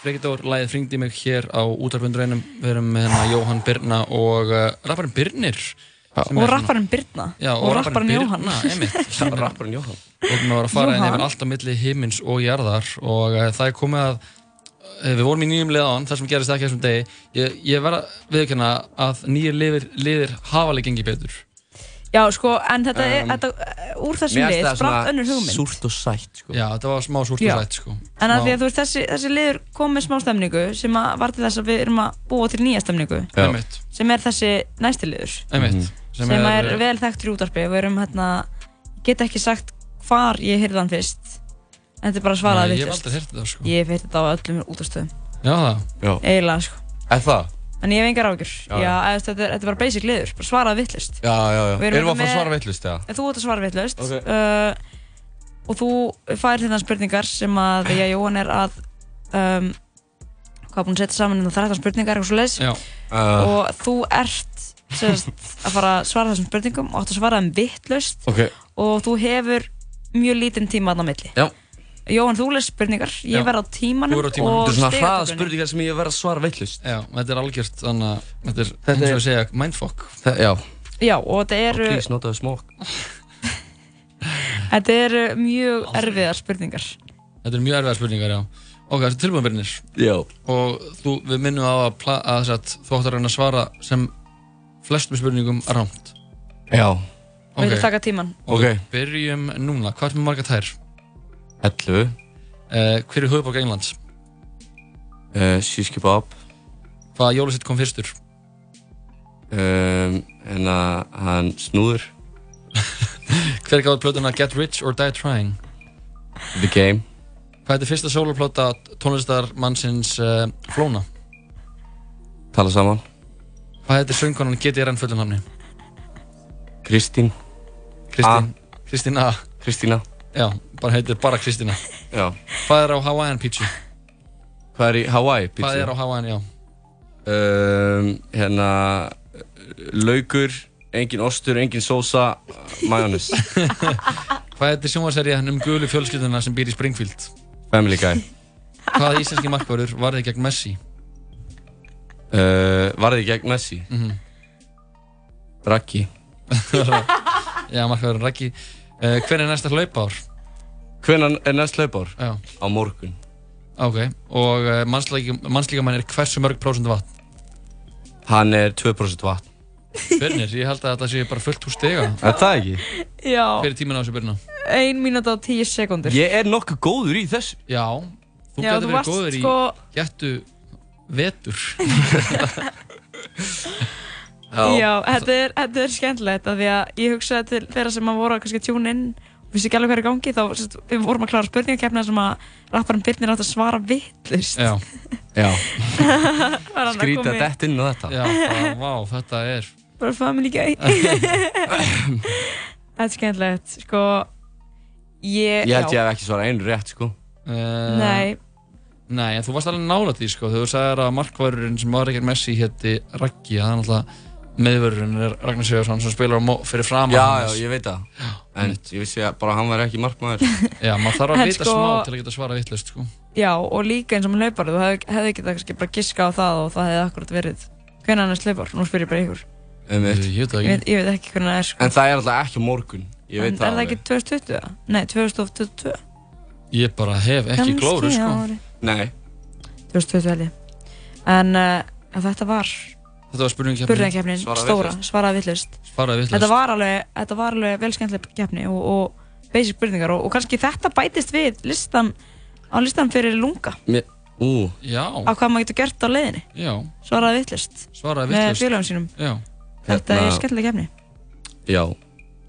Dór, lagið fringdi mig hér á útarpundureinum Við erum með hérna Jóhann Birna og uh, rapparinn Birnir Og svona- rapparinn Birna. Já, Og [laughs] rapparinn Jóhann rapparinn Jóhann. Og við varum að fara inn yfir allt á milli himins og jarðar og uh, það er komið að uh, við vorum í nýjum liðan, það sem gerist ekki þessum degi. Ég, ég verð að viðkjanna að nýjir liðir, liðir hafa alveg gengið betur Já, sko, en þetta er, Um, þetta, uh, úr þessum lið spratt önnur hugmynd súrt og sætt sko. Já, þetta var smá súrt Já. og sætt sko. En að því að þú veist, þessi, þessi liður kom með smá stemningu sem að var til þess að við erum að búa til nýja stemningu Já. Einmitt. sem er þessi næsti liður Einmitt. Mhm. Sem sem, er- er, vel þekkt í útarpi við erum hérna, ég get ekki sagt hvar ég heyrði hann fyrst en þetta er bara svaraði Nei, ég hef vitlaust. aldrei heyrt þetta, sko. Ég hef heyrt þetta á öllum útastöðum Já, það Já. eiginlega sko Er það? En ég hef engar ágjur þetta, er, þetta er bara basic liður, bara svaraði vittlust Já, já, já erum við að fara með- að svara veitlust, já? Þú ert að svara vitlaust Ok. uh, og þú fær hérna spurningar sem að [clears throat] já, Jóhann er að um, hvað búinn að setja saman hérna 13 spurningar eitthvað svo leiðis Já. Uh. og þú ert sérst, [laughs] að fara að svara þessum spurningum og átt að svara þeim vittlust Ok. og þú hefur mjög lítinn tíma þarna á milli. Já. Jóhann, þú les spurningar, ég verð á tímanum Þú verður á tímanum. og Þetta er svona hraða spurningar sem ég verð að svara veitlust. Já, þetta er algjört, þannig að þetta er, Þetta eins og við segja, mindfuck. Það, já. Já, og þetta eru, Please notaðu smók. [laughs] þetta eru mjög erfiðar spurningar. Þetta er mjög erfiðar spurningar, já. Ok, þetta er tilbúin Brynir. Já. Og þú, við minnum á að, að, að þú átt að reyna að svara sem flestum spurningum rámt. Já. Við viljum taka tíman. Ok. Ok. Byrjum núna. Hvað er með marga tær? 11. Uh, hver er höfuborg Englands? Uh, Shish kebab. Hvaða jólasett kom fyrstur? Um, en að hann snúður. [laughs] Hver gáði plötuna Get Rich or Die Trying? The Game. Hvað er fyrsta soloplata tónlistarmannsins uh, Flóna? Tala saman. Hvað heitir söngkonan GTRN fullunafni? Kristín. Kristín. Kristín A. Kristína. Já, bara heitir bara Kristína. Já. Hvað er á Hawaiian pizza? Hvað er í Hawaii pizza? Hvað er á Hawaiian, já? Um, hérna, laukur, engin ostur, engin sósa, majónis. [laughs] Hvað heitir sjónvarserið um gulu fjölskylduna sem býr í Springfield? Family Guy. Hvaða íslenski markvörður varði gegn Messi? Uh, varði gegn Messi? Mhm. Raggi. [laughs] já, markvörðurinn Raggi. Uh, hver er næsta hlaupár? Hvenær er næst hlaupár? Já. Á morgun. Ok, og uh, mannslíkamann er hversu mörg prósent vatn? Hann er 2% vatn. Byrnir, ég held að þetta sé bara fullt úr stiga. Er það ekki? Já. Hver er tíminn á þessu byrna? 1 mínúta og 10 sekundur. Ég er nokkuð góður í þessu. Já, þú Já, getur þú verið varst góður sko- í getu vetur. [laughs] [laughs] [laughs] Já, þetta er, þetta er skemmtilegt af því að ég hugsaði til þeirra sem að voru að tjúna inn og vissi ekki alveg hvað er í gangi þá sérst, við vorum að klára spurningakefna sem að rapparinn Birnir átt að svara vittlust. Já. Já. [laughs] Að að í- dett inn á þetta. Já, bara, vá, þetta er... Bara family [laughs] guy. þetta er skemmtilegt. Sko, ég... Ég held já. ég hef ekki svarað einu rétt, sko. Uh, Nei. Nei, en þú varst alveg nála því, sko. Þegar þú sagðir að markvörurinn sem var ekkert Messi hétti Raggi, það er náttúrulega meðvörurinn er Ragnar Sigurðsson sem spilar fyrir fram Já, já, ég veit það. En ég vissi að bara hann var ekki markmaður. [laughs] Já, maður þarf að En vita sko- smá til að geta svara vittlust, sko. Já, og líka eins og með hlaupar, þú hefði, hefði getað kannski bara giska á það og það hefði akkurat verið. Hvernig hann er hlaupar? Nú spyr ég bara ykkur. Einmitt. Ég veit það Ég veit, ég veit ekki hvernig það er, sko. En það er alltaf ekki morgun. En það er það ekki 2020? eða? Nei, 2022. Ég bara hef ekki glóru, sko. Nei. 2020 held ég. En uh, þetta var Þetta var Svaraði stóra, svaraði villust. Svaraði vitlaust. Þetta var alveg, þetta var alveg vel skemmtileg keppni og, og basic spurningar og, og kannski þetta bætist við listan, á listan fyrir lunga. Mér, ú. Já. Á hvað maður getur gert á leiðinni. Já. Svaraði villust. Svaraði Með vitlaust. félagum sínum. Já. Þetta Hérna- er skemmtileg keppni. Já.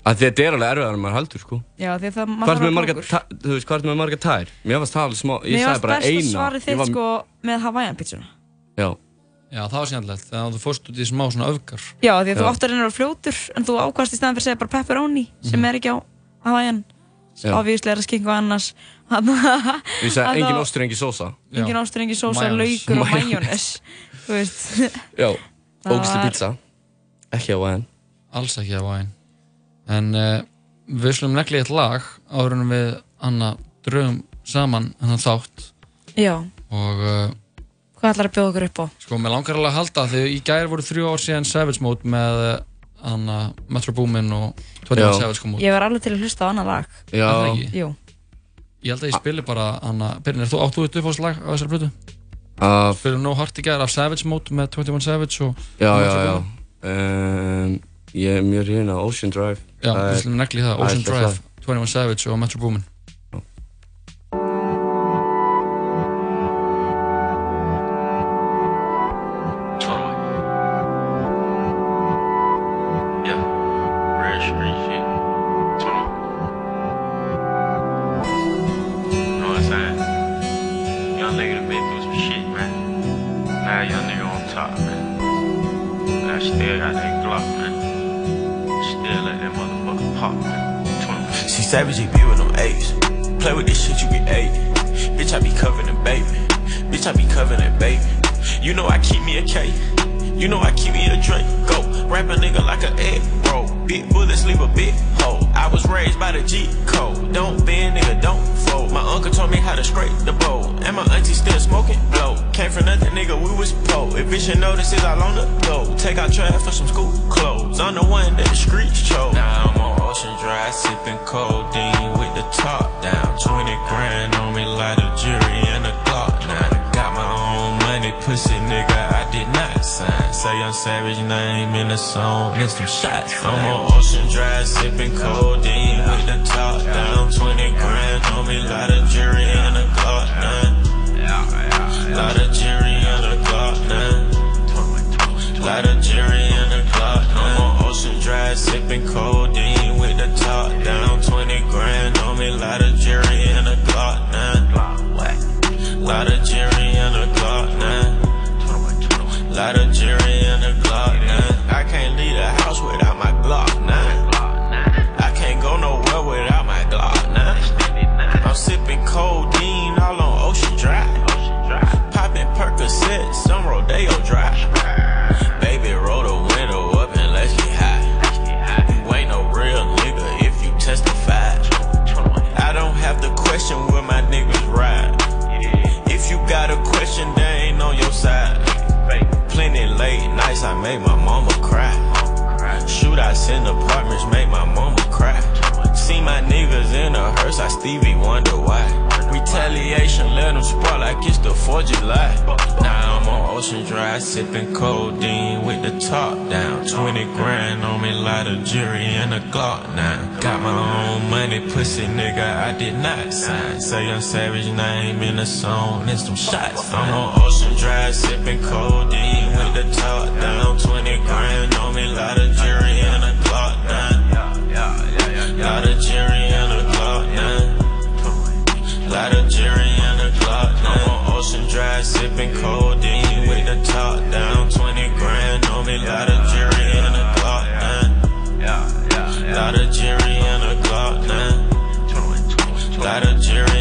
Að þetta er alveg erfiðar en maður heldur, sko. Já, því að það Hvað er að með ta- þú veist, hvað er með marga tær? Mér varst það alveg smá, ég Mér sagði varst bara best að eina. svarið Ég þitt var- sko með Hawaiian pizzuna. Já. Já, það var skemmtilegt. Þegar þú fórst út í smá svona öfgar. Já, því að þú Já. átt að reyna að vera fljótur en þú ákvæmst í staðan fyrir að segja bara pepperoni sem er ekki á Hawaiian. Já. Obvíslega er það skink og annars. Ég sagði engin ostur, engin sósa. Engin ástur, engin sósa, laukur og majónes. Þú veist. Já. [laughs] Var- pizza. Ekki á væðin. Alls ekki að væn. En uh, við slumum negli eitt lag áður en við Anna drögum saman hennan þátt Já, og uh, hvað ætlar að bjóða okkur upp á? sko, mér langar alveg að halda því í gær voru þrjú ár síðan Savage Mode með uh, Anna Metro Boomin og 21 Já. Savage kom út. Ég var alveg til að hlusta á annar lag. Já. Jú. Ég held að ég spili bara Anna, Birnir, þú áttu þetta uppáðslag á þessari plötu? Af- Spilum No Heart í gær af Savage Mode með 21 Savage og Já, já, já. Um, ég er mjög af Ocean Drive. Já, Það við er- slumum negli það, Ocean það er Drive, 21 Savage og Metro Boomin. Savage name in the song, and some shots. I'm on nights, I made my mama cry. Shoot, Shootouts in apartments make my mama cry. See my niggas in a hearse, I Stevie wonder why. Retaliation let them spark like it's the 4th of July. Now I'm on Ocean Drive, sipping codeine with the top down. 20 grand on me, lot of jury and a Glock now. Got my own money, pussy nigga, I did not sign. Say I'm savage name in the song, and some shots. I'm on Ocean Drive, sipping codeine with the top down. 20 grand on me, lot of jury and a Glock now. Lot of jury Lot of jury and a Glock now. I'm on Ocean Drive, sipping codeine with the top down. 20 grand on me, lot of jury and a Glock now. Lot of jury and a Glock now. Lot of jury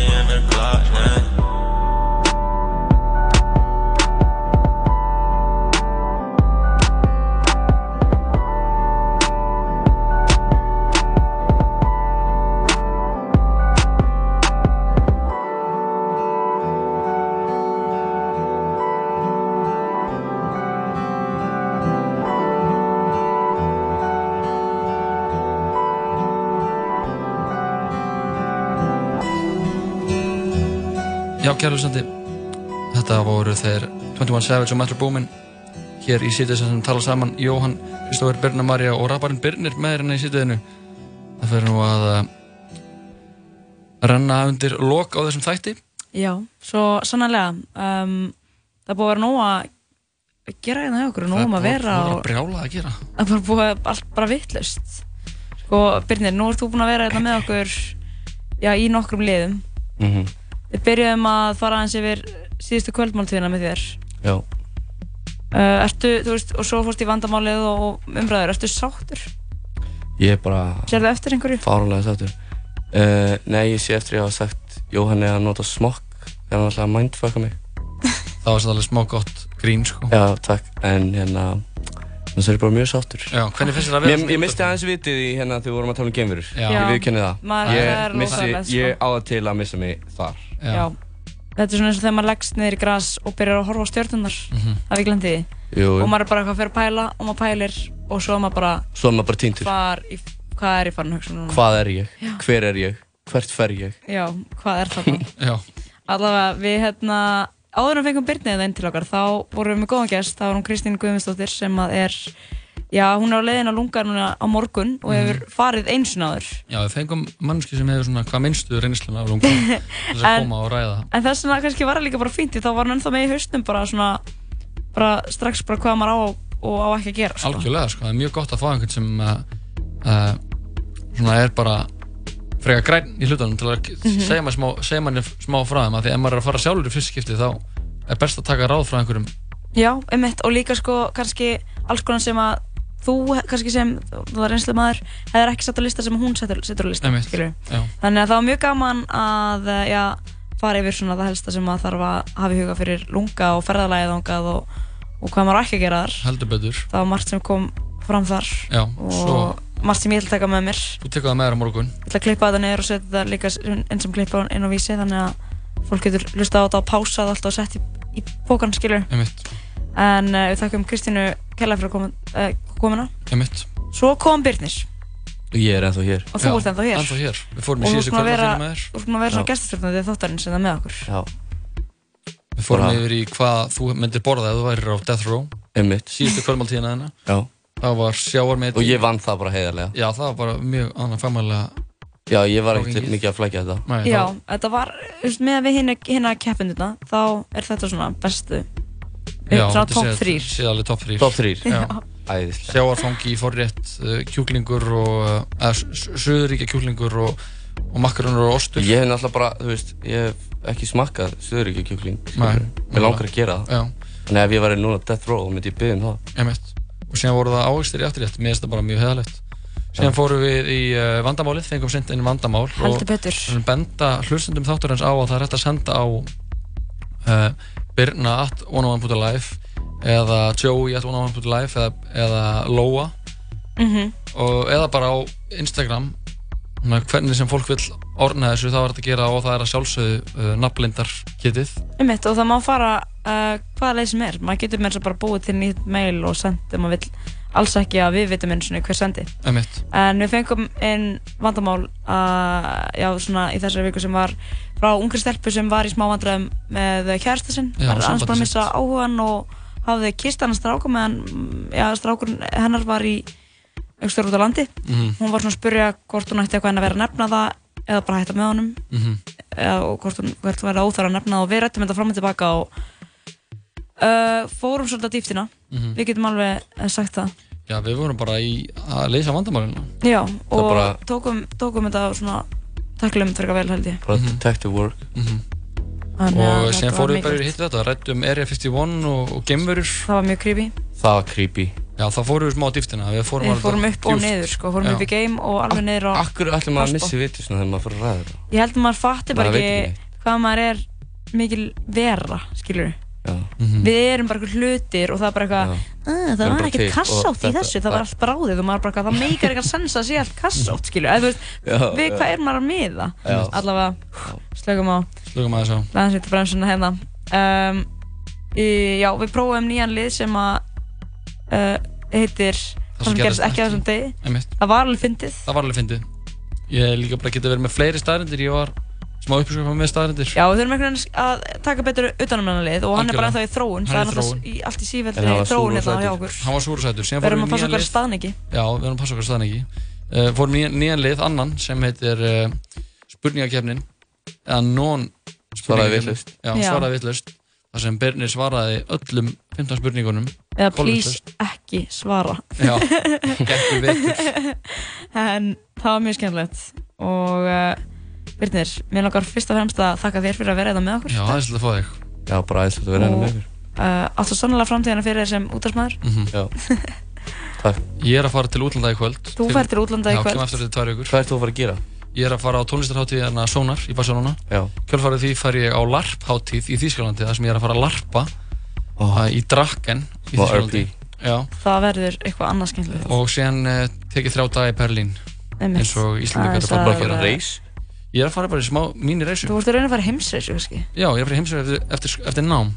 Hlustandi, þetta voru þeir 21 Savage og Metro Boomin hér í sítið sem tala saman Jóhann, Kristófur, Birna Marja og raparinn Birnir með hérna í sítiðinu það fyrir nú að uh, renna undir lok á þessum þætti. Já, svo sannlega um, það er búið að vera nóg að gera hérna hjá okkur og nóg um að vera Það er og brjála að gera. Það bara búið að allt bara vittlust Sko, Birnir, nú ert þú búin að vera hérna með okkur já, í nokkrum liðum. Mhm. Við byrjuðum að fara aðeins yfir síðustu kvöldmáltíðina með þér. Já. uh, Ertu, þú veist, og svo fórst í vandamálið og umræður, ertu sáttur? Ég er bara Sérðu eftir einhverju? fáránlega sáttur. Uh, Nei, ég sé eftir ég hafa sagt Jóhanni að nota smokk þegar hann að mindfucka mig. [laughs] Það var svolítið smá gott grín sko. Já, takk, en hérna Þannig að ég bara mjög sáttur. Já, hvernig finnst þér að vera Ég, svona ég misti aðeins vitið í hérna þegar við vorum að tala um geimverur. Já. Ég viðkenni það. Það er Ég missi, ég á það til að missa mig þar Já. Þetta er svona eins og þegar maður leggst niður í gras og byrjar að horfa á stjórnunar Mhm. Það við glemdi því Jú, jú. Og maður er bara eitthvað að fyrir að pæla og maður pælir og svo er maður bara Svo er maður bara týndur Hvar í, hvað er í farin hugsa núna? Hvað er ég? Já. Hver er ég? Hvert fer ég? Já, hvað er það [laughs] Já. Allavega, við hérna áður en við fengum Byrnið inn til okkar þá vorum við með góðan gest, það var hún Kristín Guðmundsdóttir sem að er, já, hún er á leiðin á lunga núna á morgun og hefur farið einsun áður. Já, við fengum mannski sem hefur svona hvað minnstu reynsluna af lunga [laughs] þess að koma og ræða En þess vegna kannski var það líka bara fínt þá var hann ennþá með í hausnum bara svona bara strax bara hvað maður á og á ekki að gera sko. Algjörlega, sko, það er mjög gott að fá einhvern sem uh, uh, svona er bara freka græn í hlutunum til að Mhm. segja manni smá, segja manni smá frá þeim að því ef maður er að fara sjálfur í fyrst skipti þá er best að taka ráð frá einhverjum. Já, einmitt. Og líka sko kannski alls konar sem að þú kannski sem, þú er einslega maður hefur ekki sett á lista sem hún setur, setur á lista þannig að það var mjög gaman að eh, já, fara yfir svona það helsta sem maður þarf að hafa í huga fyrir lunga og ferðalagið þangað og, og hvað maður ekki að gera þar. Heldur betur. Það var margt sem kom fram þar. Já, og svo- margt sem ég ætla að taka með mér. Þú tekur það með þér á morgun. Ég ætla að klippa þetta niður og setja þetta líka eins sem klippa inn á vísi þannig að fólk getur hlusta á þetta og pása það alltaf og setja í, í bókan skilur Einmitt, en uh, við þakkum Kristínu Kella fyrir að koma, uh, komuna. Einmitt. Svo kom Byrnir og ég er ennþá hér. Og þú ert ennþá hér, ennþá hér. Við fórum í síðustu kvöld að finna með þér og þú erum að vera svona gæstastjórnandi þáttarinn hérna sem það með okkur. Já. Við fórum yfir í hvað þú myndir borða ef þú værir á Death Row. Síðustu kvöldmáltíðina þennan það var sjáarmeti og ég vann það bara heiðarlega. Já, það var bara mjög annan fagmælega Já, ég var ekkert mikið að flækja þetta. Nei, Já, þetta var, með við hérna keppinduna þá er þetta svona bestu Top 3 Top 3 sjáarfangi í forrétt uh, kjúklingur og, uh, eða söðuríkja kjúklingur og, og makkarunur og ostur. Ég hef náttúrulega bara, þú veist, ég hef ekki smakkað söðuríkja kjúkling Mér langar að gera það. Já. Þannig að ef ég væri núna death row, þá myndi ég byggja um það. Ég veit, og síðan voru það ávegstir í afturrétt Mér finnst það bara mjög heðalegt Síðan fórum við í uh, vandamálið, fengum sendt inn vandamál Haldur betur. Og benda hlustundum þáttur hans á að það er hægt að senda á uh, birna at onavan.life oh eða Joey at 101.life eða, eða Lóa. Mhm. og eða bara á Instagram. Hvernig sem fólk vil orna þessu þá er þetta að gera og það er að sjálfsögðu uh, nafnlindar kitið Einmitt, og það má fara uh, hvaða leið sem er. Maður getur með þess að bara búið til nýtt mail og senda maður vill alls ekki að við vitum einu sinni hver sendi. Einmitt. en við fengum inn vandamál uh, já, svona í þessari viku sem var frá ungri stelpu sem var í smá vandræðum með kærasta sinn. Var sambandið bara að missa áhugan og hafði kist hann stráka meðan mm, já, strákurinn hennar var í aukstur út á landi Mhm. hún var svona að spurja hvort hún ætti eitthvað en að vera að nefna það eða bara hætta með honum Mhm. eða, og hvort hún hvort hún væri óþar að nefna það og við rættum þetta fram og tilbaka og uh, fórum svolítið að dýftina Mhm. við getum alveg eh, sagt það Já, við vorum bara í að leysa vandamálinu já, Það og bara- tókum, tókum þetta svona taklum fyrir vel held ég Bara detective work. Og var fórum við bara yfir hitt þetta rættum Area 51 og, og geimverur það var mjög creepy Það var creepy. Já, þá fórum við smá á dýftina Við fórum, við fórum upp og djúpt. niður sko, fórum Já. upp í game og alveg niður á Akkur ætlum maður að hafsbotn. missi viti svona þegar maður fyrir að ræða ég held að maður fatti bara ekki ekki hvað maður er mikil vera skilur Já. við erum bara eitthvað hlutir og það er bara eitthvað "Ah, það var ekkert kassátt og í þessu, það var allt bráðið og maður bara eitthvað, það meikar eitthvað sens að sé allt kassátt skilur, eða þú veist, Já, við já. hvað er maður að miða? Allavega, slögum á. Slökum að þess á Læðan sýttu bremsuna hérna. Um, í, Já, við prófum nýjan lið sem að uh, heitir Það sem gerist ekki á þessum degi. Það var alveg fyndið. Það var alveg fyndið. Ég líka bara getið verið með fleiri staðrindir Ég var smá upplýsum með staðrindir Já, við þurfum einhvern veginn að taka betur utanum hennar lið og hann er bara Algjörlega. ennþá í þróun. Hann Það er í þróun. í- allt í En sífelli hann var þróun hérna hjá okkur. Hann var súr og sætur Síðan Við erum að passa okkar lið. staðningi Já, við erum að passa okkar staðningi uh, Fórum nýjan, nýjan lið, annan sem heitir uh, spurningakefnin eða non Svaraði vitlaust. Já, Já. svaraði vitlaust. Þar sem Birnir svaraði öllum 15 spurningunum. Eða please ekki svara. Já, [laughs] gekk vetur. En það var mjög skemmtilegt. Og uh, Birnir, mér langar fyrst og fremst að þakka þér fyrir að vera þetta með okkur Já, er svolítið að fá þig Já, bara aðeinslega að vera henni með ykkur. uh, Áttu sannlega framtíðina fyrir þér sem útastmaður Mhm. Já. [laughs] Takk. Ég er að fara til útlanda í kvöld Þú ferð til útlanda í Já, kvöld. kem eftir þetta tvær vikur Hvað ert þú að fara að gera? Ég er að fara á tónlistarháttíðina Sonar í Barcelona Já. Kjölfarið því fær ég á LARP-háttíð í Þýskalandi þar sem ég er að fara að larpa oh. í Draken í Þýskalandi. Já. Það verður eitthvað annað skemmtilegt og síðan uh, tekið þrjá daga í Berlín eins og Íslandingar Aðeins eru bara að að- gera reis? Ég er að fara bara í smá mínireysu Þú ert að reyna að fara í heimsreisu kannski? Já, ég er að fara í heimsreisu eftir, eftir, eftir nám.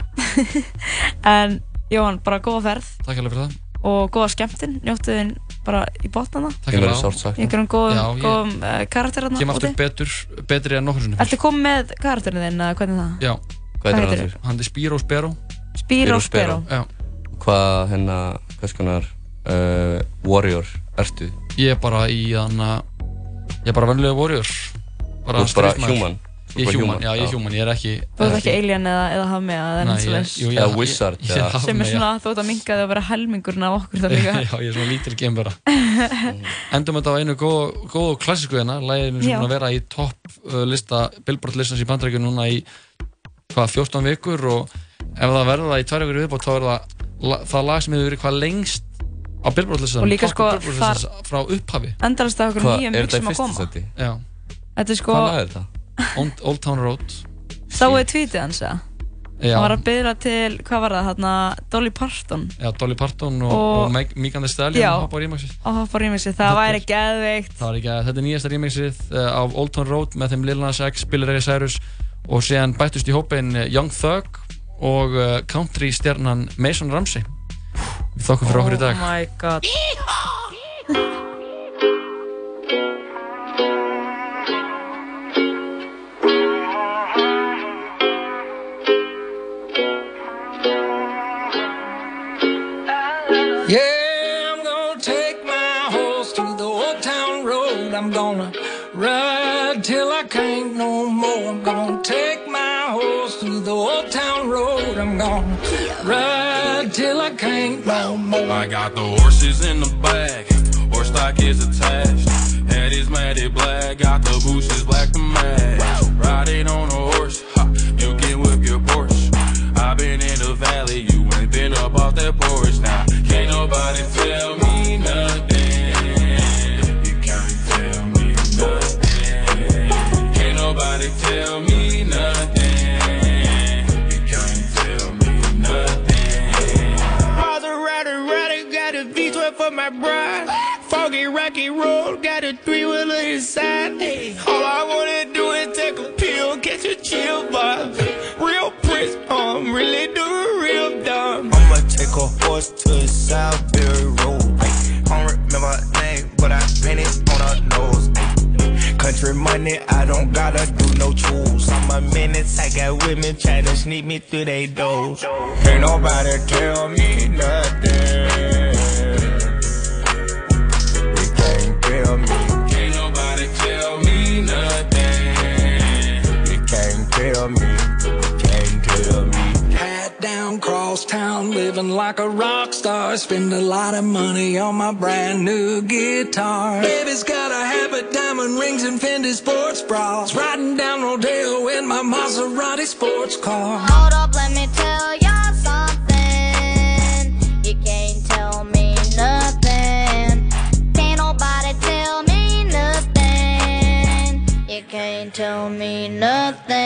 [laughs] En Jóhann, bara góða ferð. Takk alveg fyrir það. Og góða skemmtinn, njóttu þinn bara í botnana Takk alveg á. Í einhverjum góðum, Já, ég- góðum uh, karakterarna Kem aftur betur, betri en nokkur Ertu komið með karakterinn þinn, eða hvernig er það? Já. Hvað heitir hann? Hann er Spiro Spero. Spiro Spero. Já. Hvað hérna, hvers konar uh, warrior ertu? Ég er bara í þann að Ég er bara vennilega warrior bara? Þú Ég er human, já ég er human, ég er ekki Þú ert ekki alien eða, eða hafmi eða jú, ég- Eða wizard, ég- ég eða- Sem er svona, þú ert að minka þig að vera helmingurinn af okkur það líka. [laughs] Já, ég er svona lítil geimbara [laughs] Endum þetta á einu góð, klassísku hérna. Læginu sem búin að vera í topp uh, lista Billboard listans í bandrækjum núna í hvað, 14 vikur og ef það verður það í tvær vikur viðbót þá er það það lag sem hefur verið hvað lengst á Billboard listanum Og líka topp sko, Billboard listans frá upphafi. Endalist af okkur nýjum er í að koma Þetta er sko Hvað er þetta? Old, Old Town Road Sáu þið tweetið hans eða? Já. Hann var að byrja til, hvað var það, hérna, Dolly Parton Já, Dolly Parton og, Og- og, Meg- Megan Thee Stallion Já. hoppa á remixið. og hoppa remixið, það væri geðveikt Það var ekki að þetta er nýjasta remixið uh, af Old Town Road með þeim Lil Nas X, Billy Ray Cyrus og síðan bættust í hópin Young Thug og uh, country stjarnan Mason Ramsey. Við þokkum fyrir okkur í dag. Oh my god ride till I can't no more. I got the horses in the back, horse stock is attached. Head is matted black, got the bushes black to match. Riding on a horse, ha, you can whip your Porsche. I've been in the valley, you ain't been up off that porch now. Can't nobody tell me nothing. You can't tell me nothing. Can't nobody tell me my bride. Foggy, rocky road, got a three wheeler inside. All I wanna do is take a pill, catch a chill vibe. Real prince, um, really doing real dumb. I'ma take a horse to Southbury Road. I don't remember her name, but I painted on her nose. Country money, I don't gotta do no tools. I'm a menace, I got women trying to sneak me through they doors. Ain't nobody tell me nothing. Town, living like a rock star. Spend a lot of money on my brand new guitar. Baby's got a habit, diamond rings, and Fendi sports bras. Riding down Rodeo in my Maserati sports car. Hold up, let me tell. You can't tell me nothing. Can't nobody tell me nothing. You can't tell me nothing.